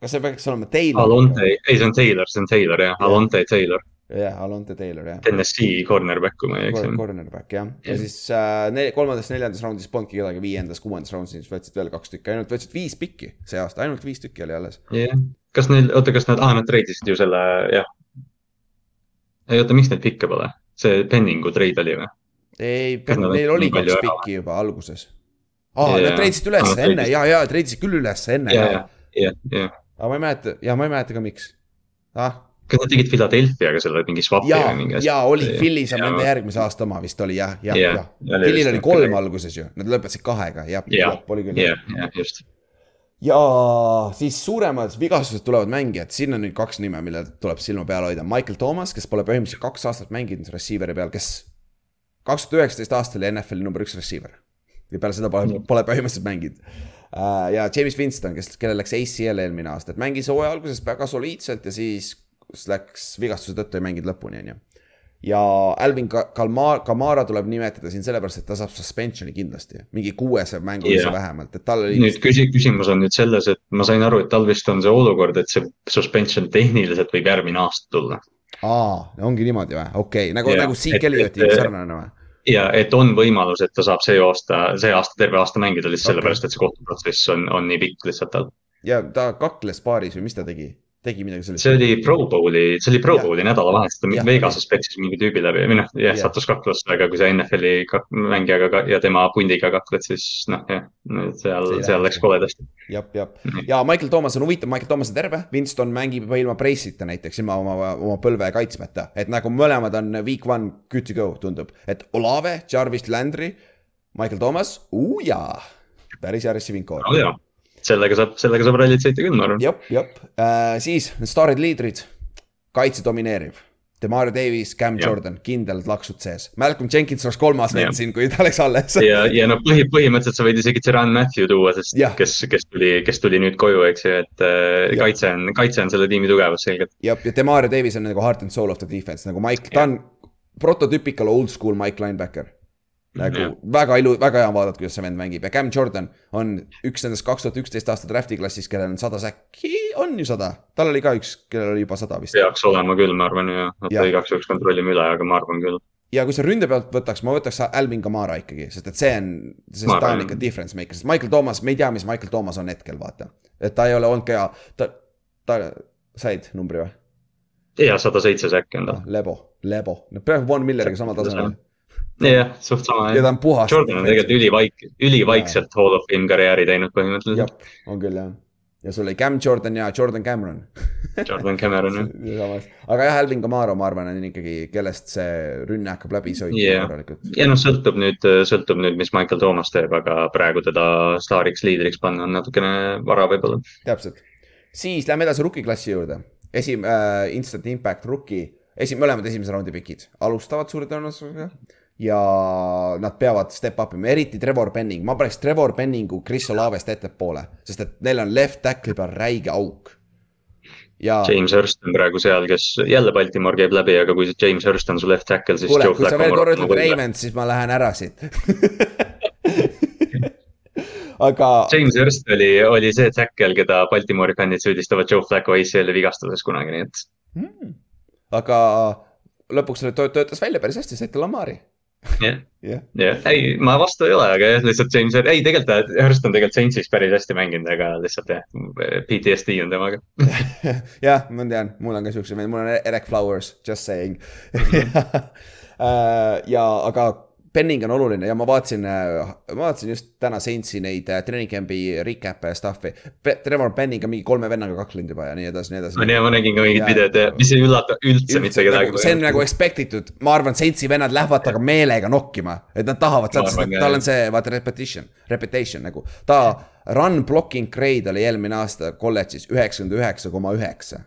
kas see peaks olema Taylor? Alonte, ei see on Taylor, see on Taylor jah, Alonte Taylor jah, Alonte Taylor jah. Tennessee cornerback, kui ma ei eksi. Cornerback jah, ja siis äh, ne, kolmandas, neljandas raundis polnudki kedagi, viiendas, kuuendas raundis võtsid veel kaks tükki, ainult võtsid viis pikki see aasta, ainult viis tükki oli alles. jah yeah., kas neil, oota, kas nad, aa nad treidisid ju selle, jah. Ei oota, miks neid pikke pole, see Penningu treid oli või? ei, neil oli kaks pikki juba alguses. aa, nad treidisid ülesse enne treidis. ja, ja treidisid küll ülesse enne. ja, ja, ja. aga ma ei mäleta, ja ma ei mäleta ka miks ah kas nad tegid Philadelphia'ga selle mingi swap'i või mingi asja? jaa, oli, Philly's on nende järgmise aasta oma vist oli jah, jah, jah. Philly'l oli kolm alguses ju, nad lõpetasid kahega, jah, jah, oli küll. jah, just. Ja siis suuremad vigastused tulevad mängijad, siin on nüüd kaks nime, millel tuleb silma peal hoida, Michael Thomas, kes pole põhimõtteliselt kaks aastat mänginud receiver'i peal, kes kaks tuhat üheksateist aastal oli NFL-i number üks receiver. ja peale seda pole, pole põhimõtteliselt mänginud uh,. ja James Winston, kes, kellel läks ACL eelmine aasta, et mängis hooaja alguses väga soliidselt ja siis läks vigastuse tõttu ei mänginud lõpuni, on ju ja Alvin Kalmar, Kamara tuleb nimetada siin sellepärast, et ta saab suspension'i kindlasti, mingi kuuese mängulise yeah. vähemalt, et tal oli. nüüd küsi-, küsimus on nüüd selles, et ma sain aru, et tal vist on see olukord, et see suspension tehniliselt võib järgmine aasta tulla. aa, ongi niimoodi või, okei okay., nagu yeah., nagu Siik Ellioti sarnane või? ja et on võimalus, et ta saab see aasta, see aasta terve aasta mängida lihtsalt okay. sellepärast, et see kohtuprotsess on, on nii pikk lihtsalt tal. ja ta kakles paaris või mis ta tegi? Tegi midagi sellist. see oli Pro Bowli, see oli Pro Bowli nädalavahetus, Vegases peksis mingi tüübi läbi või noh, jah, sattus kaklusse, aga kui sa NFL-i mängijaga ja tema pundiga kakled, siis noh, jah, seal, seal läks koledasti. jah, jah, ja Michael Thomas on huvitav, Michael Thomas on terve, Winston mängib juba ilma Brace'ita näiteks, ilma oma, oma põlve kaitsmeta, et nagu mõlemad on week one good to go, tundub, et Olave, Jarvis Landry, Michael Thomas, jaa, päris hea receiving core. Oh, sellega saab, sellega saab rallit sõita küll, ma arvan. jep, jep äh,, siis need staarid liidrid, kaitse domineeriv. Demario Davis, Cam ja. Jordan, kindlalt laksud sees. Malcolm Jenkins oleks kolmas vend siin, kui ta oleks alles. ja, ja noh, põhi, põhimõtteliselt sa võid isegi Tyrann Matthew tuua, sest ja. kes, kes tuli, kes tuli nüüd koju, eks ju, et äh, kaitse on, kaitse on selle tiimi tugevus selgelt. jah, ja Demario Davis on nagu heart and soul of the defense nagu Mike, ta on prototüüpikal old school Mike linebacker nagu ja. väga ilu, väga hea on vaadata, kuidas see vend mängib ja Cam Jordan on üks nendest kaks tuhat üksteist aasta draft'i klassis, kellel on sada säkki, on ju sada. tal oli ka üks, kellel oli juba sada vist. peaks olema küll, ma arvan ja, oota igaks juhuks kontrollime üle, aga ma arvan küll. ja kui sa ründe pealt võtaks, ma võtaks Alvin Kamara ikkagi, sest et see on, sest ta on ikka difference maker, sest Michael Thomas, me ei tea, mis Michael Thomas on hetkel, vaata. et ta ei ole olnud ka hea, ta, ta, said numbri või? ja sada seitse säkki on tal. lebo, lebo, no peaaegu Von Milleriga samal tasemel jah, suht sama. ja ta on puhas. Jordan on tegelikult ülivaik-, ülivaikselt Hall of Fame karjääri teinud põhimõtteliselt. on küll jah. ja sul oli Cam Jordan ja Jordan Cameron Jordan Cameron jah. aga jah, Alvin Kamara, ma arvan, on ikkagi, kellest see rünne hakkab läbi sõitma yeah. korralikult. ja noh, sõltub nüüd, sõltub nüüd, mis Michael Thomas teeb, aga praegu teda staariks, liidriks panna on natukene vara võib-olla. täpselt, siis lähme edasi rookie klassi juurde. esim- äh,, instant impact rookie, esim-, mõlemad esimese raundi pikid alustavad suure tõenäosusega ja nad peavad step up ima, eriti Trevor Penning, ma paneks Trevor Penningu Chris Olavest ettepoole, sest et neil on left tackle'i peal räige auk. ja. James Hurst on praegu seal, kes jälle Baltimore käib läbi, aga kui James Hurst on su left tackle, siis. kuule, kui sa veel korra ütled Raymond, siis ma lähen ära siit aga. James Hurst oli, oli see tackle, keda Baltimore'i fännid süüdistavad Joe Flacco ACL-i vigastuses kunagi, nii et hmm.. aga lõpuks töötas välja päris hästi, saite Lamari jah, jah, ei, ma vastu ei ole, aga jah, lihtsalt James, ei tegelikult Hurst on tegelikult Saintsis päris hästi mänginud, aga lihtsalt jah, PTSD on temaga. Jah, ma tean, mul on ka siukse, mul on Eric Flowers, just saying. Äh, ja, aga Penning on oluline ja ma vaatasin, äh, ma vaatasin just täna Saintsi neid äh, training camp'i recap'e ja stuff'i. Trevor Penning on mingi kolme vennaga kaklenud juba ja nii edasi, nii edasi. on ja ma nägin ka mingit videot ja mis ei üllata üldse, mitte kedagi nagu,. see on nagu expected itud, ma arvan, Saintsi vennad lähevad temaga meelega nokkima, et nad tahavad tal on see vaata repetition, reputation nagu. ta run blocking grade oli eelmine aasta kolledžis üheksakümmend üheksa koma üheksa.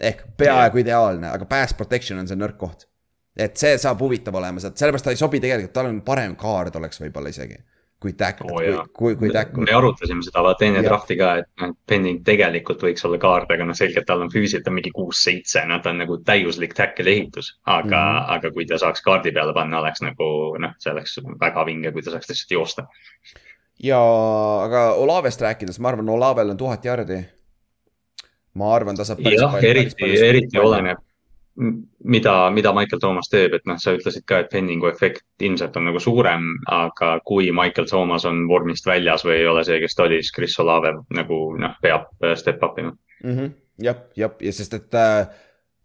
ehk peaaegu ideaalne, aga pass protection on see nõrk koht et see saab huvitav olema sealt, sellepärast ta ei sobi tegelikult, tal on parem kaard oleks võib-olla isegi. kui tackle oh,, kui, kui, kui tackle. me arutasime seda vaata enne drafti ka, et Penning tegelikult võiks olla kaard, aga noh, selgelt tal on füüsiliselt mingi kuus-seitse, noh, ta on nagu täiuslik tackle ehitus. aga mm, -hmm. aga kui ta saaks kaardi peale panna, oleks nagu noh, see oleks väga vinge, kui ta saaks lihtsalt joosta. ja, aga Olavest rääkides, ma arvan, Olavel on tuhat jardi. ma arvan, ta saab. jah, eriti, eriti oleneb mida, mida Michael Thomas teeb, et noh, sa ütlesid ka, et Penningu efekt ilmselt on nagu suurem, aga kui Michael Thomas on vormist väljas või ei ole see, kes ta oli, siis Chris Olave nagu noh, peab äh, step up ima. Mm -hmm.. jah, jah, ja sest, et äh,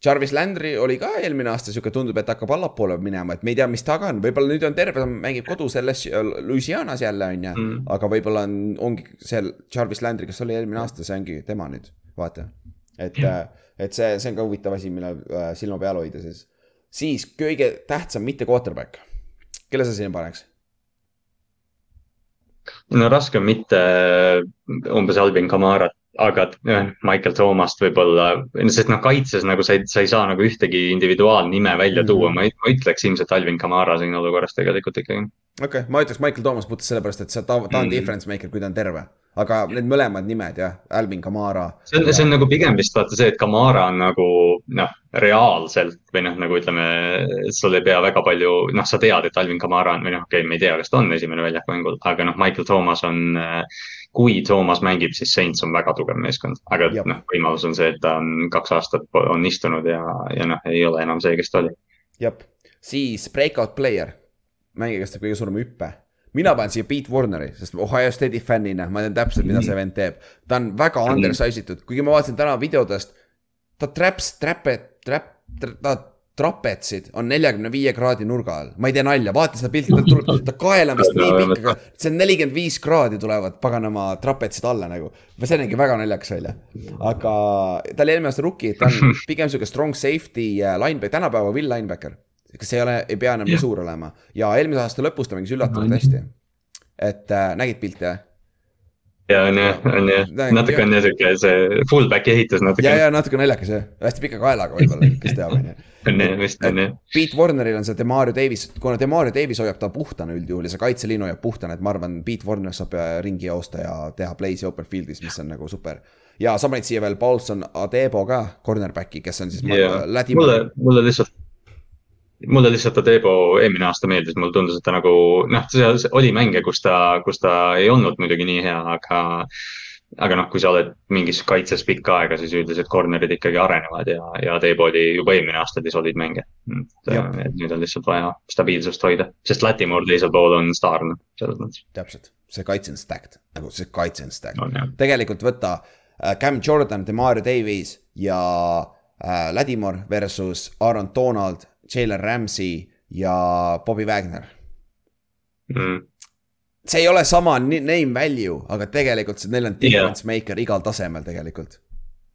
Jarvis Landry oli ka eelmine aasta sihuke, tundub, et hakkab allapoole minema, et me ei tea, mis taga on, võib-olla nüüd on terve, mängib kodus selles Louisianas jälle on ju. Mm, -hmm. aga võib-olla on, ongi seal Jarvis Landry, kes oli eelmine aasta, see ongi tema nüüd, vaata, et äh, et see, see on ka huvitav asi, mille äh, silma peal hoida siis. siis kõige tähtsam mitte quarterback, kelle sa sinna paneks? no raske on mitte äh, umbes Alvin Kamarat, aga Michael Thoomast võib-olla, sest noh, kaitses nagu sa ei, sa ei saa nagu ühtegi individuaalnime välja tuua mm, -hmm. ma, ma ütleks ilmselt Alvin Kamara siin olukorras tegelikult ikkagi. okei okay,, ma ütleks Michael Thomas puhtalt sellepärast, et sa, ta, ta on mm -hmm. difference maker, kui ta on terve aga need mõlemad nimed jah, Alvin Kamara. see on, see on nagu pigem vist vaata see, et Kamara on nagu noh, reaalselt või noh, nagu ütleme, sul ei pea väga palju, noh, sa tead, et Alvin Kamara on või noh, okei okay,, me ei tea, kas ta on esimene väljakmängul, aga noh, Michael Thomas on kui Toomas mängib, siis Saints on väga tugev meeskond, aga noh, võimalus on see, et ta on kaks aastat on istunud ja, ja noh, ei ole enam see, kes ta oli. jah, siis breakout player, mängija, kes teeb kõige suurema hüppe mina panen siia Pete Warneri, sest Ohio State'i fännina ma tean täpselt, mida see vend teeb. ta on väga undersize itud, kuigi ma vaatasin täna videodest. ta traps, trap'e, trap, ta trapetsid on neljakümne viie kraadi nurga all, ma ei tee nalja, vaata seda pilti, ta tuleb, ta kaelamist nii pikk, aga see on nelikümmend viis kraadi tulevad paganama trapetsid alla nagu. see nägi väga naljakas välja, aga ta oli eelmine aasta rookie, ta on pigem sihuke strong safety äh, linebacker, tänapäeva will linebacker. Kas ei ole, ei pea enam nii suur olema ja eelmise aasta lõpus ta mängis üllatavalt hästi. et äh, nägid pilte jah? ja on jah, on jah, natuke on jah sihuke see fullback'i ehitus natuke. ja, ja natuke naljakas jah, hästi pika kaelaga võib-olla, kes teab, on ju. on jah, vist on jah. Pete Warneril on see Demario Davis, kuna Demario Davis hoiab ta puhtana üldjuhul ja see kaitseliin hoiab puhtana, et ma arvan, Pete Warner saab äh, ringi joosta ja teha play'si open field'is, mis on nagu super. ja sa panid siia veel Paulson Adebo ka, cornerback'i, kes on siis yeah. Mulle, mulle lihtsalt mulle lihtsalt Adebo eelmine aasta meeldis, mulle tundus, et ta nagu noh, seal oli mänge, kus ta, kus ta ei olnud muidugi nii hea, aga. aga noh, kui sa oled mingis kaitses pikka aega, siis üldiselt corner'id ikkagi arenevad ja, ja Adebo oli juba eelmine aasta oli solid mängija. et nüüd on lihtsalt vaja stabiilsust hoida, sest Latimore teisel pool on staar, noh, selles mõttes. täpselt, see kaitse on stacked, nagu see kaitse on stacked no,, tegelikult võta äh, Cam Jordan, Demario Davies ja äh, Ladimore versus Aaron Donald Jalen Ramsey ja Bobby Wagner. Mm.. see ei ole sama name value, aga tegelikult neil on difference yeah. maker igal tasemel tegelikult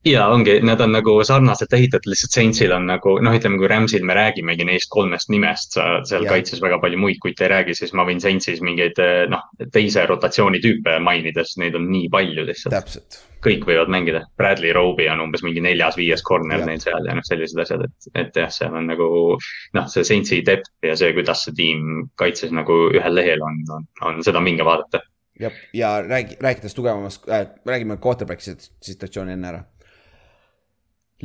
ja ongi, nad on nagu sarnaselt ehitatud, lihtsalt Saintsil on nagu noh, ütleme, kui Ramsil me räägimegi neist kolmest nimest, sa seal ja. kaitses väga palju muid kutte ei räägi, siis ma võin Saintsis mingeid noh, teise rotatsiooni tüüpe mainida, sest neid on nii palju lihtsalt. kõik võivad mängida, Bradley Roby on umbes mingi neljas-viies corner neil seal ja noh, sellised asjad, et, et jah, seal on nagu. noh, see Saintsi depth ja see, kuidas see tiim kaitses nagu ühel lehel on, on, on seda minge vaadata jah, ja räägi, rääkides tugevamast äh,, räägime quarterback'i situatsiooni enne ära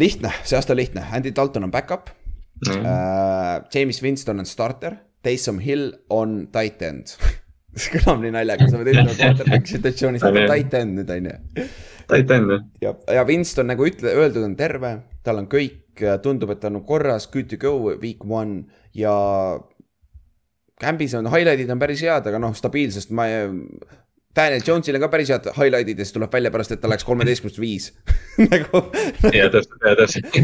lihtne, see aasta on lihtne, Andy Dalton on back-up mm. -hmm. Uh, James Winston on starter, Taysom Hill on tight end see kõlab nii naljaga, sa pead ütlema quarterback'i situatsioonis, aga tight end nüüd on ju. Tight end jah. ja, ja Winston nagu ütle, öeldud on terve, tal on kõik, tundub, et ta on korras, good to go week one ja. Cambis on highlight'id on päris head, aga noh, stabiilsest ma Daniel Jones'il on ka päris head highlight'id ja siis tuleb välja pärast, et ta läks kolmeteistkümnest viis nagu. ja täpselt, ja täpselt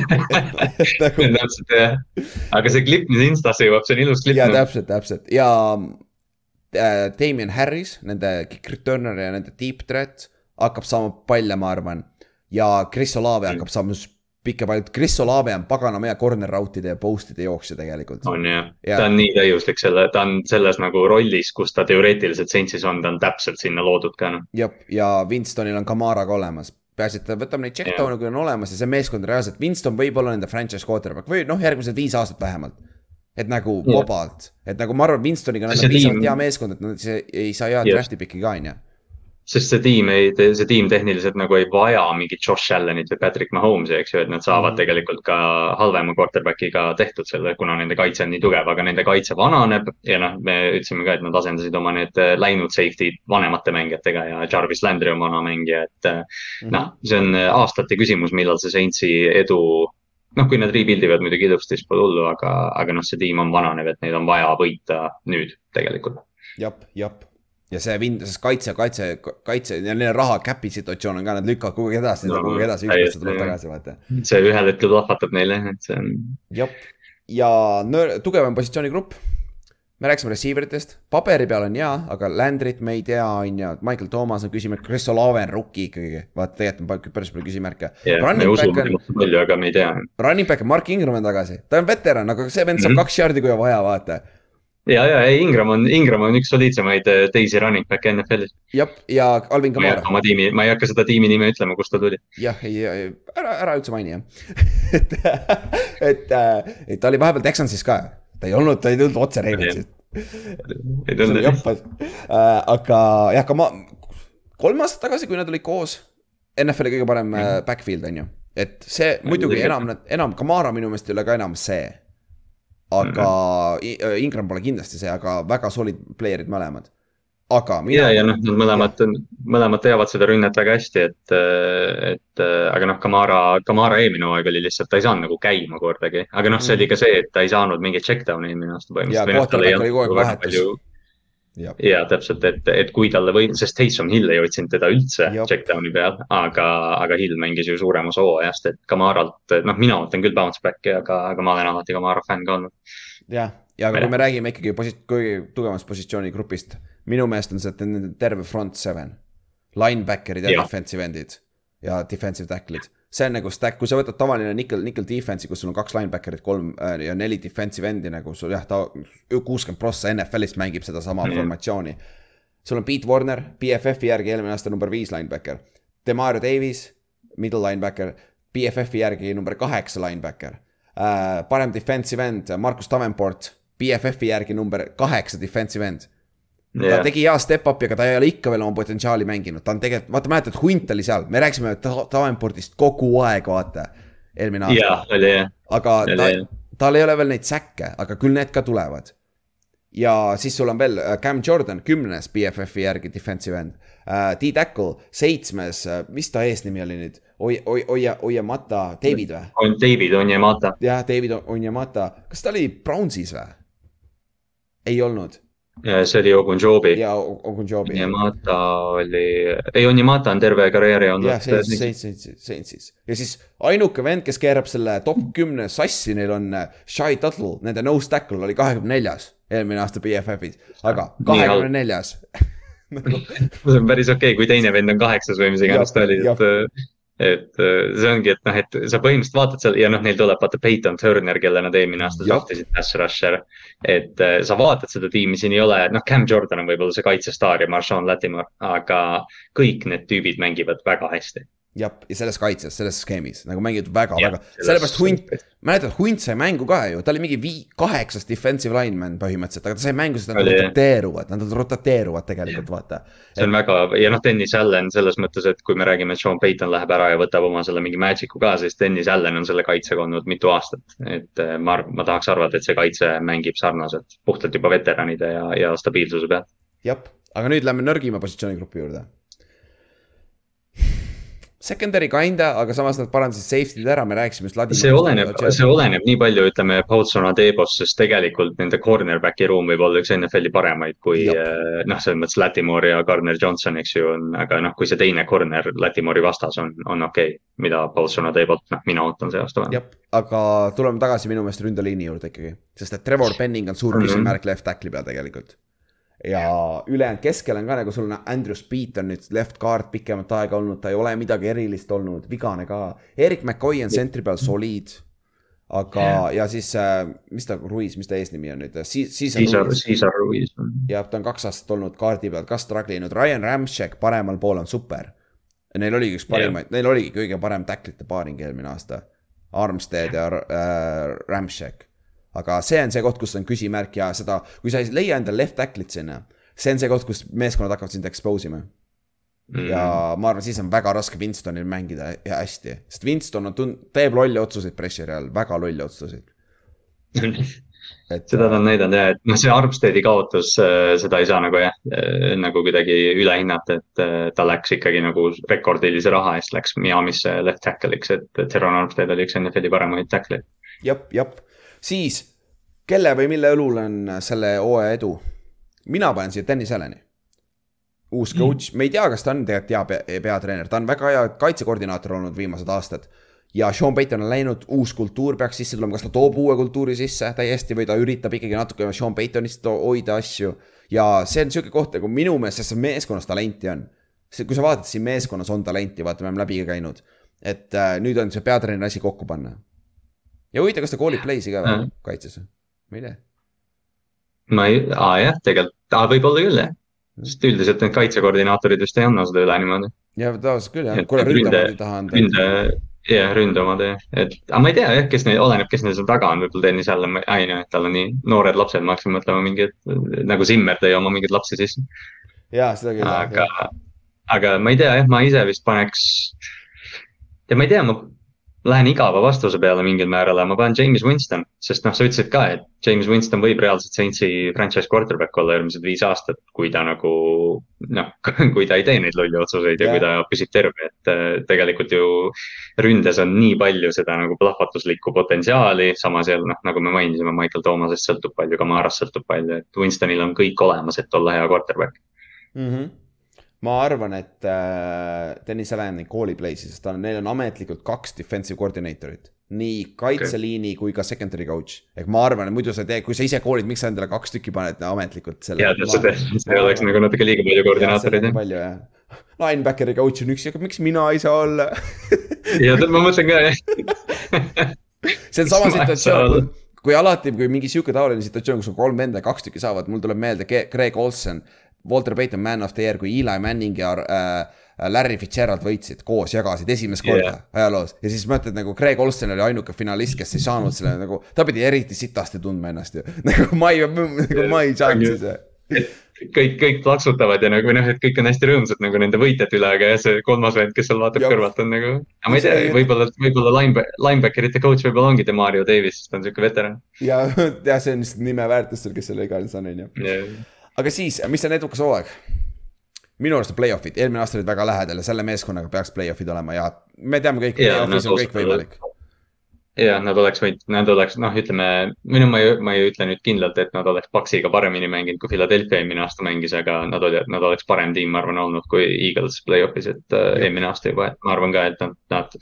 nagu... täpselt jah, aga see klipp, mis Instasse jõuab, see on ilus klipp. ja noh. täpselt, täpselt ja äh, Damien Harris, nende kick returner ja nende deep threat hakkab saama palle, ma arvan. ja Chris Olave mm. hakkab saama pikka palju, Chris Olave on paganama hea corner rout'ide ja post'ide jooksja tegelikult. on jah ja., ta on nii täiuslik selle, ta on selles nagu rollis, kus ta teoreetiliselt Saintsis on, ta on täpselt sinna loodud ka noh. jah, ja Winstonil on Kamara ka olemas, peaasi, et ta võtab neid check down'e, kui on olemas ja see meeskond reaalselt, Winston võib olla nende franchise quarterback või noh, järgmised viis aastat vähemalt. et nagu vabalt, et nagu ma arvan, Winstoniga on piisavalt hea meeskond, et nad ei saa head draft'i piki ka, on ju sest see tiim ei, see tiim tehniliselt nagu ei vaja mingit Josh Allanit või Patrick Mahomes'i, eks ju, et nad saavad mm. tegelikult ka halvema quarterback'iga tehtud selle, kuna nende kaitse on nii tugev, aga nende kaitse vananeb. ja noh, me ütlesime ka, et nad asendasid oma need äh, läinud safety'd vanemate mängijatega ja Jarvis Landry on vana mängija, et mm. -hmm. noh, see on äh, aastate küsimus, millal see Saintsi edu noh, kui nad rebuild ivad muidugi ilusti, siis pole hullu, aga, aga noh, see tiim on vananev, et neil on vaja võita nüüd tegelikult. jep, jep ja see vind, sest kaitse, kaitse, kaitse ja neil raha cap'i situatsioon on ka, nad lükkavad kogu aeg edasi no,, kogu aeg edasi, üks aasta tuleb tagasi, vaata. see ühel hetkel plahvatab neile, et see on. jah, ja nöör, tugevam positsioonigrupp. me rääkisime receiver itest, paberi peal on hea, aga Landrit me ei tea, on ju, Michael Thomas on küsimärk, Chris Olave on rookie ikkagi, vaata tegelikult on päris palju küsimärke yeah,. me usume temast palju, aga me ei tea. Running back on Mark Ingram on tagasi, ta on veteran, aga see vend saab mm -hmm. kaks jardi, kui on vaja, vaata ja, ja Ingram on, Ingram on üks soliidsemaid äh, teisi running back'e NFL-is. jah, ja Alvin Kamara. oma tiimi, ma ei hakka seda tiimi nime ütlema, kust ta tuli. jah, ei, ära, ära üldse maini jah et, et, äh, et ta oli vahepeal Texansis ka, ta ei olnud, ta ei tulnud otse Ravensist. ei tulnud jah. Äh, aga jah, ka ma, kolm aastat tagasi, kui nad olid koos. NFL-i kõige parem mm. backfield on ju, et see muidugi enam, enam, Kamara minu meelest ei ole ka enam see. Aga mm -hmm. Ingram pole kindlasti see, aga väga solid player'id mõlemad aga mina.... ja, ja noh, nad mõlemad, mõlemad teavad seda rünnet väga hästi, et, et aga noh, Kamara, Kamara eelmine hooaeg oli lihtsalt, ta ei saanud nagu käima kordagi, aga noh, see oli ka see, et ta ei saanud mingit check down'i eelmine aasta põhimõtteliselt. ja kohtunik oli kogu aeg vahetus ja, ja täpselt, et, et kui talle või, sest Taysom Hill ei otsinud teda üldse check-down'i peal, aga, aga Hill mängis ju suurem osa hooajast, et Kamaralt, noh, mina ootan küll bounce back'i, aga, aga ma olen alati Kamara fänn ka olnud. jah, ja aga kui me räägime ikkagi posi-, kõige tugevamast positsioonigrupist, minu meelest on see terve front seven. Linebacker'id ja, ja defensive end'id ja defensive tackle'id see on nagu stack, kui sa võtad tavaline nickel, nickel defense'i, kus sul on kaks linebacker'it, kolm äh, ja neli defensive end'i nagu sul jah, ta kuuskümmend prossa NFL-ist mängib sedasama mm -hmm. formatsiooni. sul on Pete Warner, BFF-i järgi eelmine aasta number viis linebacker. Demario Davis, middle linebacker, BFF-i järgi number kaheksa linebacker äh,. parem defensive end, Markus Davenport, BFF-i järgi number kaheksa defensive end Yeah. ta tegi hea step-up'i, aga ta ei ole ikka veel oma potentsiaali mänginud, ta on tegelikult, vaata mäletad, Hunt oli seal, me rääkisime Davenportist kogu aeg, vaata. eelmine aasta yeah,. oli jah. aga oli, ta, tal ei ole veel neid säkke, aga küll need ka tulevad. ja siis sul on veel uh, Cam Jordan, kümnes BFF-i järgi defensive end uh,. D-Tackle, seitsmes uh,, mis ta eesnimi oli nüüd? Oi-, oi-, Oia, Oiamata, David või? on David Onyemata. jah, David Onyemata, kas ta oli Brownsis või? ei olnud see oli Ogunjobi. ja Ogunjobi. Onyemata oli, ei Onyemata on terve karjääri olnud. jah, Saintsis ja siis ainuke vend, kes keerab selle top kümne sassi, neil on äh, Shai Tuttle, nende nose tackle oli kahekümne neljas eelmine aasta BFF-is, aga kahekümne neljas see on päris okei okay,, kui teine vend on kaheksas või mis iganes ta oli, et et äh, see ongi, et noh, et sa põhimõtteliselt vaatad seal ja noh, neil tuleb vaata Peyton Turner, kelle nad eelmine aasta draftisid, pass rusher. et äh, sa vaatad seda tiimi, siin ei ole, noh, Cam Jordan on võib-olla see kaitsestaar ja Marshawn Latimore, aga kõik need tüübid mängivad väga hästi jah, ja selles kaitses, selles skeemis nagu mängitud väga-väga, sellepärast Hunt, mäletad, Hunt sai mängu ka ju, ta oli mingi vii-, kaheksas defensive lineman põhimõtteliselt, aga ta sai mängu, sest nad roteeruvad, nad roteeruvad tegelikult, vaata. see on väga, ja noh, Dennis Allan selles mõttes, et kui me räägime, et Sean Payton läheb ära ja võtab oma selle mingi magic'u ka, siis Dennis Allan on selle kaitsega olnud mitu aastat. et eh, ma ma tahaks arvata, et see kaitse mängib sarnaselt, puhtalt juba veteranide ja, ja stabiilsuse pealt. jah, aga nüüd lähme nõrgima positsioonigrupi juurde Secondary kinda, aga samas nad parandasid safety'd ära, me rääkisime just Ladimast. see oleneb, see oleneb nii palju, ütleme, Paulson Adebost, sest tegelikult nende cornerback'i ruum võib olla üks NFL-i paremaid, kui eh, noh, selles mõttes Latimore ja Gardner Johnson, eks ju, on, aga noh, kui see teine corner Latimore'i vastas on, on okei okay,. mida Paulson Adebolt, noh, mina ootan see aasta vähemalt. aga tuleme tagasi minu meelest ründeliini juurde ikkagi, sest et Trevor Penning on suur küsimärk mm -hmm. left tackle'i peal tegelikult ja ülejäänud keskel on ka nagu sul on Andrew Speed on nüüd left guard pikemat aega olnud, ta ei ole midagi erilist olnud, vigane ka. Erik McCoy on sentri peal soliid. aga yeah., ja siis äh,, mis ta, Ruiz, mis ta eesnimi on nüüd, Caesar Ruiz. Caesar Ruiz. jah, ta on kaks aastat olnud kaardi peal, ka struggle inud, Ryan Ramchek paremal pool on super. Neil oligi üks parimaid yeah., neil oligi kõige parem tacklite paaring eelmine aasta. Armstead ja äh, Ramchek aga see on see koht, kus on küsimärk ja seda, kui sa ei leia endale left tackle'it sinna, see on see koht, kus meeskonnad hakkavad sind expose ima. Mm.. ja ma arvan, siis on väga raske Winstonil mängida hästi, sest Winston on tund-, teeb lolle otsuseid pressure'i all, väga lolle otsuseid. Et seda ta on näidanud jah, et noh, see Armsteadi kaotus, äh, seda ei saa nagu jah, äh, nagu kuidagi üle hinnata, et äh, ta läks ikkagi nagu rekordilise raha eest läks Miami'sse left tackle'iks, et Teron Armstead oli üks NFL-i paremaid tackle'id. jep, jep siis, kelle või mille õlul on selle hooaja edu? mina panen siia Dennis Allan'i. uus coach mm., me ei tea, kas ta on tegelikult hea pea, peatreener, ta on väga hea kaitsekoordinaator olnud viimased aastad. ja Sean Payton on läinud, uus kultuur peaks sisse tulema, kas ta toob uue kultuuri sisse täiesti või ta üritab ikkagi natuke Sean Paytonist hoida asju. ja see on sihuke koht nagu minu meelest, sest meeskonnas talenti on. kui sa vaatad, siin meeskonnas on talenti, vaata, me oleme läbi käinud. et äh, nüüd on see peatreeneri asi kokku panna ja huvitav, kas ta koolib play'si ka või kaitses või? ma ei tea. ma ei, aa jah, tegelikult, aa võib-olla küll jah. sest üldiselt need kaitsekoordinaatorid vist ei anna seda üle niimoodi. ja tavaliselt küll jah, kuule ründamad ei taha anda. ründe, jah, ründeomad jah, et, aga ma ei tea jah, kes neil, oleneb, kes neil seal taga on, võib-olla Tõnis jälle, ei noh, et tal on nii noored lapsed, ma hakkasin mõtlema mingi, nagu Zimmer tõi oma mingeid lapsi sisse. jaa, seda küll. aga, aga ma ei tea jah, ma ise vist paneks. ja ma ei tea, ma lähen igava vastuse peale mingil määral, aga ma panen James Winston, sest noh, sa ütlesid ka, et James Winston võib reaalselt Saintsi franchise quarterback olla järgmised viis aastat, kui ta nagu noh, kui ta ei tee neid lolli otsuseid ja yeah. kui ta püsib terve, et äh, tegelikult ju ründes on nii palju seda nagu plahvatuslikku potentsiaali, samas jälle noh, nagu me mainisime, Michael Thomasest sõltub palju, Kamarast sõltub palju, et Winstonil on kõik olemas, et olla hea quarterback mm. -hmm ma arvan, et äh, Dennis Allan kooli play'si, sest ta on, neil on ametlikult kaks defensive coordinator'it. nii kaitseliini okay. kui ka secondary coach. ehk ma arvan, et muidu sa ei tee, kui sa ise koolid, miks sa endale kaks tükki paned ametlikult selle. jaa, see, see oleks nagu natuke liiga palju koordinaatoreid palju jah. Linebackeri coach on üks, aga miks mina ei saa olla ja ma mõtlen ka jah see on sama situatsioon, kui alati, kui mingi sihuke taoline situatsioon, kus on kolm venda ja kaks tükki saavad, mul tuleb meelde Greg Olsen Walter Payton Man of the Year, kui Eli Manning ja äh, Larry Fitzgerald võitsid koos, jagasid esimest korda yeah. ajaloos. ja siis mõtled nagu Craig Olsen oli ainuke finalist, kes ei saanud selle nagu, ta pidi eriti sitasti tundma ennast ju. nagu ma ei, nagu ma ei saanud siis kõik, kõik plaksutavad ja nagu noh, et kõik on hästi rõõmsad nagu nende võitjate üle, aga jah, see kolmas vend, kes seal vaatab ja. kõrvalt on nagu. aga ma ei tea, võib-olla, võib-olla lineback, linebacker'ite coach võib-olla ongi Demario Davis, sest ta on sihuke veteran. ja, ja see on lihtsalt nime väärtus seal, kes selle iganes on, on ju aga siis, mis on edukas hooaeg? minu arust on play-off'id, eelmine aasta olid väga lähedal ja selle meeskonnaga peaks play-off'id olema ja me teame kõik, play-off'is on kõik võimalik. ja nad oleks võinud, nad oleks noh, ütleme, minu, ma ei, ma ei ütle nüüd kindlalt, et nad oleks Paxiga paremini mänginud, kui Philadelphia eelmine aasta mängis, aga nad olid, nad oleks parem tiim, ma arvan, olnud kui Eagles play-off'is, et äh, eelmine aasta juba, et ma arvan ka, et nad, nad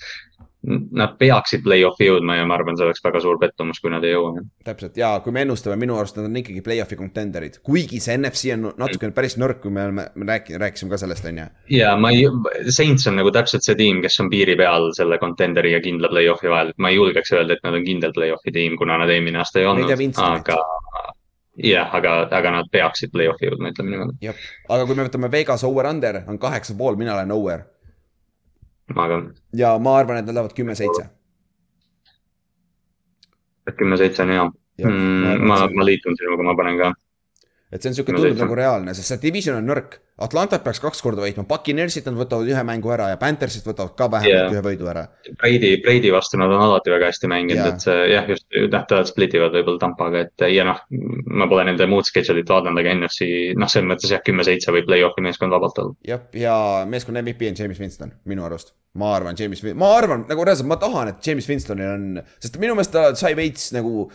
Nad peaksid play-off'i jõudma ja ma arvan, see oleks väga suur pettumus, kui nad ei jõua. täpselt. Ja kui me ennustame, minu arust nad on ikkagi play-off'i contender'id, kuigi see NFC on natukene päris nõrk, kui me oleme, me rääkisime, rääkisime ka sellest, on ju. ja ma ei, Saints on nagu täpselt see tiim, kes on piiri peal selle contenderi ja kindla play-off'i vahel, ma ei julgeks öelda, et nad on kindel play-off'i tiim, kuna nad eelmine aasta ei olnud, aga jah, aga, aga nad peaksid play-off'i jõudma, ütleme niimoodi. aga kui me võtame Vegas over-under on kaheksa pool, mina olen over ma ka. ja ma arvan, et nad lähevad kümme-seitse. kümme-seitse on hea. Mm, ma, ma liitun sinuga, ma panen ka et see on sihuke, tundub nagu reaalne, sest see division on nõrk. Atlantat peaks kaks korda võitma, Buccaneersit nad võtavad ühe mängu ära ja Panthersit võtavad ka vähemalt yeah. ühe võidu ära. Brady, Brady vastu nad on alati väga hästi mänginud yeah., et see jah, just nähtavalt split ivad võib-olla Tampaga, et ja noh. ma pole nende muud schedule'it vaadanud, aga NFC noh, selles mõttes jah, kümme-seitse võib play-off'i meeskond vabalt olla. jah, ja meeskonna MVP on James Winston, minu arust. Ma arvan, James, ma arvan nagu reaalselt, ma tahan, et James Winstonil on, sest minu meelest ta sai veits nagu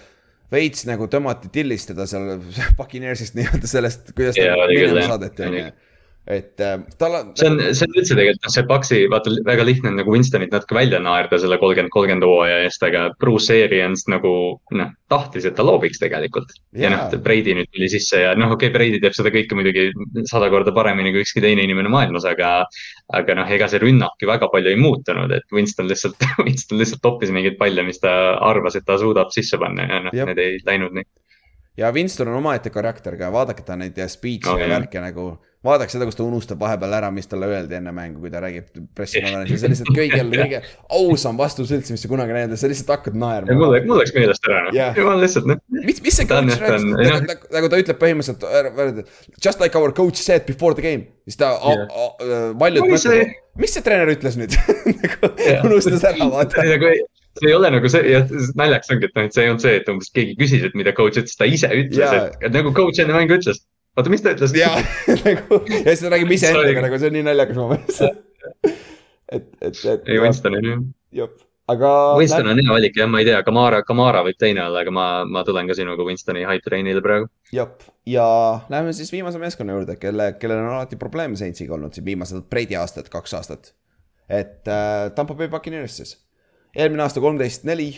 veits nagu tõmmati tillistada seal Puccaneersist nii-öelda sellest, kuidas ta minema saadeti, on ju et äh, tal on. see on, see on üldse tegelikult noh, see Paxi, vaata väga lihtne on nagu Winstonit natuke välja naerda selle kolmkümmend, kolmkümmend hooaja eest, aga Bruce Arians nagu noh, tahtis, et ta loobiks tegelikult ja noh, Brady nüüd tuli sisse ja noh, okei okay,, Brady teeb seda kõike muidugi sada korda paremini kui ükski teine inimene maailmas, aga. aga noh, ega see rünnak ju väga palju ei muutunud, et Winston lihtsalt Winston lihtsalt toppis mingeid palle, mis ta arvas, et ta suudab sisse panna ja noh, need ei läinud nii. ja Winston on omaette karakter ka, vaadake ta neid speech'e oh, ja värke nagu vaadake seda, kus ta unustab vahepeal ära, mis talle öeldi enne mängu, kui ta räägib pressikonverentsil, see on lihtsalt kõigil kõige ausam vastus üldse, mis sa kunagi näinud, sa lihtsalt hakkad naerma. mul, mul läks meelest ära noh yeah., jumal lihtsalt noh. mis, mis see coach rääkis, nagu, nagu ta ütleb põhimõtteliselt, just like our coach said before the game. siis ta yeah., valjult mõtleb, mis see treener ütles nüüd nagu unustas ära, vaata nagu see ei ole nagu see, jah, naljaks ongi, et noh, et see ei olnud see, et umbes keegi küsis, et mida coach ütles, ta ise ütles et nagu coach enne mängu ütles oota, mis ta ütles? jaa, nagu ja siis ta räägib iseendaga nagu see on nii naljakas moment et, et, et. ei, Winston on jah, aga. Winston on hea valik jah, ma ei tea, Kamara, Kamara võib teine olla, aga ma, ma tulen ka sinuga Winstoni hype train'ile praegu. jah, ja läheme siis viimase meeskonna juurde, kelle, kellel on alati probleeme Saintsiga olnud siin viimased Brady aastad, kaks aastat. et äh, Tampo Bay Buccaneers siis, eelmine aasta kolmteist, neli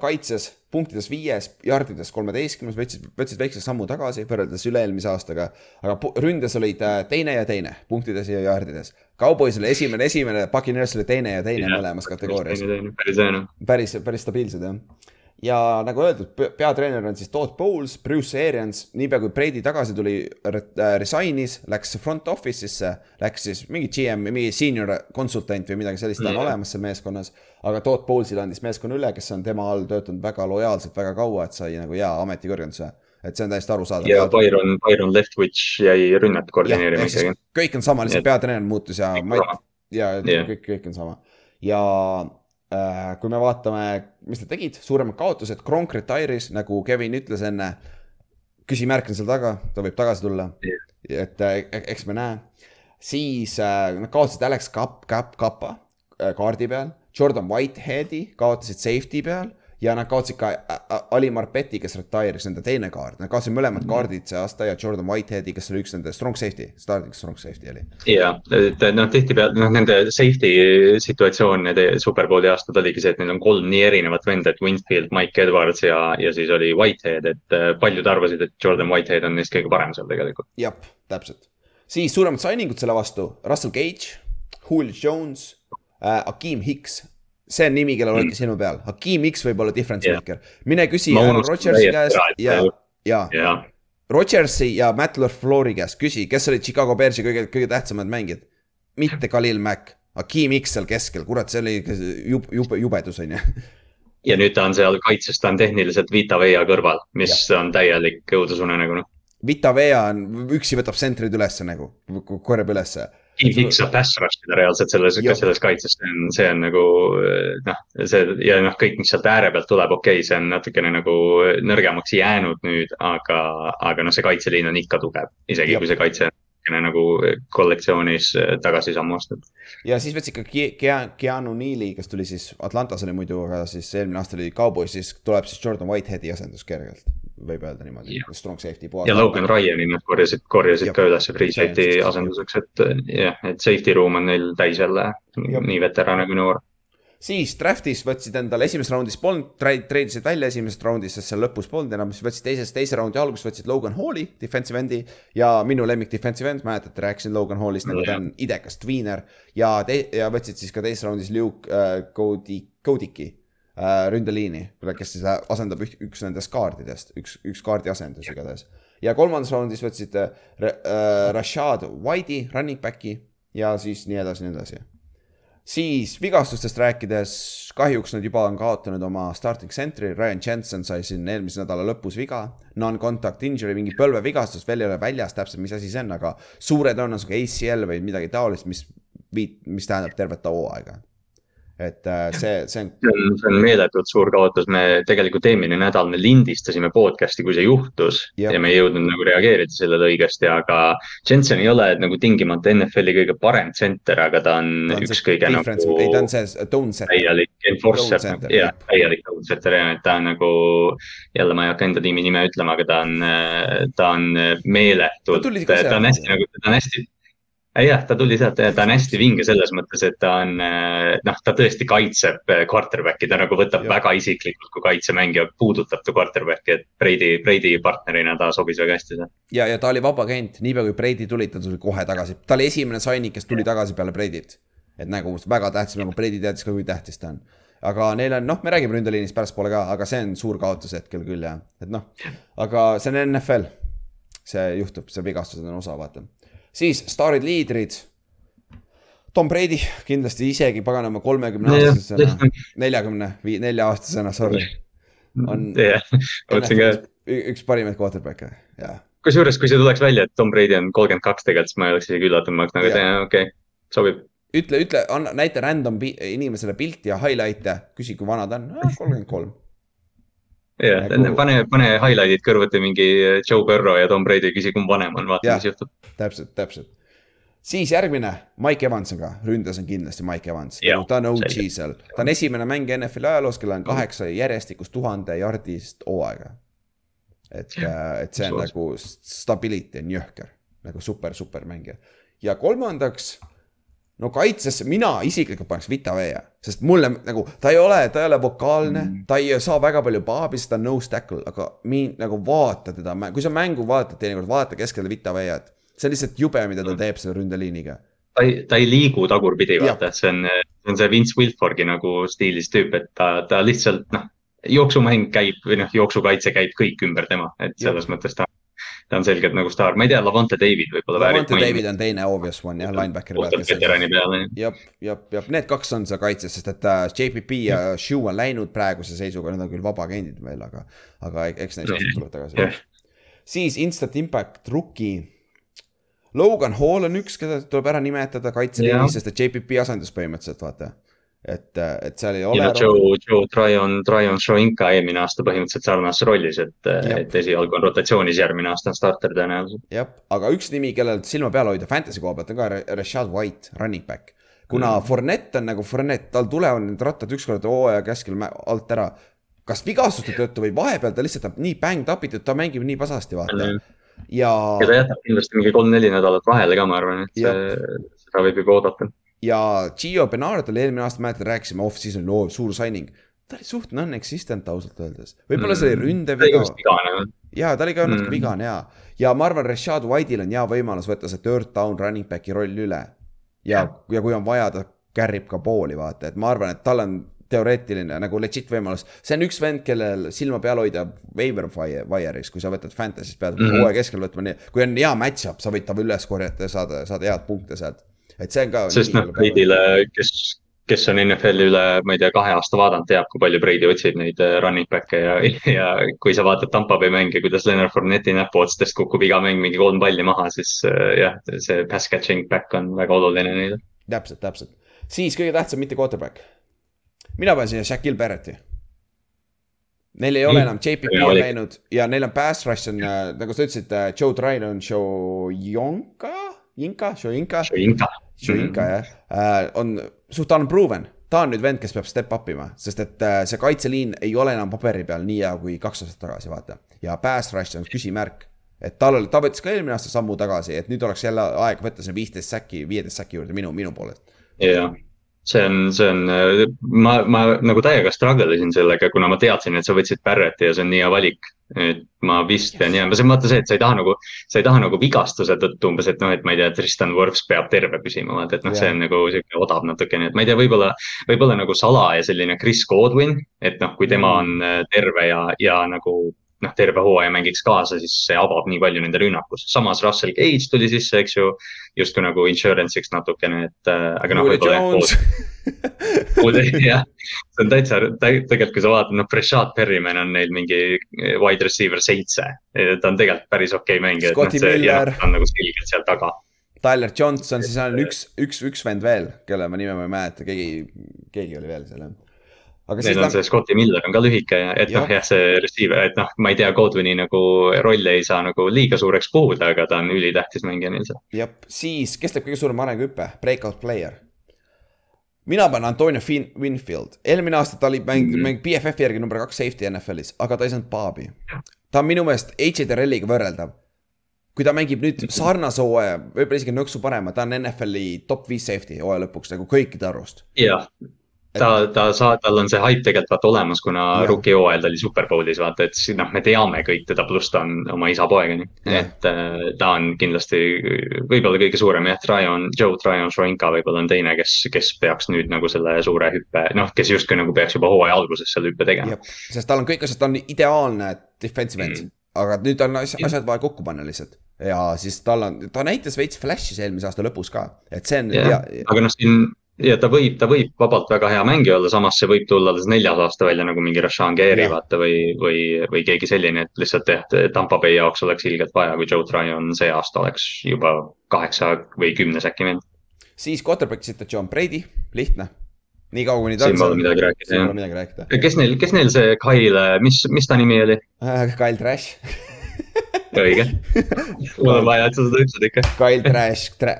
kaitses punktides viies, jardides kolmeteistkümnes, võtsid, võtsid väikse sammu tagasi võrreldes üle-eelmise aastaga. aga ründes olid äh, teine ja teine, punktides ja jardides. Cowboys oli esimene, esimene, Buccaneers oli teine ja teine ja, mõlemas kategoorias. päris, päris stabiilsed jah ja nagu öeldud, peatreener on siis Todd Bowles, Bruce Arians, niipea kui Brady tagasi tuli, äh, resignis, läks front office'isse, läks siis mingi GM, mingi senior konsultant või midagi sellist, ta on mm. olemas seal meeskonnas. aga Todd Bowles'ile andis meeskonna üle, kes on tema all töötanud väga lojaalselt väga kaua, et sai nagu hea ametikõrgenduse. et see on täiesti arusaadav. ja Byron, Byron Leftwich jäi rünnet koordineerima ikkagi. kõik on sama, lihtsalt peatreener muutus ja ja yeah. kõik, kõik on sama. ja äh, kui me vaatame, mis nad tegid, suuremad kaotused, Kronk retire'is, nagu Kevin ütles enne. küsimärk on seal taga, ta võib tagasi tulla yeah.. et äh, eks me näe. siis äh, nad kaotasid Alex Kapp, Kapp, Kappa äh, kaardi peal. Jordan Whiteheadi kaotasid safety peal ja nad kaotasid ka Ali Marpeti, kes retire'is, nende teine kaart, nad kaotasid mõlemad kaardid see aasta ja Jordan Whiteheadi, kes oli üks nende strong safety, starting strong safety oli. ja, et noh, tihtipeale noh, nende safety situatsioon nende superbowli aastad oligi see, et neil on kolm nii erinevat venda, et Winfield, Mike Edwards ja, ja siis oli Whitehead, et äh, paljud arvasid, et Jordan Whitehead on neist kõige parem seal tegelikult. jah, täpselt. siis suuremad signing ud selle vastu, Russell Gage, Julio Jones äh,, Akeem Hicks see on nimi, kellel olete mm. silma peal, Hakim X võib olla difference yeah. maker. mine küsi Aaron Rodgersi käest ja, ja yeah. Rodgersi ja Matt LaFleuri käest, küsi, kes olid Chicago Bearsi kõige, kõige tähtsamad mängijad. mitte Khalil Mack, Hakim X seal keskel, kurat, see oli jube, jube, jubedus on ju ja nüüd ta on seal kaitses, ta on tehniliselt Vita Veia kõrval, mis ja. on täielik õudusunenägu noh. Vita Vea on, üksi võtab sentrid ülesse nagu, korjab ülesse Kiviks saab pass rush ida reaalselt selles, selles kaitses, see on, see on nagu noh, see ja noh, kõik, mis sealt ääre pealt tuleb, okei okay,, see on natukene nagu nõrgemaks jäänud nüüd, aga, aga noh, see kaitseliin on ikka tugev, isegi Jop. kui see kaitse nagu kollektsioonis tagasi sammu astunud. ja siis võtsid ka Keanu Neal'i, kes tuli siis, Atlantas oli muidu, aga siis eelmine aasta oli Cowboys, siis tuleb siis Jordan Whiteheadi asendus kergelt võib öelda niimoodi, strong safety ja Logan Ryan'i nad korjasid, korjasid ja. ka üles free safety asenduseks, et jah, et safety room on neil täis jälle, nii veterane kui noor. siis draft'is võtsid endale esimeses raundis polnud, treidisid välja esimesest raundist, sest seal lõpus polnud enam, siis võtsid teises, teise raundi alguses võtsid Logan Halli, defensive end'i. ja minu lemmik defensive end, mäletate, rääkisin Logan Hallist nagu ta on idekas tweener. ja ja võtsid siis ka teises raundis Luke äh, Cody, Cody'ki äh, ründeliini, kes siis asendab üht, üks nendest kaardidest, üks, üks kaardi asendus igatahes. ja kolmandas raundis võtsid äh, Rashad White'i, running back'i ja siis nii edasi, nii edasi. siis vigastustest rääkides, kahjuks nad juba on kaotanud oma starting center'i, Ryan Jensen sai siin eelmise nädala lõpus viga. Non-contact injury, mingi põlvevigastus, veel ei ole väljas täpselt, mis asi see on, aga suure tõenäosusega ACL või midagi taolist, mis viit-, mis tähendab tervet hooaega et äh, see, see on. see on, see on meeletult suur kaotus, me tegelikult eelmine nädal me lindistasime podcast'i, kui see juhtus ja, ja me ei jõudnud nagu reageerida sellele õigesti, aga. Jensen ei ole nagu tingimata NFL-i kõige parem center, aga ta on, ta on üks kõige nagu. ei, ta on see tone setter. täielik enforcer, jah, täielik tone setter ja ta on nagu. jälle ma ei hakka enda tiimi nime ütlema, aga ta on, ta on meeletult, ta on hästi nagu, ta on hästi jah, ta tuli sealt, ta on hästi vinge selles mõttes, et ta on, eh, noh, ta tõesti kaitseb quarterback'i, ta nagu võtab ja. väga isiklikult, kui kaitsemängija puudutab ta quarterback'i, et Brady, Brady partnerina ta sobis väga hästi seal. ja, ja ta oli vaba agent, niipea kui Brady tuli, ta tuli kohe tagasi, ta oli esimene signing, kes tuli tagasi peale Brady't. et nagu väga tähtis, nagu Brady teadis ka, kui tähtis ta on. aga neil on, noh, me räägime ründeliinist pärastpoole ka, aga see on suur kaotus hetkel küll jah, et noh, aga see on NFL. see juhtub, see vigastused on osa, vaata siis staarid, liidrid. Tom Brady kindlasti isegi paganama kolmekümne aastasena, neljakümne, nelja aastasena, sorry. on yeah, üks parimaid quarterback'e, jah. kusjuures, kui see tuleks välja, et Tom Brady on kolmkümmend kaks tegelikult, siis ma ei oleks isegi üllatunud, ma oleks nagu, okei okay,, sobib ütle, ütle, anna, näita random inimesele pilti ja highlight'e, küsi, kui vana ta on, kolmkümmend kolm jah nagu..., pane, pane highlight'id kõrvuti mingi Joe Burrow ja Tom Brady, küsi kumb vanem on, vaata, mis juhtub. täpselt, täpselt. siis järgmine, Mike Evansiga, ründas on kindlasti Mike Evans, nagu ta on OG seal. ta on esimene mängija NFL-i ajaloos, kellel on kaheksa järjestikust tuhande jardist hooaega. et, äh, et see on nagu stability on jõhker, nagu super, super mängija. ja kolmandaks no kaitsesse mina isiklikult paneks Vita Vee, sest mulle nagu ta ei ole, ta ei ole vokaalne mm., ta ei saa väga palju paabi, sest ta on nose tackle, aga mind nagu vaata teda, kui sa mängu vaatad teinekord, vaata keskele Vita Vee'd. see on lihtsalt jube, mida ta mm. teeb selle ründeliiniga. ta ei, ta ei liigu tagurpidi, vaata, et see on, see on see Vince Wilforgi nagu stiilis tüüp, et ta, ta lihtsalt noh, jooksumäng käib või noh, jooksukaitse käib kõik ümber tema, et selles ja. mõttes ta ta on selgelt nagu staar, ma ei tea, Lavonte David võib-olla väärib. Lavonte David on teine obvious one jah, linebackeri peal. veterani peale. jah, jah, jah, need kaks on seal kaitses, sest et uh, äh, JPP ja Shoe on läinud praeguse seisuga, need on küll vabaagendid veel, aga, aga eks neist tuleb tagasi. siis Instant Impact rookie. Logan Hall on üks, keda tuleb ära nimetada kaitseliinis, sest et JPP asendus põhimõtteliselt vaata. et, et seal ei ole ja. Joe, Joe Tryon, Tryon Shoinka eelmine aasta põhimõtteliselt sarnases rollis, et, et esialgu on rotatsioonis, järgmine aasta on starter tõenäoliselt. jah, aga üks nimi, kellel silma peal hoida fantasy koha pealt on ka Ra- Rashad White, running back. kuna mm. Fournette on nagu Fournette, tal tulevad need rattad ükskord hooaja keskel alt ära. kas vigastuste tõttu või vahepeal ta lihtsalt on nii bäng tapitud, ta mängib nii pasasti, vaata. ja ja ta jätab kindlasti mingi kolm-neli nädalat vahele ka, ma arvan, et see, seda võib juba oodata. Ja Gio Bernard oli eelmine aasta, mäletad, rääkisime off-season loo suur signing. ta oli suht non-existent ausalt öeldes, võib-olla see oli ründeviga just. vigane. ja ta oli ka natuke Mm. vigane ja, ja ma arvan, Rashad White'il on hea võimalus võtta see third down running back'i roll üle. ja, ja kui on vaja, ta carry'b ka pooli, vaata, et ma arvan, et tal on teoreetiline nagu legit võimalus. see on üks vend, kellel silma peal hoida waiver wire- wire'is, kui sa võtad fantasy'st, pead mm. -hmm. hooaja keskel võtma nii, kui on hea match-up, sa võid ta üles korjata ja saada, saada head punkte sealt. Et see on ka. sest noh, Brady'le, kes, kes on NFL-i üle, ma ei tea, kahe aasta vaadanud, teab, kui palju Brady otsib neid äh, running back'e ja, ja kui sa vaatad Tampa Bay mänge, kuidas Leonard Fournette'i näpuotstest kukub iga mäng mingi kolm palli maha, siis äh, jah, see pass catching back on väga oluline neile. täpselt, täpselt. siis kõige tähtsam, mitte quarterback. mina panen siia Shaquille Barrett'i. Neil ei ole Nii. enam, JPP on läinud ja neil on pass rush on, nagu sa ütlesid, Joe Tryon on Shoyonka, Inka, Shoyinka, Inka. Shoyinka jah äh,, on suht unproven. ta on nüüd vend, kes peab step up ima, sest et äh, see kaitseliin ei ole enam paberi peal nii hea kui kaks aastat tagasi, vaata. ja pass rush on küsimärk. et tal oli, ta võttis ka eelmine aasta sammu tagasi, et nüüd oleks jälle aeg võtta see viisteist säki, viieteist säki juurde minu, minu poolest. jah, see on, see on, ma, ma nagu täiega struggle isin sellega, kuna ma teadsin, et sa võtsid Barrett'i ja see on nii hea valik. et ma vist pean jääma, see on vaata see, et sa ei taha nagu, sa ei taha nagu vigastuse tõttu umbes, et noh, et ma ei tea, Tristan Wirfs peab terve püsima, vaata, et noh, see on nagu sihuke odav natukene, et ma ei tea, võib-olla. võib-olla nagu Sala ja selline Chris Godwin, et noh, kui tema on äh, terve ja, ja nagu noh, terve hooaja mängiks kaasa, siis see avab nii palju nende rünnakus. samas Russell Gage tuli sisse, eks ju, justkui nagu insurance'iks natukene, et äh, aga noh, võib-olla jah, jah, see on täitsa, tegelikult kui sa vaatad, noh, Prashad Perryman on neil mingi wide receiver seitse. ta on tegelikult päris okei okay mängija, et noh, jah, Miller. ta on nagu selgelt seal taga. Tyler Johnson, siis on üks, üks, üks vend veel, kelle ma nime ma ei mäleta, keegi, keegi oli veel seal jah. Aga siis Neil on see Scotty Miller on ka lühike ja, et noh, Jah. see receiver, et noh, ma ei tea, Godwini nagu rolli ei saa nagu liiga suureks puhuda, aga ta on ülitähtis mängija neil seal. jah, siis, kes teeb kõige suurema arenguhüppe, breakout player. mina panen Antonio Fin-, Winfield, eelmine aasta ta oli mäng mm, -hmm. mäng BFF-i järgi number kaks safety NFL-is, aga ta ei saanud paabi. ta on minu meelest AJ Terrelliga võrreldav. kui ta mängib nüüd sarnase hooaja, võib-olla isegi nõksu parema, ta on NFL-i top viis safety hooaja lõpuks nagu kõikide arvust. jah, ta, ta saa-, tal on see hype tegelikult vaata olemas, kuna Jah. rookie hooajal ta oli superbowlis, vaata, et siis noh, me teame kõik teda, pluss ta on oma isa poeg, onju. Jah. et äh, ta on kindlasti võib-olla kõige suurem jah, Tryon, Joe Tryon Šoinka võib-olla on teine, kes, kes peaks nüüd nagu selle suure hüppe, noh, kes justkui nagu peaks juba hooaja alguses selle hüppe tegema. sest tal on kõik asjad, ta on ideaalne defensive end Mm. aga nüüd on asjad, asjad vaja kokku panna lihtsalt. ja siis tal on, ta näitas veits flash'is eelmise aasta lõpus ka, et see on aga noh, siin ja ta võib, ta võib vabalt väga hea mängija olla, samas see võib tulla alles neljas aasta välja nagu mingi Rashan Gary vaata või, või, või keegi selline, et lihtsalt jah, Tampa Bay jaoks oleks ilgelt vaja, kui Joe Tryon see aasta oleks juba kaheksa või kümnes äkki vend. siis quarterback situatsioon, Brady, lihtne. nii kaua, kuni ta siin pole midagi rääkida jah midagi rääkida. kes neil, kes neil see Kyle, mis, mis ta nimi oli? Kyle Trash, õige. mul on vaja, et sa seda ütlesid ikka. Kyle Trash tra,,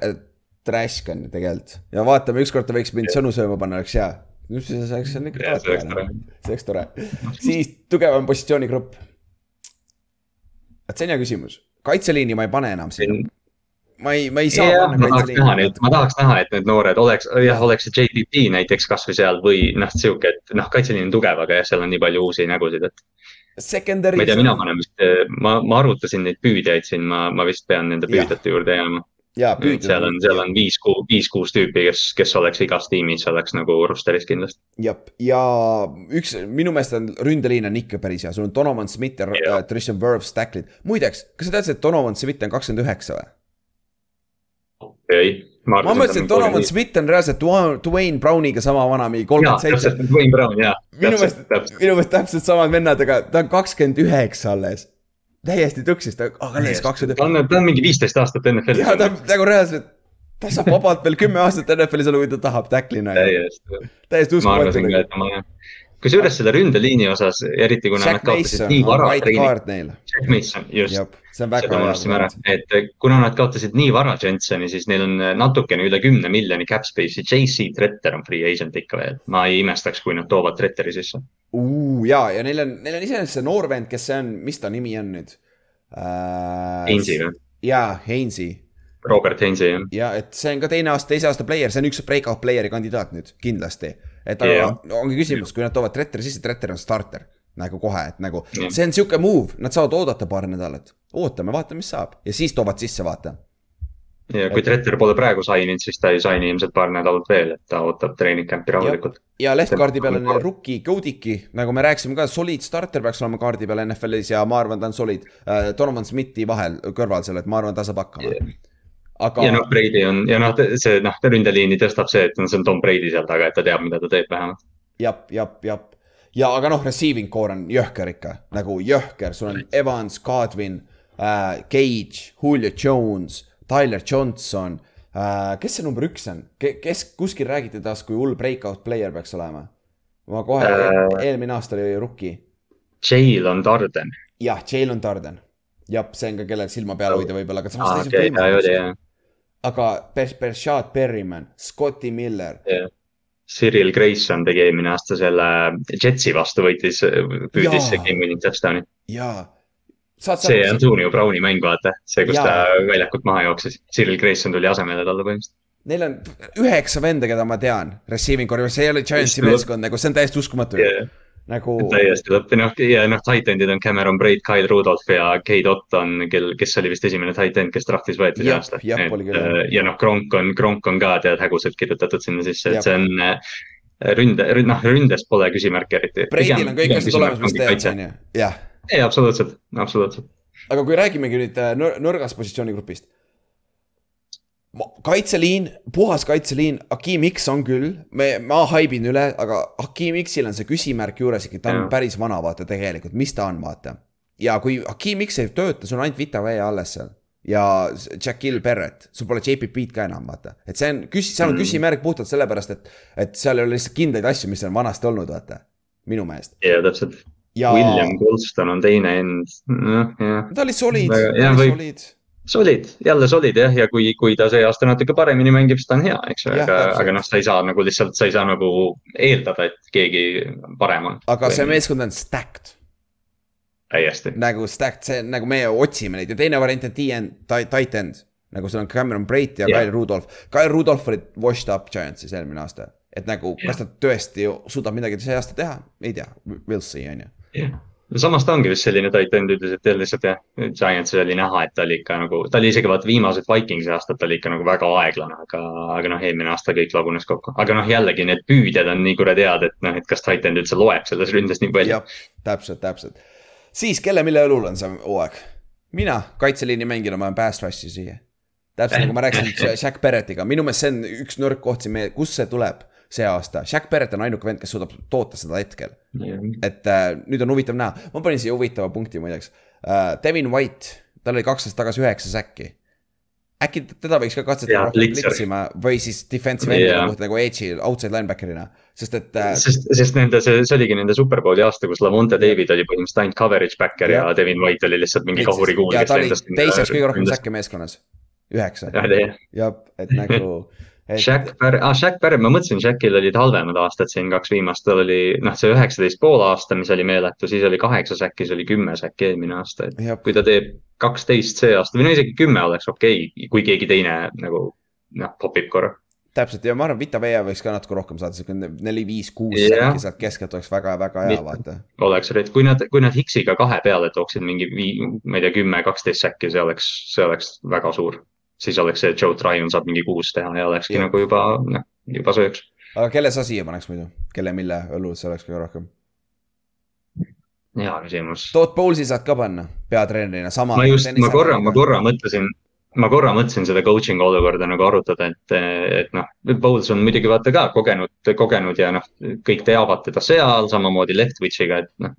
Trash on tegelikult ja vaatame, ükskord ta võiks mind sõnu sööma panna, oleks hea. see oleks, see on ikka tore. see oleks tore. siis tugevam positsioonigrupp. et see on hea küsimus, kaitseliini ma ei pane enam sinna, ma ei, ma ei saa jah, panna kaitseliini. ma tahaks näha, et need noored oleks, jah, oleks see JPP näiteks kasvõi seal või noh, sihuke, et noh, kaitseliin on tugev, aga jah, seal on nii palju uusi nägusid, et Secondary. ma ei tea, mina panen vist, ma, ma arvutasin neid püüdjaid siin, ma, ma vist pean nende püüdjate juurde jääma. jaa, seal on, seal on viis, viis-kuus tüüpi, kes, kes oleks igas tiimis, oleks nagu roster'is kindlasti. jah, ja üks minu meelest on ründeliin on ikka päris hea, sul on Donovan Smith ja uh, Tristan Wirfs tacklid. muideks, kas sa teadsid, et Donovan Smith on kakskümmend üheksa või? ei, ma ma mõtlesin, et Donovan Smith on reaalselt Dwa- Dwayne Browniga sama vana, mingi kolmkümmend seitse Dwayne Brown, jaa. minu meelest, minu meelest täpselt samad vennad, aga ta on kakskümmend üheksa alles. Täiesti tuksis, ta on alles kakskümmend. ta on, ta on mingi viisteist aastat NFL-is ja ta on nagu reaalselt, ta saab vabalt veel kümme aastat NFL-is olla, kui ta tahab tackle'ina. täiesti, täiesti ma arvasin ka, uskumatu. et ma, kusjuures selle ründeliini osas, eriti kuna nad Jack kaotasid Mason nii vara treeni. Jack Mason, just. jah, see on seda väga unustasime ära et kuna nad kaotasid nii vara Jensoni, siis neil on natukene üle kümne miljoni cap space'i, JC Tretter on free agent ikka veel. ma ei imestaks, kui nad toovad Tretteri sisse. ja, ja neil on, neil on iseenesest see noor vend, kes see on, mis ta nimi on nüüd äh,? Heinzi või? jaa, Heinzi Robert Heinzi jah. ja et see on ka teine aasta, teise aasta player, see on üks breakout player'i kandidaat nüüd kindlasti. Et aga yeah. ongi küsimus, kui nad toovad Tretteri sisse, Tretter on starter nagu kohe, et nagu Jah. see on sihuke move, nad saavad oodata paar nädalat. ootame, vaatame, mis saab ja siis toovad sisse, vaata. ja kui Tretter pole praegu saininud, siis ta ei saini ilmselt paar nädalat veel, et ta ootab treening camp'i rahulikult. ja left guard'i peal on rookie Kodiki, nagu me rääkisime ka, solid starter peaks olema kaardi peal NFL-is ja ma arvan, ta on solid äh,. Donovan Smithi vahel, kõrval seal, et ma arvan, ta saab hakkama Yeah.. Aga ja noh, Brady on ja noh, see noh, ründeliini tõstab see, et see on Tom Brady seal taga, et ta teab, mida ta teeb vähemalt. jap, jap, jap. ja aga noh, receiving core on jõhker ikka, nagu jõhker, sul on Evans, Godwin äh,, Cage, Julio Jones, Tyler Johnson äh,. kes see number üks on, kes kuskil räägiti tast, kui hull breakout player peaks olema? ma kohe Äh., eelmine aasta oli rookie. Jalen Darden. jah, Jalen Darden. jah, see on ka, kellel silma peal hoida võib-olla, aga samas ta okei, ta oli võimalus. jah. Aga Per-, Bershad Berryman, Scotti Miller, Cyril Grayson tegi eelmine aasta selle Jetsi vastu võitis, püüdis see game winning touchdown'i. jaa. see Antonio Browni mäng, vaata, see, kus Jaa. ta väljakult maha jooksis. Cyril Grayson tuli asemele talle põhimõtteliselt. Neil on üheksa venda, keda ma tean, receiving core'i, see ei ole Giantsi meeskond nagu, see on täiesti uskumatu Yeah. nagu. täiesti lõpp, noh, ja noh, titan'id on Cameron Braid, Kyle Rudolph ja Kate Ott on, kel, kes oli vist esimene titan, kes draftis võeti see aasta. jah. ja noh, Kronk on, Kronk on ka tead häguselt kirjutatud sinna sisse, et see on äh, ründe, noh, ründes pole küsimärki eriti. Breidil on kõik asjad olemas, mis teed, on ju, jah. ei, absoluutselt, absoluutselt. aga kui räägimegi nüüd äh, nõr- nõrgast positsioonigrupist. kaitseliin, puhas kaitseliin, Hakim X on küll, me, ma haibin üle, aga Hakim X-il on see küsimärk juures ikka, ta on Jah. päris vana, vaata tegelikult, mis ta on, vaata. ja kui Hakim X ei tööta, sul on ainult Vita Vea alles seal ja Jackil Barrett, sul pole JPP-d ka enam, vaata. et see on küsi-, seal on Mm. küsimärk puhtalt sellepärast, et, et seal ei ole lihtsalt kindlaid asju, mis on vanasti olnud, vaata. minu meelest. ja täpselt. ja William Colston on teine end, noh, jah. ta oli solid, Väga- ta oli võib- solid. jälle solid jah, ja kui, kui ta see aasta natuke paremini mängib, siis ta on hea, eks ju, Jah, aga, aga noh, sa ei saa nagu lihtsalt, sa ei saa nagu eeldada, et keegi parem on. aga see. meeskond on stacked, täiesti, nagu stacked, see nagu me otsime neid ja teine variant on T-end, tight end. nagu sul on Cameron Breit ja Jah. Kyle Rudolph, Kyle Rudolph oli washed up Giantsis eelmine aasta. et nagu, kas ta tõesti suudab midagi see aasta teha, ei tea, we'll see on ju. Samas ta ongi vist selline ütles, et lihtsalt jah, Giantsil oli näha, et ta oli ikka nagu, ta oli isegi vaata viimased Vikingsi aastad, ta oli ikka nagu väga aeglane, aga, aga noh, eelmine aasta kõik lagunes kokku, aga noh, jällegi need püüdjad on nii kuradi head, et noh, et kas tight end üldse loeb selles ründes nii palju. täpselt, täpselt. siis kelle, mille õlul on see hooaeg? mina kaitseliini mängijana, ma olen pass rush'i siia. täpselt nagu ma rääkisin Jack Barrettiga, minu meelest see on üks nõrk koht siin meie, kust see tuleb see aasta, Jack Barrett on ainuke vend, kes suudab toota seda hetkel. et äh, nüüd on huvitav näha, ma panin siia huvitava punkti muideks äh,. Devin White, tal oli kaks aastat tagasi üheksa säkki. äkki teda võiks ka katsetada Jaa, rohkem blitsima või siis defensive end'i yeah. nagu edge'i, outside linebacker'ina, sest et äh, sest, sest nende, see, see oligi nende superbowli aasta, kus Lavonte David oli põhimõtteliselt ainult coverage backer ja, Jah. ja Devin White oli lihtsalt mingi kahurikuul. ja ta oli teiseks kõige rohkem säkke meeskonnas, üheksa, jah, et nagu. Shaq Barrett, ah Shaq Barrett, ma mõtlesin, Shaqil olid halvemad aastad siin kaks viimast, tal oli noh, see üheksateist pool aasta, mis oli meeletu, siis oli kaheksa säkki, siis oli kümme säkki eelmine aasta, et jah, kui ta teeb kaksteist see aasta või no isegi kümme oleks okei okay,, kui keegi teine nagu noh, popib korra. täpselt ja ma arvan, Vita Veia võiks ka natuke rohkem saada, siuke neli, viis, kuus Jah. säkki sealt keskelt oleks väga-väga hea, vaata. oleks, et kui nad, kui nad Hixiga kahe peale tooksid mingi vii-, ma ei tea, kümme, kaksteist säkki, see oleks, see oleks väga suur. Siis oleks see, Joe Tryon saab mingi kuus teha ja olekski Jah. nagu juba, noh, juba sööks. aga kelle sa siia paneks muidu, kelle, mille õlul see oleks kõige rohkem? hea küsimus. Todd Bowles'i saad ka panna peatreenerina, sama. ma just, ma korra, ma korra mõtlesin, ma korra mõtlesin seda coaching olukorda nagu arutada, et, et noh, Bowles on muidugi vaata ka kogenud, kogenud ja noh, kõik teavad teda seal, samamoodi Leftwichiga, et noh.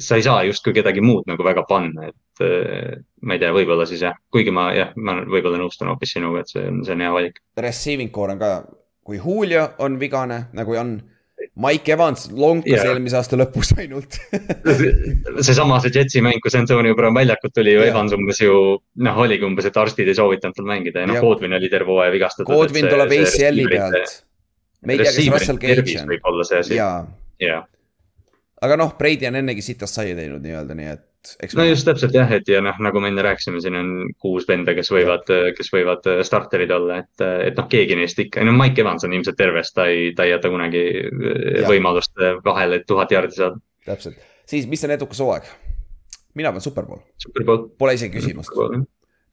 sa ei saa justkui kedagi muud nagu väga panna, et äh, ma ei tea, võib-olla siis jah, kuigi ma jah, ma võib-olla nõustun hoopis sinuga, et see on, see on hea valik. Receiving core on ka, kui Julio on vigane, nagu on Mike Evans lonkas yeah. eelmise aasta lõpus ainult seesama see Jetsi mäng, kus Antonio Brown väljakult tuli ju yeah. Evans umbes ju noh, oligi umbes, et arstid ei soovitanud tal mängida ja noh, Godwin oli terve hooaja vigastatud. Godwin tuleb ACL-i pealt. me ei tea, kes Russell Gage on. võib-olla see asi. jaa ja. Aga noh, Brady on ennegi sitast sai teinud nii-öelda, nii et eks no just täpselt jah, et ja noh, nagu me enne rääkisime, siin on kuus venda, kes võivad, kes võivad äh, starterid olla, et, äh, et noh, keegi neist ikka, no Mike Evans on ilmselt terves, ta ei, ta ei jäta kunagi äh, ja. võimalust vahele, et tuhat jaardi saada. täpselt, siis, mis on edukas hooaeg? mina pean Superbowl. Superbowl. Pole isegi küsimust.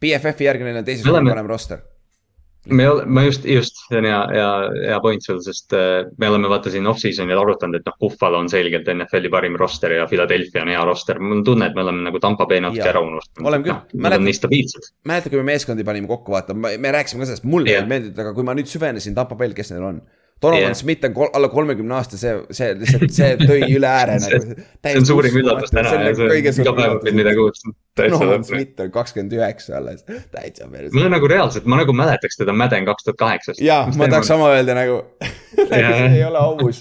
BFF-i järgi neil on teisest oleme... parem roster me ole-, ma just, just, see on hea, hea, hea point sul, sest äh, me oleme vaata siin off-season'il arutanud, et noh, Buffalo on selgelt NFL-i parim roster ja Philadelphia on hea roster. mul on tunne, et me oleme nagu Tampa Bay natuke ära unustanud. oleme küll no,. Nad on nii stabiilsed. mäletad, kui me meeskondi panime kokku, vaata, me rääkisime ka sellest, mulle ei meeldinud, aga kui ma nüüd süvenesin Tampa Bay'l, kes neil on Donovan yeah. Smith on kol alla kolmekümne aasta, see, see lihtsalt, see tõi üle ääre nagu. see on suurim üllatus täna ja see on iga päev õpid midagi uut. Donovan Smith on kakskümmend üheksa alles, täitsa päris. mul on nagu reaalselt, ma nagu mäletaks teda Madden kaks tuhat kaheksast. jaa, ma tahaks sama öelda nagu ei ole aus.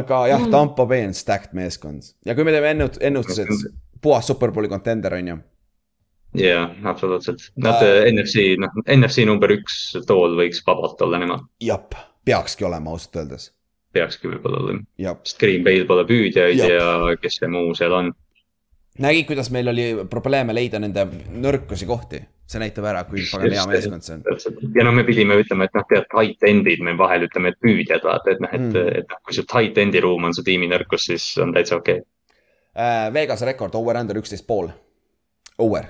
aga jah, Tampo Bay on stacked meeskond ja kui me teeme ennut-, ennustused, puhas superbowli kontender on ju jaa, absoluutselt, nad äh, NFC, noh, NFC number üks tool võiks vabalt olla nemad. jep peakski olema ausalt öeldes. peakski võib-olla olema, sest Green Bay'l pole püüdjaid Jab. ja kes see muu seal on. nägid, kuidas meil oli probleeme leida nende nõrkusi kohti, see näitab ära, kui pagan hea meeskond see on. ja no me pidime ütlema, et noh, tead, tight end'id me vahel ütleme, et püüdjad vaata, et noh, et mm., et noh, kui su tight end'i ruum on su tiimi nõrkus, siis on täitsa okei okay. äh,. Vegas rekord, over under üksteist pool, over.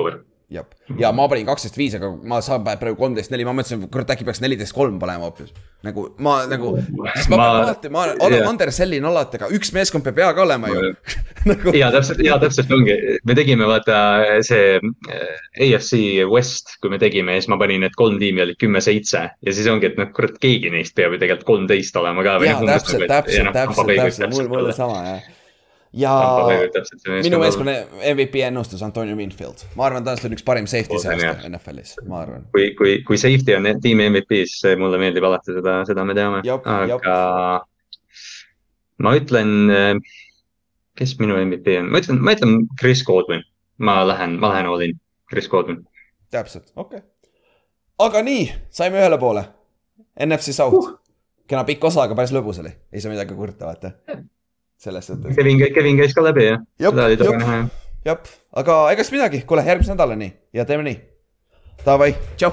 Over jah, ja ma panin kaksteist viis, aga ma saan praegu kolmteist neli, ma mõtlesin, kurat, äkki peaks neliteist kolm panema hoopis. nagu ma nagu, sest ma, ma pean alati, ma olen undersellin alati, aga üks meeskond peab hea ka olema ju. Nagu.... ja täpselt, ja täpselt ongi, me tegime vaata see äh, AFC West, kui me tegime ja siis ma panin, et kolm tiimi olid kümme-seitse ja siis ongi, et noh, kurat, keegi neist peab ju tegelikult kolmteist olema ka. ja noh, täpselt, täpselt, noh, täpselt, täpselt, mul, mul on sama jah ja minu meeskonna MVP ennustus Antonio Winfield, ma arvan, ta on üks parim safety see aasta NFL-is, ma arvan. kui, kui, kui safety on tiimi MVP, siis mulle meeldib alati seda, seda me teame, aga ma ütlen, kes minu MVP on, ma ütlen, ma ütlen Chris Godwin, ma lähen, ma lähen all in, Chris Godwin. täpselt, okei. Okay.. aga nii, saime ühele poole, NFC South. Uh., kena pikk osa, aga päris lõbus oli, ei saa midagi kurta, vaata selles suhtes. Kevin, Kevin käis ka läbi jah? jep, aga ega siis midagi, kuule järgmise nädalani ja teeme nii. Davai, tšau.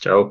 tšau.